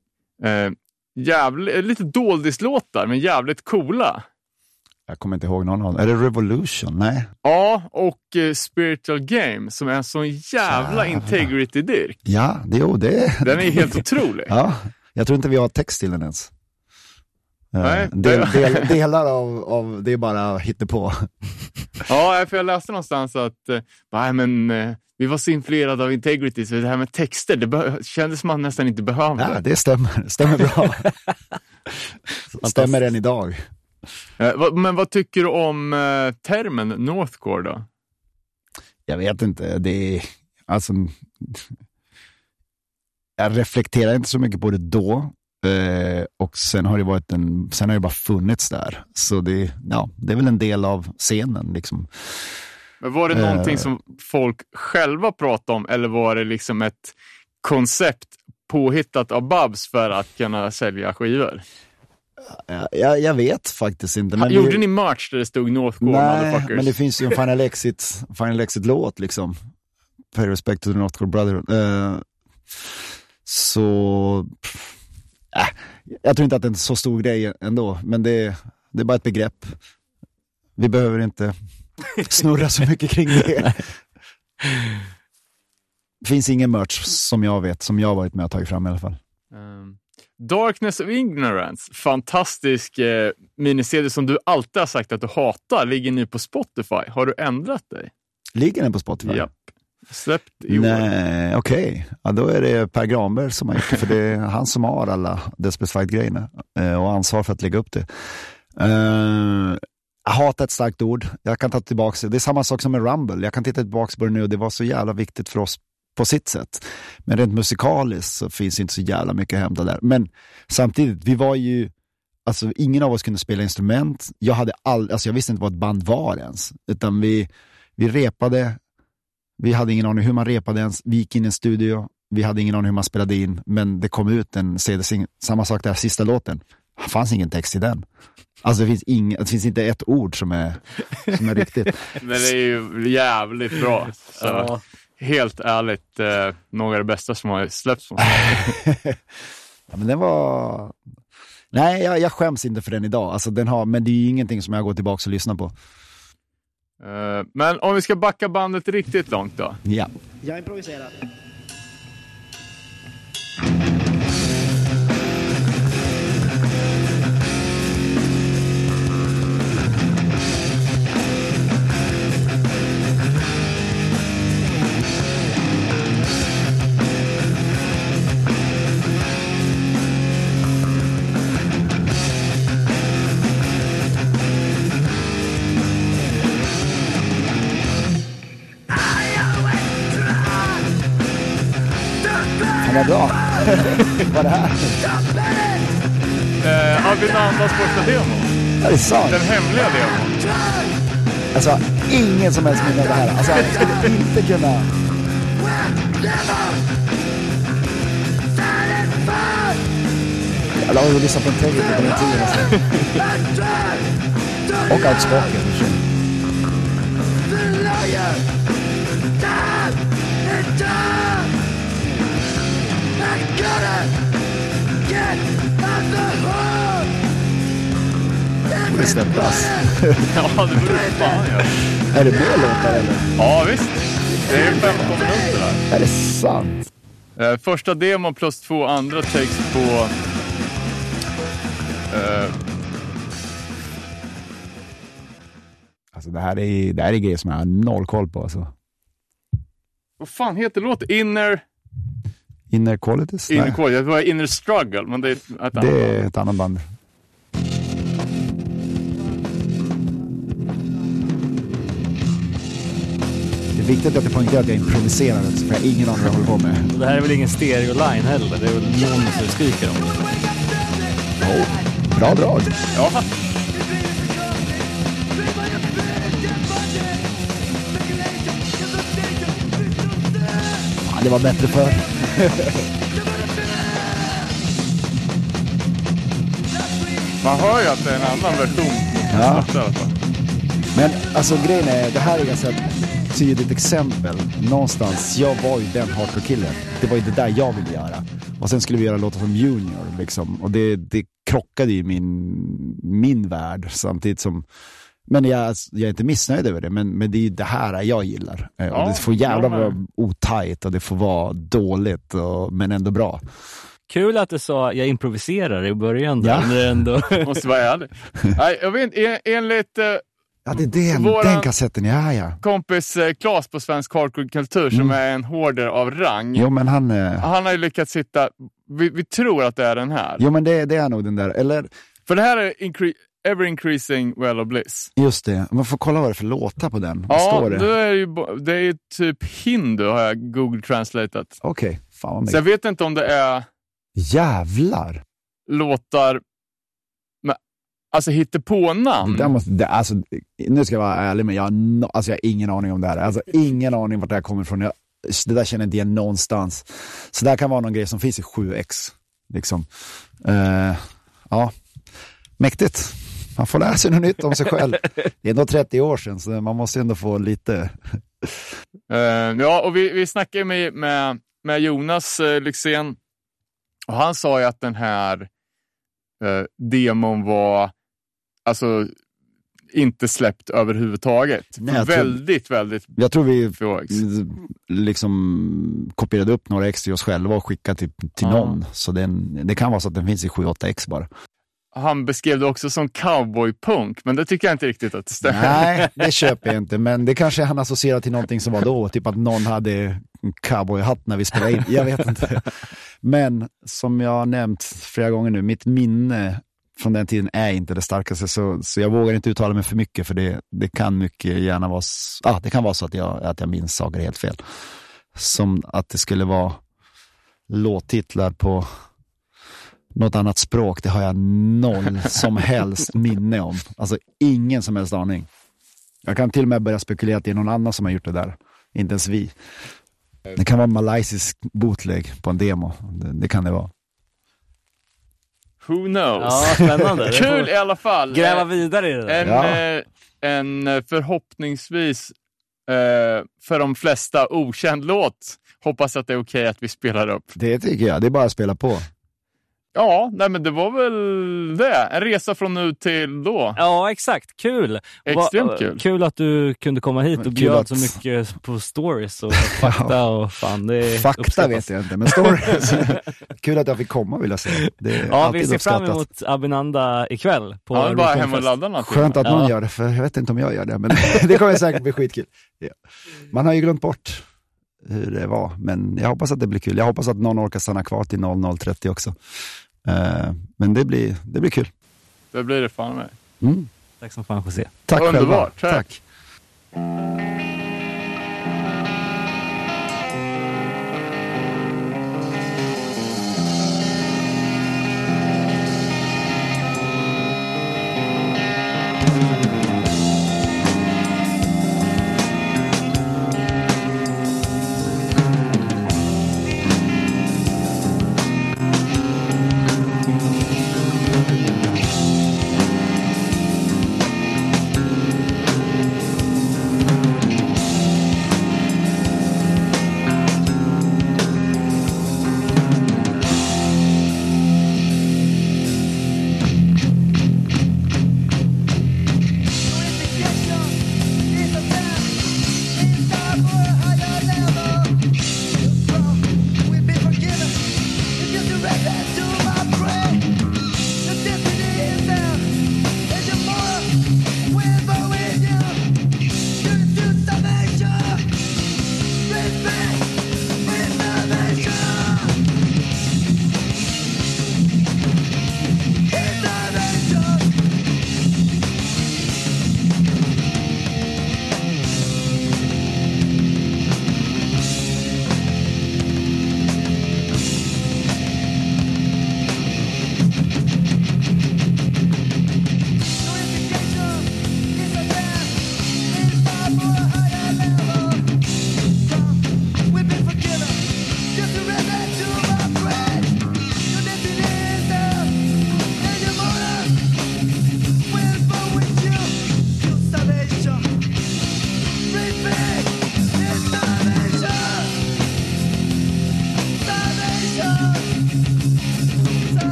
Eh, jävligt, lite doldislåtar, men jävligt coola. Jag kommer inte ihåg någon av dem. Är det Revolution? Nej. Ja, och eh, Spiritual Game som är en sån jävla Jävlar. integrity-dyrk. Ja, det, jo, det Den är helt otrolig. [LAUGHS] Ja, jag tror inte vi har text till den ens. Eh, Nej. del, del, delar av, av det är bara hittepå. [LAUGHS] Ja, för jag läste någonstans att eh, bara, men, vi var så influerade av integrity, så det här med texter, det kändes som man nästan inte behövde. Ja, det stämmer. Stämmer bra. [LAUGHS] stämmer än idag. Eh, Men vad tycker du om eh, termen Northcore då? Jag vet inte. Det är, alltså, jag reflekterar inte så mycket på det då. Eh, och sen har det varit en, sen har det bara funnits där. Så det, ja, det är väl en del av scenen liksom. Men var det någonting som folk själva pratade om eller var det liksom ett koncept påhittat av Babs för att kunna sälja skivor? Jag, jag, vet faktiskt inte. Men Gjorde det, ni merch där det stod Northcore Nej, men det finns ju en Final Exit, Final Exit-låt liksom. Pay respect to the Northcore Brotherhood. Eh, så, äh, jag tror inte att det är en så stor grej ändå, men det, det är bara ett begrepp. Vi behöver inte snurra så mycket kring det. [LAUGHS] Det finns ingen merch som jag vet, som jag varit med och tagit fram i alla fall. Um, Darkness of Ignorance, fantastisk eh, miniserie som du alltid har sagt att du hatar, ligger nu på Spotify. Har du ändrat dig? Ligger den på Spotify? Japp. Släppt i år. Nej, okej. Ja, då är det Per Granberg som har gjort det, för det är han som har alla Despecified-grejerna eh, och ansvar för att lägga upp det. Uh, jag hatar ett starkt ord. Jag kan ta tillbaka det. Det är samma sak som med Rumble. Jag kan titta tillbaka på det nu och det var så jävla viktigt för oss på sitt sätt. Men rent musikaliskt så finns det inte så jävla mycket att hämta där. Men samtidigt, vi var ju, alltså ingen av oss kunde spela instrument. Jag hade all, alltså jag visste inte vad ett band var ens. Utan vi, Vi repade, vi hade ingen aning hur man repade ens, vi gick in i en studio, vi hade ingen aning hur man spelade in, men det kom ut en CD-singel. Samma sak där, sista låten. Det fanns ingen text i den. Alltså det finns, ing, det finns inte ett ord som är, som är riktigt. [LAUGHS] Men det är ju jävligt bra. Så, Ja. Helt ärligt, eh, några av det bästa som har släppts. [LAUGHS] Ja, men den var... Nej, jag, jag skäms inte för den idag. Alltså, den har, men det är ju ingenting som jag går tillbaka och lyssnar på. Eh, Men om vi ska backa bandet riktigt långt då. Ja. Jag improviserar. Det är sant. Den hemliga demon. Alltså, ingen som helst minne av det här. Alltså, jag skulle inte kunna... Jag la ju lyssna på en text på den tiden. Alltså. Och outspoken. i och för sig. Borde släppas. [LAUGHS] Ja, det borde fan göra. Är det mer låtar eller? Ja, visst. Det är 15 minuter där. Är det sant? Eh, första demon plus två andra takes på... Eh, Alltså det här är, det här är grejer som jag har noll koll på. Alltså. vad fan heter låten? Inner... Inner qualities? Inner, Quality. det var Inner Struggle, men det är ett annat det är band. ett annat band. Viktigt att jag poängterar att jag improviserar, för jag har ingen aning vad jag håller på med. Och det här är väl ingen stereo-line heller? Det är väl någon som skriker om det. Oh, bra drag. Ja, Fan, det var bättre förr. man hör ju att det är en annan version. Ja. Men alltså grejen är, det här är ganska tydligt exempel. Någonstans, jag var ju den hardcore-killen. Det var ju det där jag ville göra. Och sen skulle vi göra låtar som Junior liksom. Och det, det krockade ju i min, min värld samtidigt som men jag, jag är inte missnöjd över det, men, men det är ju det här jag gillar. Eh, Ja, och det får jävla vara otajt och det får vara dåligt, och, men ändå bra. Kul att du sa jag improviserar i början. Där, Ja. ändå... [LAUGHS] Måste vara ärlig. Nej, jag vet en- enligt eh, Ja, det är den, Våran- den kassetten, ja ja. kompis eh, Klas på Svensk Hardcore-kultur som Mm. är en hoarder av rang. Jo men han, eh, Han har ju lyckats hitta, vi, vi tror att det är den här. jo men det, det är nog den där, eller För det här är incre- Ever Increasing Well of Bliss. just det, man får kolla vad det är för låtar på den. Vad Ja, står det? då är det, ju, bo- det är ju typ hindu har jag Google translatat. Okej, fan vad Så jag mycket. vet inte om det är Jävlar! låtar alltså hittepånamn. Det måste, det, alltså, nu ska jag vara ärlig, men jag alltså, jag har ingen aning om det här. Alltså, ingen aning vart det här kommer ifrån. Jag, det där känner jag inte igen någonstans. Så det här kan vara någon grej som finns i 7X. Liksom. Eh, ja, mäktigt. Man får lära sig något nytt om sig själv. Det är ändå 30 år sedan, så man måste ändå få lite... Eh, ja, och vi, vi snackade med, med, med Jonas uh, Lyxzén och han sa ju att den här uh, demon var alltså inte släppt överhuvudtaget. Nej, jag tror- väldigt, väldigt Jag tror vi liksom kopierade upp några extra i oss själva och skickade till, till Ja. någon. Så den, det kan vara så att den finns i 7-8X bara. Han beskrev det också som cowboypunk, men det tycker jag inte riktigt att det stämmer. Nej, [LAUGHS] det köper jag inte. Men det kanske han associerar till någonting som var då. Typ att någon hade en cowboyhatt när vi spelade in. Jag vet inte. Men som jag har nämnt flera gånger nu, mitt minne från den tiden är inte det starkaste. Så, så jag vågar inte uttala mig för mycket. För det, det kan mycket gärna vara, ah, det kan vara så att jag, att jag minns saker helt fel. Som att det skulle vara låttitlar på något annat språk, det har jag noll [LAUGHS] som helst minne om. Alltså ingen som helst aning. Jag kan till och med börja spekulera att det är någon annan som har gjort det där. Inte ens vi. Det kan vara malaysisk bootleg på en demo. Det, det kan det vara. Who knows? Ja, spännande. Kul i alla fall. Gräva vidare i det där. En, Ja. eh, en eh, förhoppningsvis eh, för de flesta okänd låt. Hoppas att det är okej att vi spelar upp. Det tycker jag. Det är bara att spela på. Ja, nej men det var väl det. En resa från nu till då. Ja, exakt. Kul! Extremt Va- kul. Kul att du kunde komma hit och bjöd att- så mycket på stories och [LAUGHS] fakta och fan, det Fakta uppskattas. vet jag inte, men stories. [LAUGHS] Kul att jag fick komma vill jag säga. Det är Ja, vi ser fram emot Abinanda ikväll på Ja, bara hem och ladda någonting. Skönt att någon Ja. gör det, för jag vet inte om jag gör det. Men [LAUGHS] det kommer säkert bli skitkul. Ja. Man har ju glömt bort hur det var, men jag hoppas att det blir kul. Jag hoppas att någon orkar stanna kvar till 00.30 också. Eh, men det blir, det blir kul. Det blir det fan med. Mm. Tack som fan José. Tack Underbart, själva. tack. The